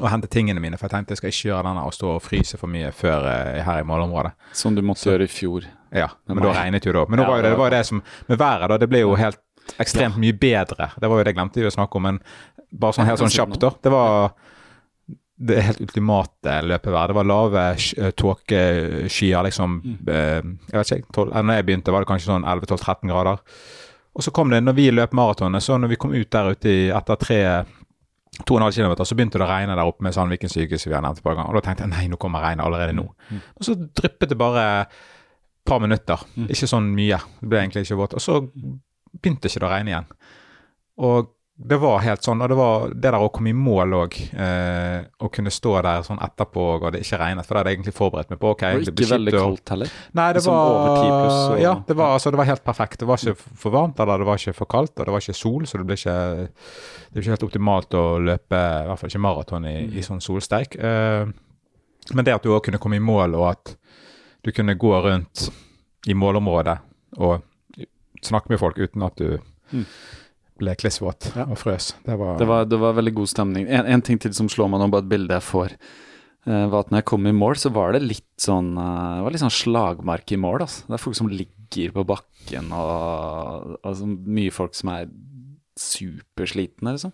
og hentet tingene mine, for jeg tenkte jeg skal ikke gjøre denne og stå og fryse for mye før eh, her i målområdet. Som du måtte gjøre i fjor. Ja, men da regnet jo det opp. Men nå var jo det, det var det som Med været, da. Det ble jo helt ekstremt mye bedre. Det var jo det glemte vi å snakke om, men bare sånn helt sånn kjapt, da. Det var det helt ultimate løpevær. Det var lave eh, tåkeskyer, liksom. Mm. Eh, jeg vet ikke, 12, eh, når jeg begynte, var det kanskje sånn 11-12-13 grader. Og så kom det, når vi løp maratonet, så når vi kom ut der ute i, etter tre 2,5 km, så begynte det å regne der oppe med Sandviken sykehus. vi har nevnt par ganger, Og da tenkte jeg nei, nå kommer regnet allerede nå. Og så dryppet det bare par minutter. Ikke sånn mye. Det ble egentlig ikke våt. Og så begynte ikke det å regne igjen. Og det var helt sånn, og det var det der å komme i mål òg, eh, å kunne stå der sånn etterpå og det ikke regnet, for det hadde jeg egentlig forberedt meg på. Okay, det var ikke det veldig kaldt heller. Nei, det Liksom var over 10 pluss og- Ja, det var, altså, det var helt perfekt. Det var ikke for varmt, eller det var ikke for kaldt, og det var ikke sol, så det ble ikke Det ble ikke helt optimalt å løpe, i hvert fall ikke maraton i, Mm. i sånn solsteik. Eh, men det at du òg kunne komme i mål, og at du kunne gå rundt i målområdet og snakke med folk uten at du Mm. ble klissvåt Ja. og frøs. Det var, Det var, det var veldig god stemning. En, en ting til som slår meg nå, bare et bilde jeg får, uh, var at når jeg kom i mål, så var det litt sånn uh, Det var litt sånn slagmark i mål, altså. Det er folk som ligger på bakken, og altså, mye folk som er superslitne, liksom.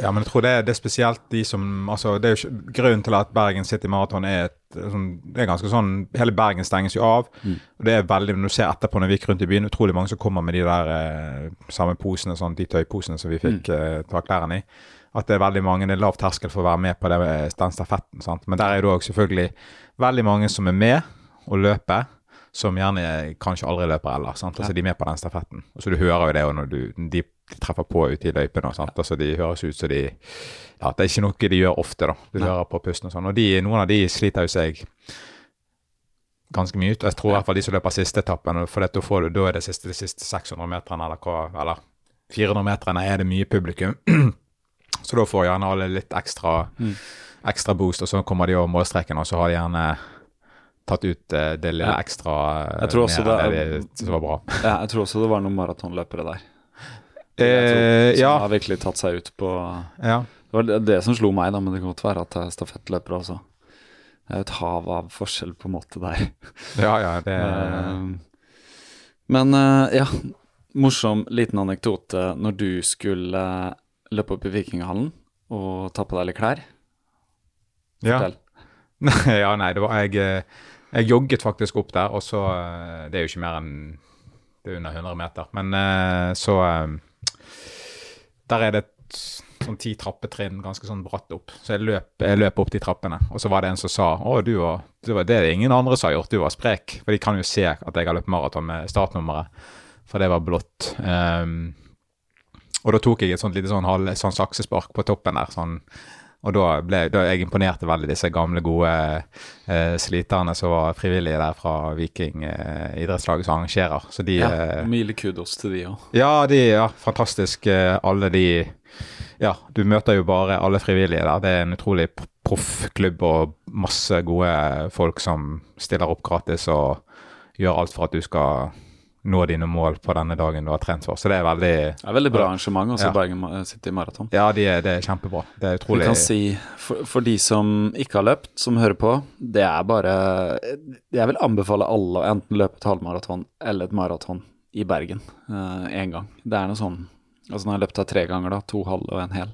Ja, men jeg tror det, er- det er spesielt de som altså det er jo ikke, Grunnen til at Bergen City Marathon er et sånn, det er ganske sånn Hele Bergen stenges jo av. og det er veldig, Når du ser etterpå når vi gikk rundt i byen, utrolig mange som kommer med de der eh, samme posene, sånn de tøyposene som vi fikk eh, ta klærne i. At det er veldig mange, det er lav terskel for å være med på det, eh, den stafetten. sant? Men der er det òg selvfølgelig veldig mange som er med og løper, som gjerne kanskje aldri løper heller. sant? Altså De er med på den stafetten. Og så Du hører jo det når du, de treffer på ute i løypene. Altså De høres ut som de ja, Det er ikke noe de gjør ofte. da. Du hører på pusten og sånn. Og de, noen av de sliter jo seg ganske mye ut. Jeg tror i hvert fall de som løper siste etappen, for da får du, da er det siste, de siste 600 meterne, eller hva, eller 400 meterne er det mye publikum. Så da får gjerne alle litt ekstra, Mm. ekstra boost, og så kommer de over målstreken, og så har de gjerne tatt ut eh, det lille ekstra eh, Jeg tror også mer det det som var bra. Ja, jeg tror også det var noen maratonløpere der. Eh, ja. som har virkelig tatt seg ut på ja. Det var det, som slo meg, da, men det kan godt være at det er stafettløpere også. Det er jo et hav av forskjell på en måte der. ja, ja, det Eh, Men eh, ja, morsom liten anekdote når du skulle løpe opp i Vikinghallen og ta på deg litt klær. ja. Fortell. Ja. ja, nei, det var jeg eh, Jeg jogget faktisk opp der, og så eh, Det er jo ikke mer enn Det er under 100 meter. Men eh, så eh, Der er det et sånn ti trappetrinn ganske sånn bratt opp. Så jeg løp, jeg løp opp de trappene, og så var det en som sa Å, du var, du var det ingen andre som har gjort, du var sprek. For de kan jo se at jeg har løpt maraton med startnummeret, for det var blått. Um, og da tok jeg et sånt lite sånn, halv, sånn saksespark på toppen der. sånn og da ble da jeg imponerte veldig disse gamle, gode eh, sliterne som var frivillige der fra Viking eh, idrettslag som arrangerer. Så de Ja, eh, Mye kudos til de òg. Ja, de ja, fantastisk. eh, alle de Ja, du møter jo bare alle frivillige der. Det er en utrolig proffklubb og masse gode folk som stiller opp gratis og gjør alt for at du skal nå dine mål på denne dagen du har trent for. Så det er veldig Det er veldig bra arrangement også, Ja. Bergen City Maraton. Ja, de er, det er kjempebra. Det er Vi utrolig kan si, for, for de som ikke har løpt, som hører på, det er bare Jeg vil anbefale alle å enten løpe et halvmaraton eller et maraton i Bergen én gang. Det er noe sånn Altså nå har jeg løpt her tre ganger, da. To halve og en hel.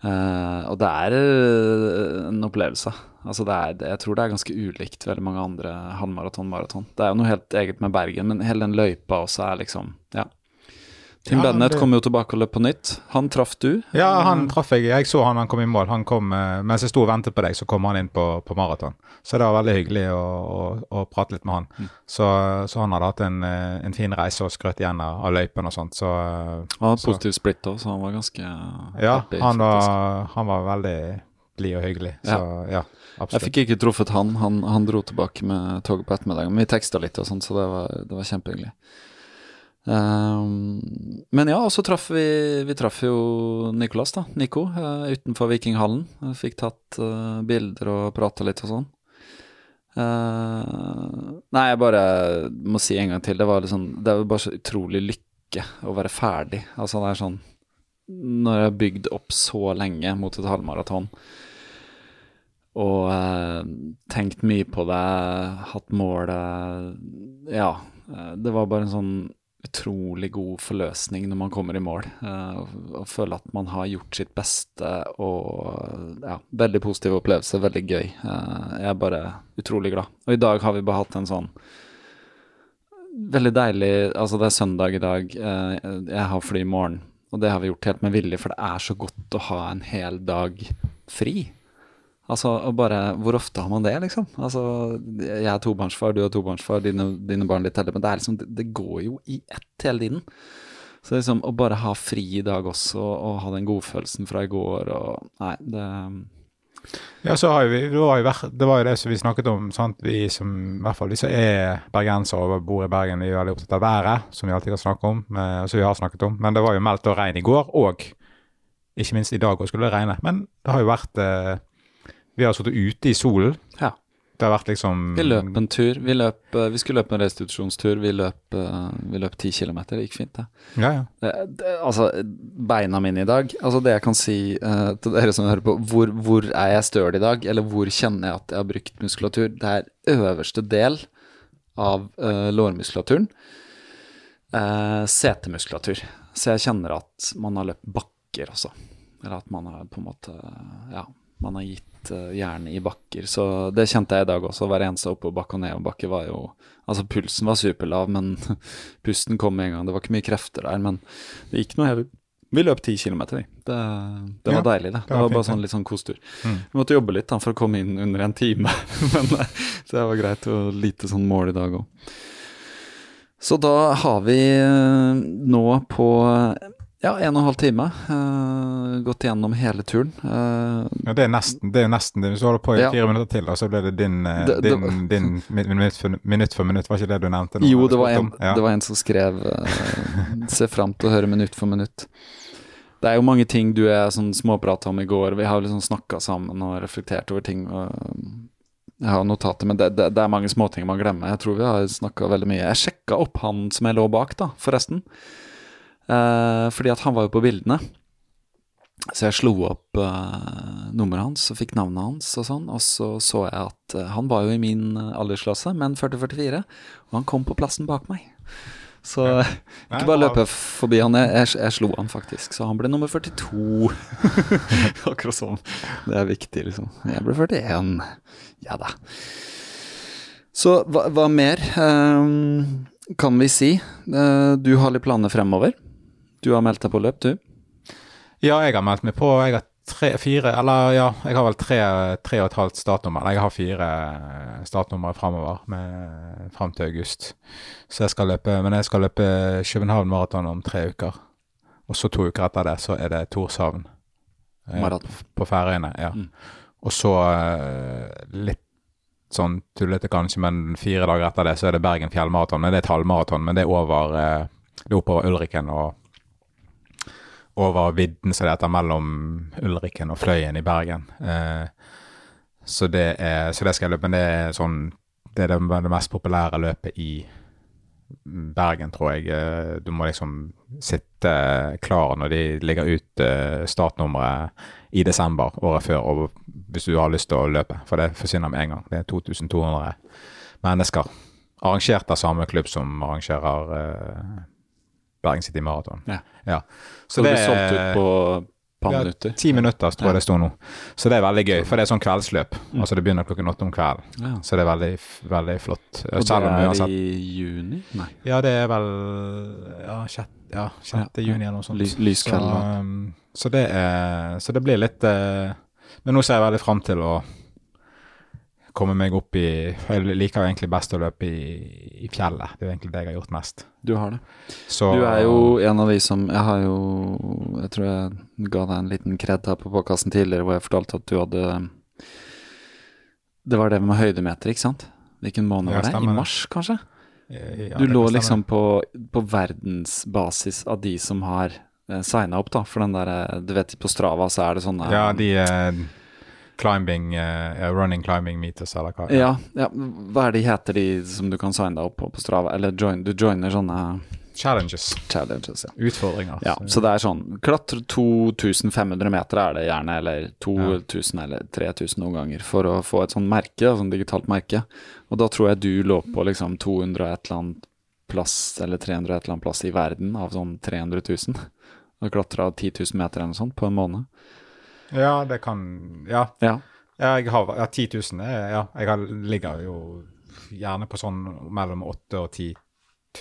Uh, og det er eh, en opplevelse. Altså det er, jeg tror det er ganske ulikt veldig mange andre halvmaraton, maraton. Det er jo noe helt eget med Bergen, men hele den løypa også er liksom Ja. Tim Ja, Bennett kom jo tilbake og løp på nytt. Han traff du. Ja, han traff jeg. Jeg så han han kom i mål. Han kom, eh, Mens jeg sto og ventet på deg, så kom han inn på, på maraton. Så det var veldig hyggelig å, å, å prate litt med han. Mm. Så, så han hadde hatt en, eh, en fin reise og skrøt igjen av, av løypen og sånt. Så eh, Han hadde Så- positiv splitt òg, så han var ganske ja, happy, han var, han var veldig blid og hyggelig. Så ja, Jeg absolutt. fikk ikke truffet han. Han, han dro tilbake med toget på ettermiddagen. Men vi teksta litt og sånn, så det var, det var kjempehyggelig. Um, men ja, og så traff vi Vi traff jo Nicolas, da. Nico, uh, utenfor Vikinghallen. Jeg Fikk tatt uh, bilder og prata litt og sånn. Uh, nei, jeg bare må si en gang til. Det var liksom Det var bare så utrolig lykke å være ferdig. Altså, det er sånn Når jeg har bygd opp så lenge mot et halvmaraton og eh, tenkt mye på det, hatt målet Ja. eh, det var bare en sånn utrolig god forløsning når man kommer i mål. eh, og, føler at man har gjort sitt beste og ja, veldig positiv opplevelse, veldig gøy. Eh, jeg er bare utrolig glad. Og i dag har vi bare hatt en sånn veldig deilig Altså, det er søndag i dag, eh, jeg har fly i morgen, og det har vi gjort helt med vilje, for det er så godt å ha en hel dag fri. Altså, bare, Hvor ofte har man det, liksom? Altså, Jeg er tobarnsfar, du er tobarnsfar, dine, dine barn litt eldre, men det er liksom, det, går jo i ett hele tiden. Så liksom, å bare ha fri i dag også, og ha den godfølelsen fra i går og Nei, det Ja, så har vi, det, var jo, det var jo det som vi snakket om, sant? vi som i hvert fall vi som er bergensere og bor i Bergen, vi er veldig opptatt av været, som vi alltid kan snakke om, eh, som vi har snakket om. Men det var jo meldt og regn i går, og ikke minst i dag også skulle det regne. Men det har jo vært eh, Vi har sittet ute i solen. Ja. Det har vært liksom Vi løp en tur. Vi, løp, eh, vi skulle løpe en restitusjonstur. Vi løp, eh, vi løp 10 km. Det gikk fint, det. Ja, ja. Det, det, altså, beina mine i dag Altså, det jeg kan si uh, til dere som hører på, hvor, hvor er jeg støl i dag? Eller hvor kjenner jeg at jeg har brukt muskulatur? Det er øverste del av uh, lårmuskulaturen. Uh, setemuskulatur. Så jeg kjenner at man har løpt bakker også. Eller at man har på en måte Ja, man har gitt uh, jernet i bakker. Så det kjente jeg i dag også. Hver eneste oppoverbakke og nedoverbakke var jo Altså, pulsen var superlav, men pusten kom med en gang. Det var ikke mye krefter der, men det gikk noe heller. Vi løp ti kilometer, vi. Det, det var Ja, deilig, det. Det var var, bare fint, sånn litt sånn kostur. Mm. Vi måtte jobbe litt da, for å komme inn under en time, men eh, det var greit. Og lite sånn mål i dag òg. Så da har vi eh, nå på ja, en og en halv time Uh, gått gjennom hele turen. Uh, Ja, det er nesten det. er nesten det. Hvis du holder på i Ja. fire minutter til, da, så blir det din, uh, Det- det- din, din minutt, for, minutt for minutt. Var ikke det du nevnte? nå? jo, det var, en. Ja. det var en som skrev Se fram til å høre minutt for minutt. Det er jo mange ting du jeg sånn småprata om i går. Vi har liksom snakka sammen og reflektert over ting. Jeg har notater, men det, det, det er mange småting man glemmer. Jeg tror vi har snakka veldig mye. Jeg sjekka opp han som jeg lå bak, da, forresten. Eh, fordi at han var jo på bildene. Så jeg slo opp eh, nummeret hans og fikk navnet hans og sånn. Og så så jeg at eh, han var jo i min aldersklasse, men 40-44. Og han kom på plassen bak meg. Så ikke bare løpe forbi han, jeg, jeg, jeg slo han faktisk. Så han ble nummer 42. Akkurat sånn. Det er viktig, liksom. Jeg ble 41. Ja da. Så hva, hva mer um, kan vi si? Uh, du har litt planer fremover. Du har meldt deg på løp, du. Ja, jeg har meldt meg på. Jeg har tre, fire, eller ja, jeg har vel tre, tre og et halvt startnummer. Jeg har fire startnumre fremover fram frem til august. Så jeg skal løpe, men jeg skal løpe København Maraton om tre uker. Og så to uker etter det så er det Torshavn. eh, Maraton. På Færøyene, ja. Mm. Og så eh, litt sånn tullete kanskje, men fire dager etter det så er det Bergen fjellmaraton. Men det er et halvmaraton, men det er over eh, Det er oppover Ulriken og over vidden som det heter mellom Ulriken og Fløyen i Bergen. Eh, så, det er, så det skal jeg løpe, men det er sånn Det er det, det mest populære løpet i Bergen, tror jeg. Eh, Du må liksom sitte klar når de legger ut eh, startnummeret i desember året før, og hvis du har lyst til å løpe. For det forsvinner med en gang. Det er 2200 mennesker. Arrangert av samme klubb som arrangerer eh, Bergen City Marathon. Ja. ja. Så det ble solgt ut på par Ja, minutter. Ti minutter, tror jeg det sto nå. Så det er veldig gøy, for det er sånn kveldsløp. Altså det begynner klokken åtte om kvelden. Ja. Så det er veldig, veldig flott. Og det er i juni? Nei. Ja, det er vel ja, 6. Ja, 6. Ja, juni eller noe sånt. Lys- lyskveld, Så, um, så, det er, så det blir litt uh, Men nå ser jeg veldig fram til å komme meg opp i Jeg liker egentlig best å løpe i, i fjellet. Det er egentlig det jeg har gjort mest. Du har det. Så, Du er jo en av de som Jeg har jo Jeg tror jeg ga deg en liten kred her på podkasten tidligere hvor jeg fortalte at du hadde Det var det med høydemeter, ikke sant? Hvilken måned var det? I mars, kanskje? Ja, du lå liksom på, på verdensbasis av de som har eh, signa opp, da. For den derre Du vet, på Strava så er det sånne Ja, de eh, climbing uh, Running climbing meters, eller hva? ja, ja, hva er de heter, de som du kan signe deg opp på på Strava? Eller join, du joiner sånne Challenges. challenges, ja. Utfordringer. Ja, så det er sånn Klatre 2500 meter er det gjerne, eller 2000 eller 3000 noen ganger, for å få et sånt merke, et sånt digitalt merke. Og da tror jeg du lå på liksom 200 og et eller annet plass, eller 300 og et eller annet plass i verden av sånn 300 000. Og klatra 10 000 meter eller noe sånt på en måned. Ja, det kan Ja. Ja. Jeg har ja, 10 000. er- Ja, jeg har, ligger jo gjerne på sånn mellom 8 og 10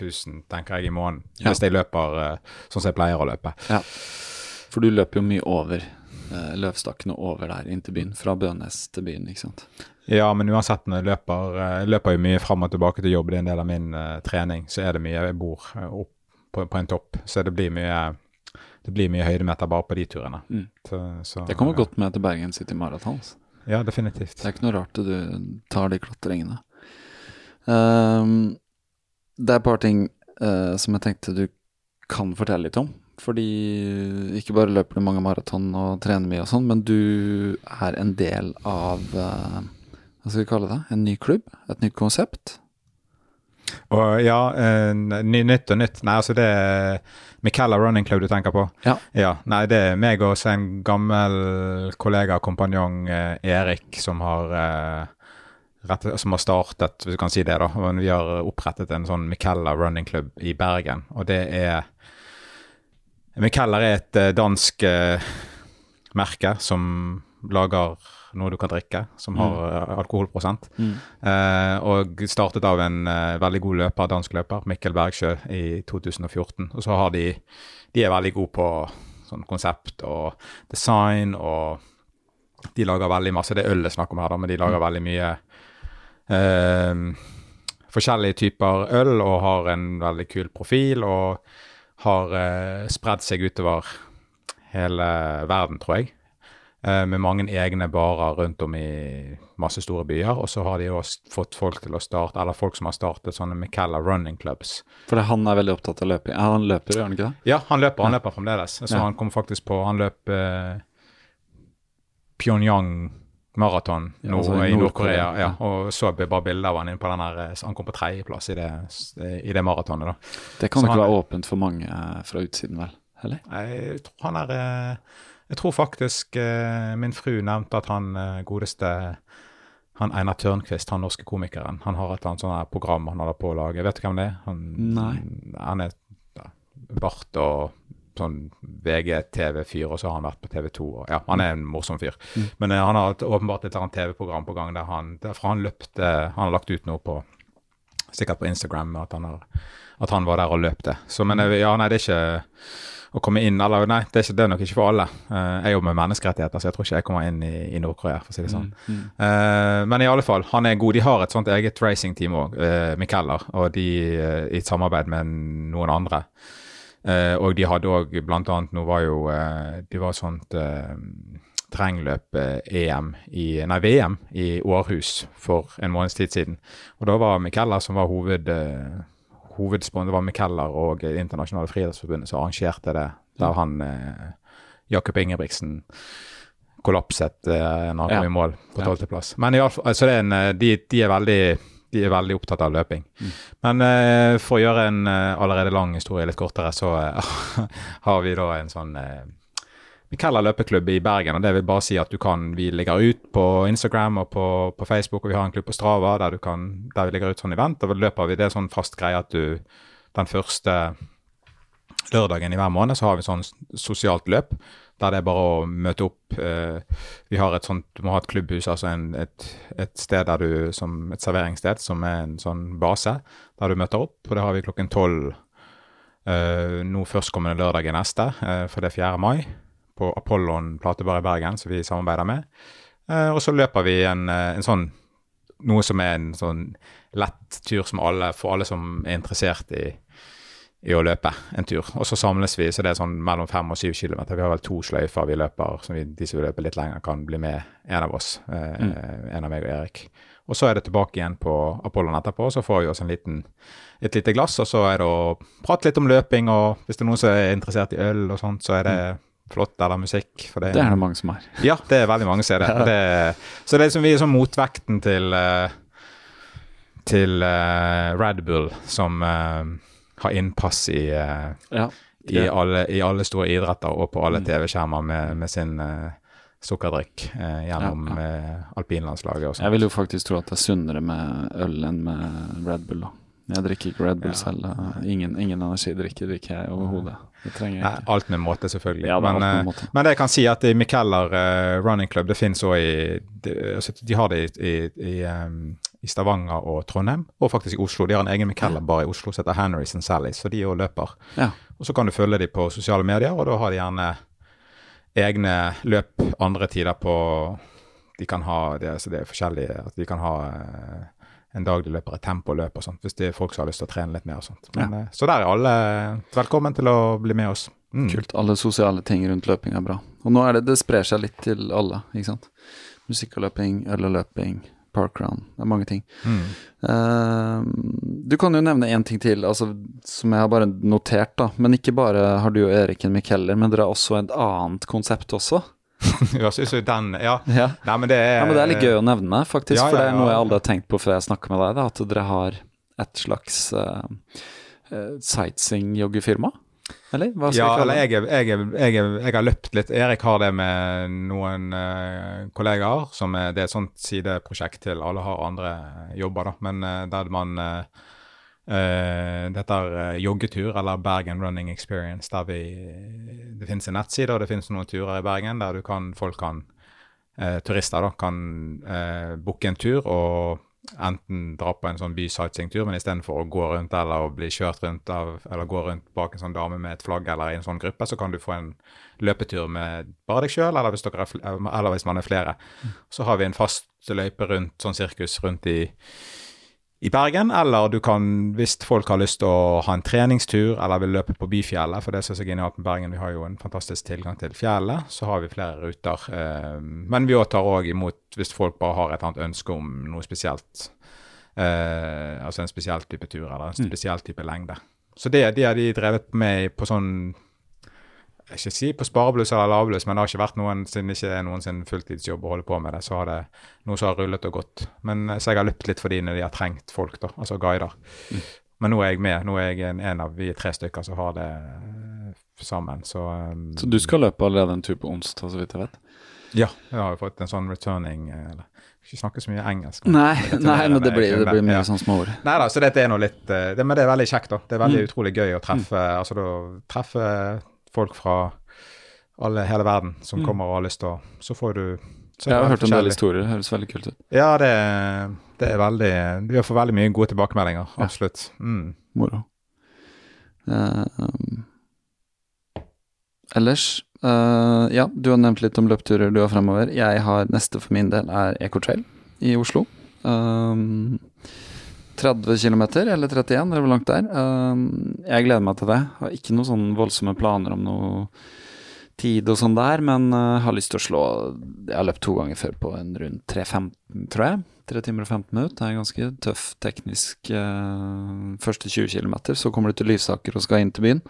000, tenker jeg, i måneden. Ja. Hvis jeg løper eh, sånn som jeg pleier å løpe. ja. For du løper jo mye over eh, løvstakken over der inn til byen. Fra Bønes til byen, ikke sant. Ja, men uansett når jeg løper eh, Jeg løper jo mye fram og tilbake til jobb, det er en del av min uh, trening. Så er det mye Jeg bor opp på, på en topp, så det blir mye det blir mye høydemeter bare på de turene. Mm. Så, så, Det kommer godt med til Bergen City Marathon. Altså. Ja, definitivt. Det er ikke noe rart at du tar de klatringene. Um, det er et par ting uh, som jeg tenkte du kan fortelle litt om. Fordi ikke bare løper du mange maraton og trener mye og sånn, men du er en del av uh, Hva skal vi kalle det? En ny klubb? Et nytt konsept? Og ja, eh, ny, nytt og nytt. Nei, altså det er Michaela Running Club du tenker på? Ja. Ja, Nei, det er meg og en gammel kollega, kompanjong, eh, Erik, som har eh, som har startet, hvis du kan si det, da. Vi har opprettet en sånn Michaela Running Club i Bergen, og det er Michaela er et dansk merke som lager noe du kan drikke, som har mm. alkoholprosent. Eh, og startet av en eh, veldig god løper, dansk løper, Mikkel Bergsjø, i 2014. Og så har de De er veldig gode på sånn konsept og design, og de lager veldig masse Det er øl det er snakk om her, da, men de lager veldig mye eh, forskjellige typer øl og har en veldig kul profil og har eh, spredd seg utover hele verden, tror jeg. Eh, med mange egne barer rundt om i masse store byer. Og så har de også fått folk til å starte, eller folk som har startet sånne Micalla running clubs. For han er veldig opptatt av løping. Han løper, gjør han ikke det? Ja, han løper, han løper fremdeles. Så Ja. han kom faktisk på Han løp eh, Pyongyang maraton Ja, altså i Nord-Korea, Nord-Korea. Ja, og så bare bilder av han inne på den her eh, Han kom på tredjeplass i det, i det maratonet, da. Det kan Så ikke han- være åpent for mange eh, fra utsiden, vel? Eller? Jeg tror han er eh, Jeg tror faktisk eh, min fru nevnte at han eh, godeste han Einar Tørnquist, han norske komikeren, han har et eller annet sånt program han holder på å lage. Vet du hvem det er? Han, Nei. Han er ja, bart og sånn VG-TV-fyr, og så har han vært på TV 2. Og, ja, han er en morsom fyr. Men eh, han har et, åpenbart et eller annet TV-program på gang der han derfor han løpte Han har lagt ut noe på sikkert på Instagram at han, har, at han var der og løpte. Så men eh, ja, nei, det er ikke å komme inn Eller nei, det er, ikke, det er nok ikke for alle. Eh, jeg jobber med menneskerettigheter, så jeg tror ikke jeg kommer inn i, i Nord-Korea, for å si det sånn. Eh, men i alle fall, han er god. De har et sånt eget racingteam òg, uh, Mikeller, og de uh, i samarbeid med noen andre. Uh, og de hadde òg blant annet Nå var jo eh, De var sånt uh, terrengløp-EM i Nei, VM i Århus for en måneds tid siden. Og da var Mikeller som var hoved... Hovedsponsor var Mikeller og internasjonale friidrettsforbundet som arrangerte det, der han eh, Jakob Ingebrigtsen kollapset eh, når han Ja. i mål på Ja. tolvteplass. Men i alle fall, altså en, eh, de, de, er veldig, de er veldig opptatt av løping. Men eh, for å gjøre en eh, allerede lang historie litt kortere, så eh, har vi da en sånn eh, kaller løpeklubb i Bergen, og det vil bare si at du kan, vi ligger ut på Instagram og på, på Facebook, og vi har en klubb på Strava der, kan, der vi ligger ut sånn event, og løper vi, det er sånn fast greie at du, den første lørdagen i hver måned så har vi sånn sosialt løp. Der det er bare å møte opp. Eh, vi har et sånt, Du må ha et klubbhus, altså en, et, et sted der du, som et serveringssted som er en sånn base, der du møter opp. og Det har vi klokken tolv eh, nå førstkommende lørdag i neste, eh, for det er 4. mai. På Apollon platebar i Bergen, som vi samarbeider med. Eh, og så løper vi en, eh, en sånn noe som er en sånn lett tur som alle, for alle som er interessert i i å løpe en tur. Og så samles vi, så det er sånn mellom fem og syv kilometer. Vi har vel to sløyfer vi løper, som vi, de som vil løpe litt lenger, kan bli med en av oss. Eh, mm. En av meg og Erik. Og så er det tilbake igjen på Apollon etterpå, og så får vi oss en liten, et lite glass. Og så er det å prate litt om løping, og hvis det er noen som er interessert i øl og sånt, så er det mm. Flott, eller musikk. Det, det, er det mange som er. Ja, det er veldig mange som er det. det så det er som vi er sånn motvekten til, uh, til uh, Red Bull, som uh, har innpass i, uh, ja, i, alle, i, alle, store idretter og på alle mm. TV-skjermer med, med, sin sukkerdrikk gjennom ja, ja. alpinlandslaget og sånt. Jeg vil jo faktisk tro at det er sunnere med øl enn med Red Bull. da. Jeg drikker ikke Red Bull selv. Ingen, ingen energidrikker drikker jeg overhodet. Det trenger jeg ikke. Alt med måte, selvfølgelig. Ja, men, med måte. men, det jeg kan si, at i Mikeller uh, Running Club, det finnes òg i de, altså, de, har det i, i, i um, i Stavanger og Trondheim, og faktisk i Oslo. De har en egen Mikeller bare i Oslo som heter Henrys and Sallys, så de òg løper. Ja. Og så kan du følge dem på sosiale medier, og da har de gjerne egne løp andre tider på De kan ha det, altså det er forskjellige at De kan ha eh, en dag de løper et tempoløp og sånt, hvis det er folk som har lyst til å trene litt mer og sånt. Men, ja. Eh, så der er alle velkommen til å bli med oss. Mm. Kult. Alle sosiale ting rundt løping er bra. Og nå er det, det sprer seg litt til alle, ikke sant. Musikk og løping, øl og løping, parkrun. Det er mange ting. Mm. Uh, du kan jo nevne én ting til, altså, som jeg har bare notert. da Men ikke bare har du og Erik en Mikeller, men dere har også et annet konsept også. Ja, den, ja. ja. Nei, men det er, ja, men det er litt gøy å nevne, faktisk. For det er noe jeg aldri har tenkt på før jeg snakker med deg. Da, at dere har et slags uh, uh, sightseeing-joggefirma. Eller? Hva skal ja, jeg eller jeg, jeg, jeg, jeg, har løpt litt. Erik har det med noen uh, kollegaer. som er, Det er et sånt sideprosjekt til alle har andre jobber, da. Men uh, der man uh, Dette er joggetur, eller Bergen Running Experience, der vi Det finnes en nettside, og det finnes noen turer i Bergen der du kan, folk kan Turister da, kan booke en tur og enten dra på en sånn by-sightseeing-tur, men istedenfor å gå rundt eller å bli kjørt rundt av, eller gå rundt bak en sånn dame med et flagg eller i en sånn gruppe, så kan du få en løpetur med bare deg sjøl, eller, eller, hvis man er flere. Mm. Så har vi en fast løype rundt, sånn sirkus rundt i i Bergen, eller du kan, hvis folk har lyst til å ha en treningstur eller vil løpe på Byfjellet, for det er så genialt med Bergen, vi har jo en fantastisk tilgang til fjellet, så har vi flere ruter. Eh, men vi tar òg imot hvis folk bare har et annet ønske om noe spesielt. Eh, altså en spesiell type tur eller en mm. spesiell type lengde. Så det, det har de drevet med på sånn ikke si på sparebluss eller lavbluss, men det har ikke vært noen siden det ikke er noen sin fulltidsjobb å holde på med det. Så har det noe som har rullet og gått. Men eh, Så jeg har løpt litt for de når de har trengt folk, da, altså guider. Mm. Men nå er jeg med. Nå er jeg en, en av vi tre stykker som har det eh, sammen. Så, um, så du skal løpe allerede en tur på onsdag, så vidt jeg vet? Ja, jeg har jo fått en sånn returning eller, ikke snakke så mye engelsk. Nei, nei men det blir, det blir mye ja. sånn småord. Nei da, så dette er noe litt det, Men det er veldig kjekt, da. Det er veldig mm. utrolig gøy å treffe mm. altså da, treffe folk fra alle, hele verden som mm. kommer og har lyst til å Så får du så Jeg har hørt en del historier. Det høres veldig kult ut. Ja, det, det er veldig Vi får veldig mye gode tilbakemeldinger. Absolutt. Mm. Moro. Uh, um. Ellers uh, Ja, du har nevnt litt om løpturer du har fremover. Jeg har neste for min del er Ecotrail i Oslo. Um, 30 km, eller 31, eller hvor langt det er. Um, jeg gleder meg til det. Har ikke noen sånn voldsomme planer om noe tid og sånn der, men uh, har lyst til å slå Jeg har løpt to ganger før på en rundt 3.15, tror jeg. 3 timer og 15 minutter. Det er ganske tøff teknisk uh, første 20 km. Så kommer du til Lysaker og skal inn til byen.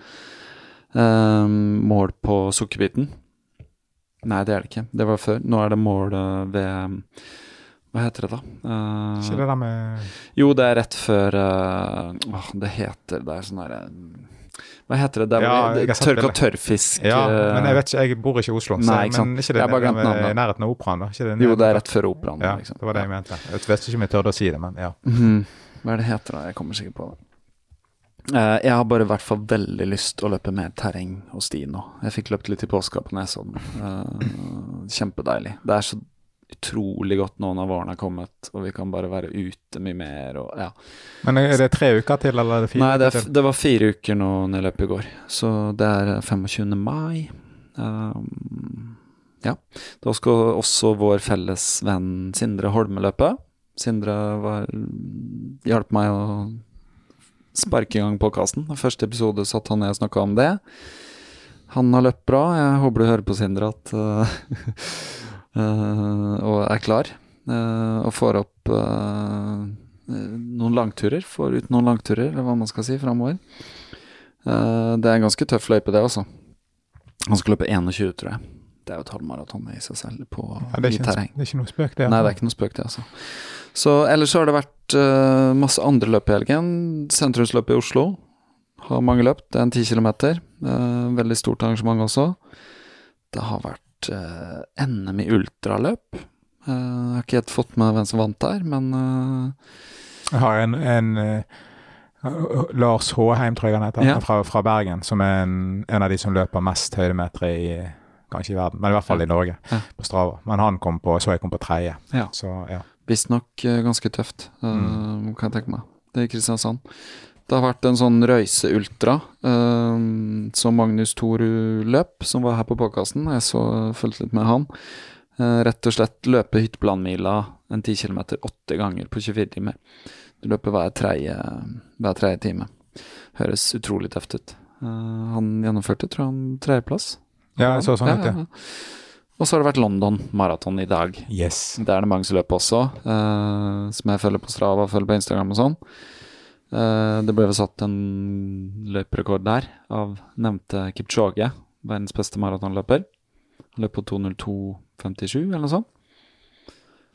Uh, mål på Sukkerbiten. Nei, det er det ikke. Det var før. Nå er det mål ved hva heter det, da? Uh, ikke det der med Jo, det er rett før uh, Det heter Det er sånn herre hva heter det? Der ja, tørka tørrfisk Ja, eh, men jeg vet ikke, jeg bor ikke i Oslo. Nei, ikke sant? Men ikke det i nærheten av operaen? da? Det jo, det er rett før operaen. Ja, liksom. det var det jeg mente. Jeg vet ikke om jeg tørde å si det, men ja. Mm. Hva er det heter da? Jeg kommer sikkert på det. Uh, jeg har bare i hvert fall veldig lyst å løpe mer terreng og sti nå. Jeg fikk løpt litt i påska på Nesodden. Uh, kjempedeilig. Det er så utrolig godt nå når våren er kommet, og vi kan bare være ute mye mer og ja. Men er det tre uker til, eller er det fire Nei, det, er, det var fire uker nå når jeg løp i går. Så det er 25. mai. Um, ja. Da skal også vår felles venn Sindre Holme løpe. Sindre var, hjalp meg å sparke i gang podkasten. Første episode satt han ned og snakka om det. Han har løpt bra. Jeg håper du hører på, Sindre, at uh, Og er klar. Uh, og får opp uh, noen langturer. Får ut noen langturer, eller hva man skal si, framover. Det er en ganske tøff løype, det også. Han skal løpe 21, tror jeg. Det er jo et halvmaraton i seg selv på Ja, det, er ikke, terreng. det er ikke noe spøk, det. Nei, det er ikke noe spøk, det, altså. Så ellers så har det vært uh, masse andre løp i helgen. Sentrumsløpet i Oslo har mange løpt. Det er en ti kilometer. Uh, veldig stort arrangement også. Det har vært uh, NM i ultraløp. Eh, jeg har ikke helt fått med hvem som vant der, men eh, Jeg har en, en eh, Lars Håheim, tror jeg han heter, Ja. fra, fra Bergen, som er en, en av de som løper mest høydemeter i Kanskje i verden, men i hvert fall i Norge, Ja. på Strava. Men han kom på, så jeg kom på tredje. Ja. Så ja. visstnok uh, ganske tøft, eh, Mm. kan jeg tenke meg. Det er Kristiansand. Det har vært en sånn Røyse Ultra eh, som Magnus Thorud løp, som var her på podkasten. Jeg så fulgte litt med han. Eh, rett og slett løpe Hyttelandmila en 10 km åtte ganger på 24 timer. Du løper hver tredje, hver tredje time. Høres utrolig tøft ut. Eh, han gjennomførte, tror han tredjeplass. ja, jeg så sånn ut, Ja. Og så har det vært London maraton i dag. Yes. Det er det mange som løper også, eh, som jeg følger på Strava og følger på Instagram og sånn. Eh, det ble vel satt en løperekord der av nevnte Kipchoge, verdens beste maratonløper. Han løp på 2.02,57 eller noe sånt.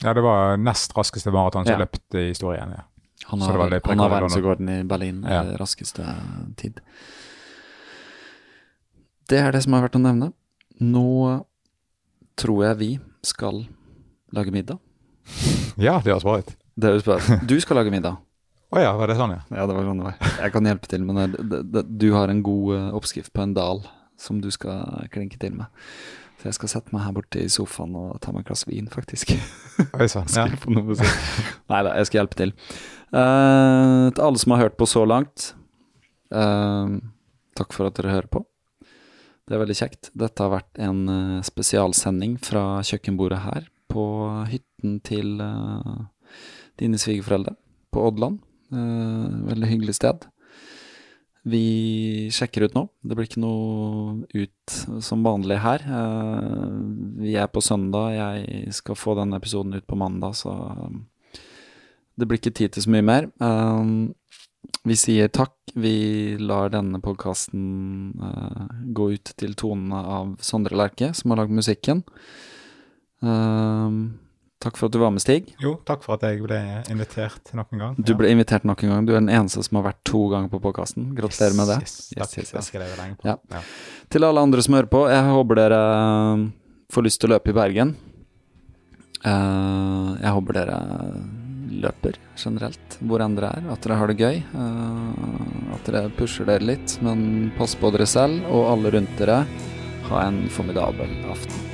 Ja, det var nest raskeste maraton som Ja. løpt i historien. ja. Han har, han har verdensrekorden i Berlin, Ja. raskeste tid. Det er det som har vært å nevne. Nå tror jeg vi skal lage middag. Ja. Det høres bra ut. Du skal lage middag. Å ja, var det sånn, ja? Ja, det var sånn det var. Jeg kan hjelpe til, men det, det, det, du har en god eh, oppskrift på en dal som du skal klinke til med. Så jeg skal sette meg her borte i sofaen og ta meg et glass vin, faktisk. Oi sann. Ja. Nei da, jeg skal hjelpe til. Uh, til alle som har hørt på så langt, uh, takk for at dere hører på. Det er veldig kjekt. Dette har vært en spesialsending fra kjøkkenbordet her på hytten til dine svigerforeldre på Oddland. Eh, veldig hyggelig sted. Vi sjekker ut nå. Det blir ikke noe ut som vanlig her. Eh, vi er på søndag. Jeg skal få denne episoden ut på mandag, så eh, det blir ikke tid til så mye mer. Vi sier takk. Vi lar denne podkasten gå ut til tonene av Sondre Lerche, som har lagd musikken. Eh, takk for at du var med, Stig. Jo, takk for at jeg ble invitert nok en gang. Du ble invitert nok en gang. Du er den eneste som har vært to ganger på podkasten. Gratulerer med det. Yes, Yes, takk, yes, yes. jeg lenge på. Ja. Ja. Til alle andre som hører på, jeg håper dere eh, får lyst til å løpe i Bergen. Eh, jeg håper dere løper generelt, hvor enn dere er. At dere har det gøy. eh, at dere pusher dere litt, men pass på dere selv og alle rundt dere. Ha en formidabel aften.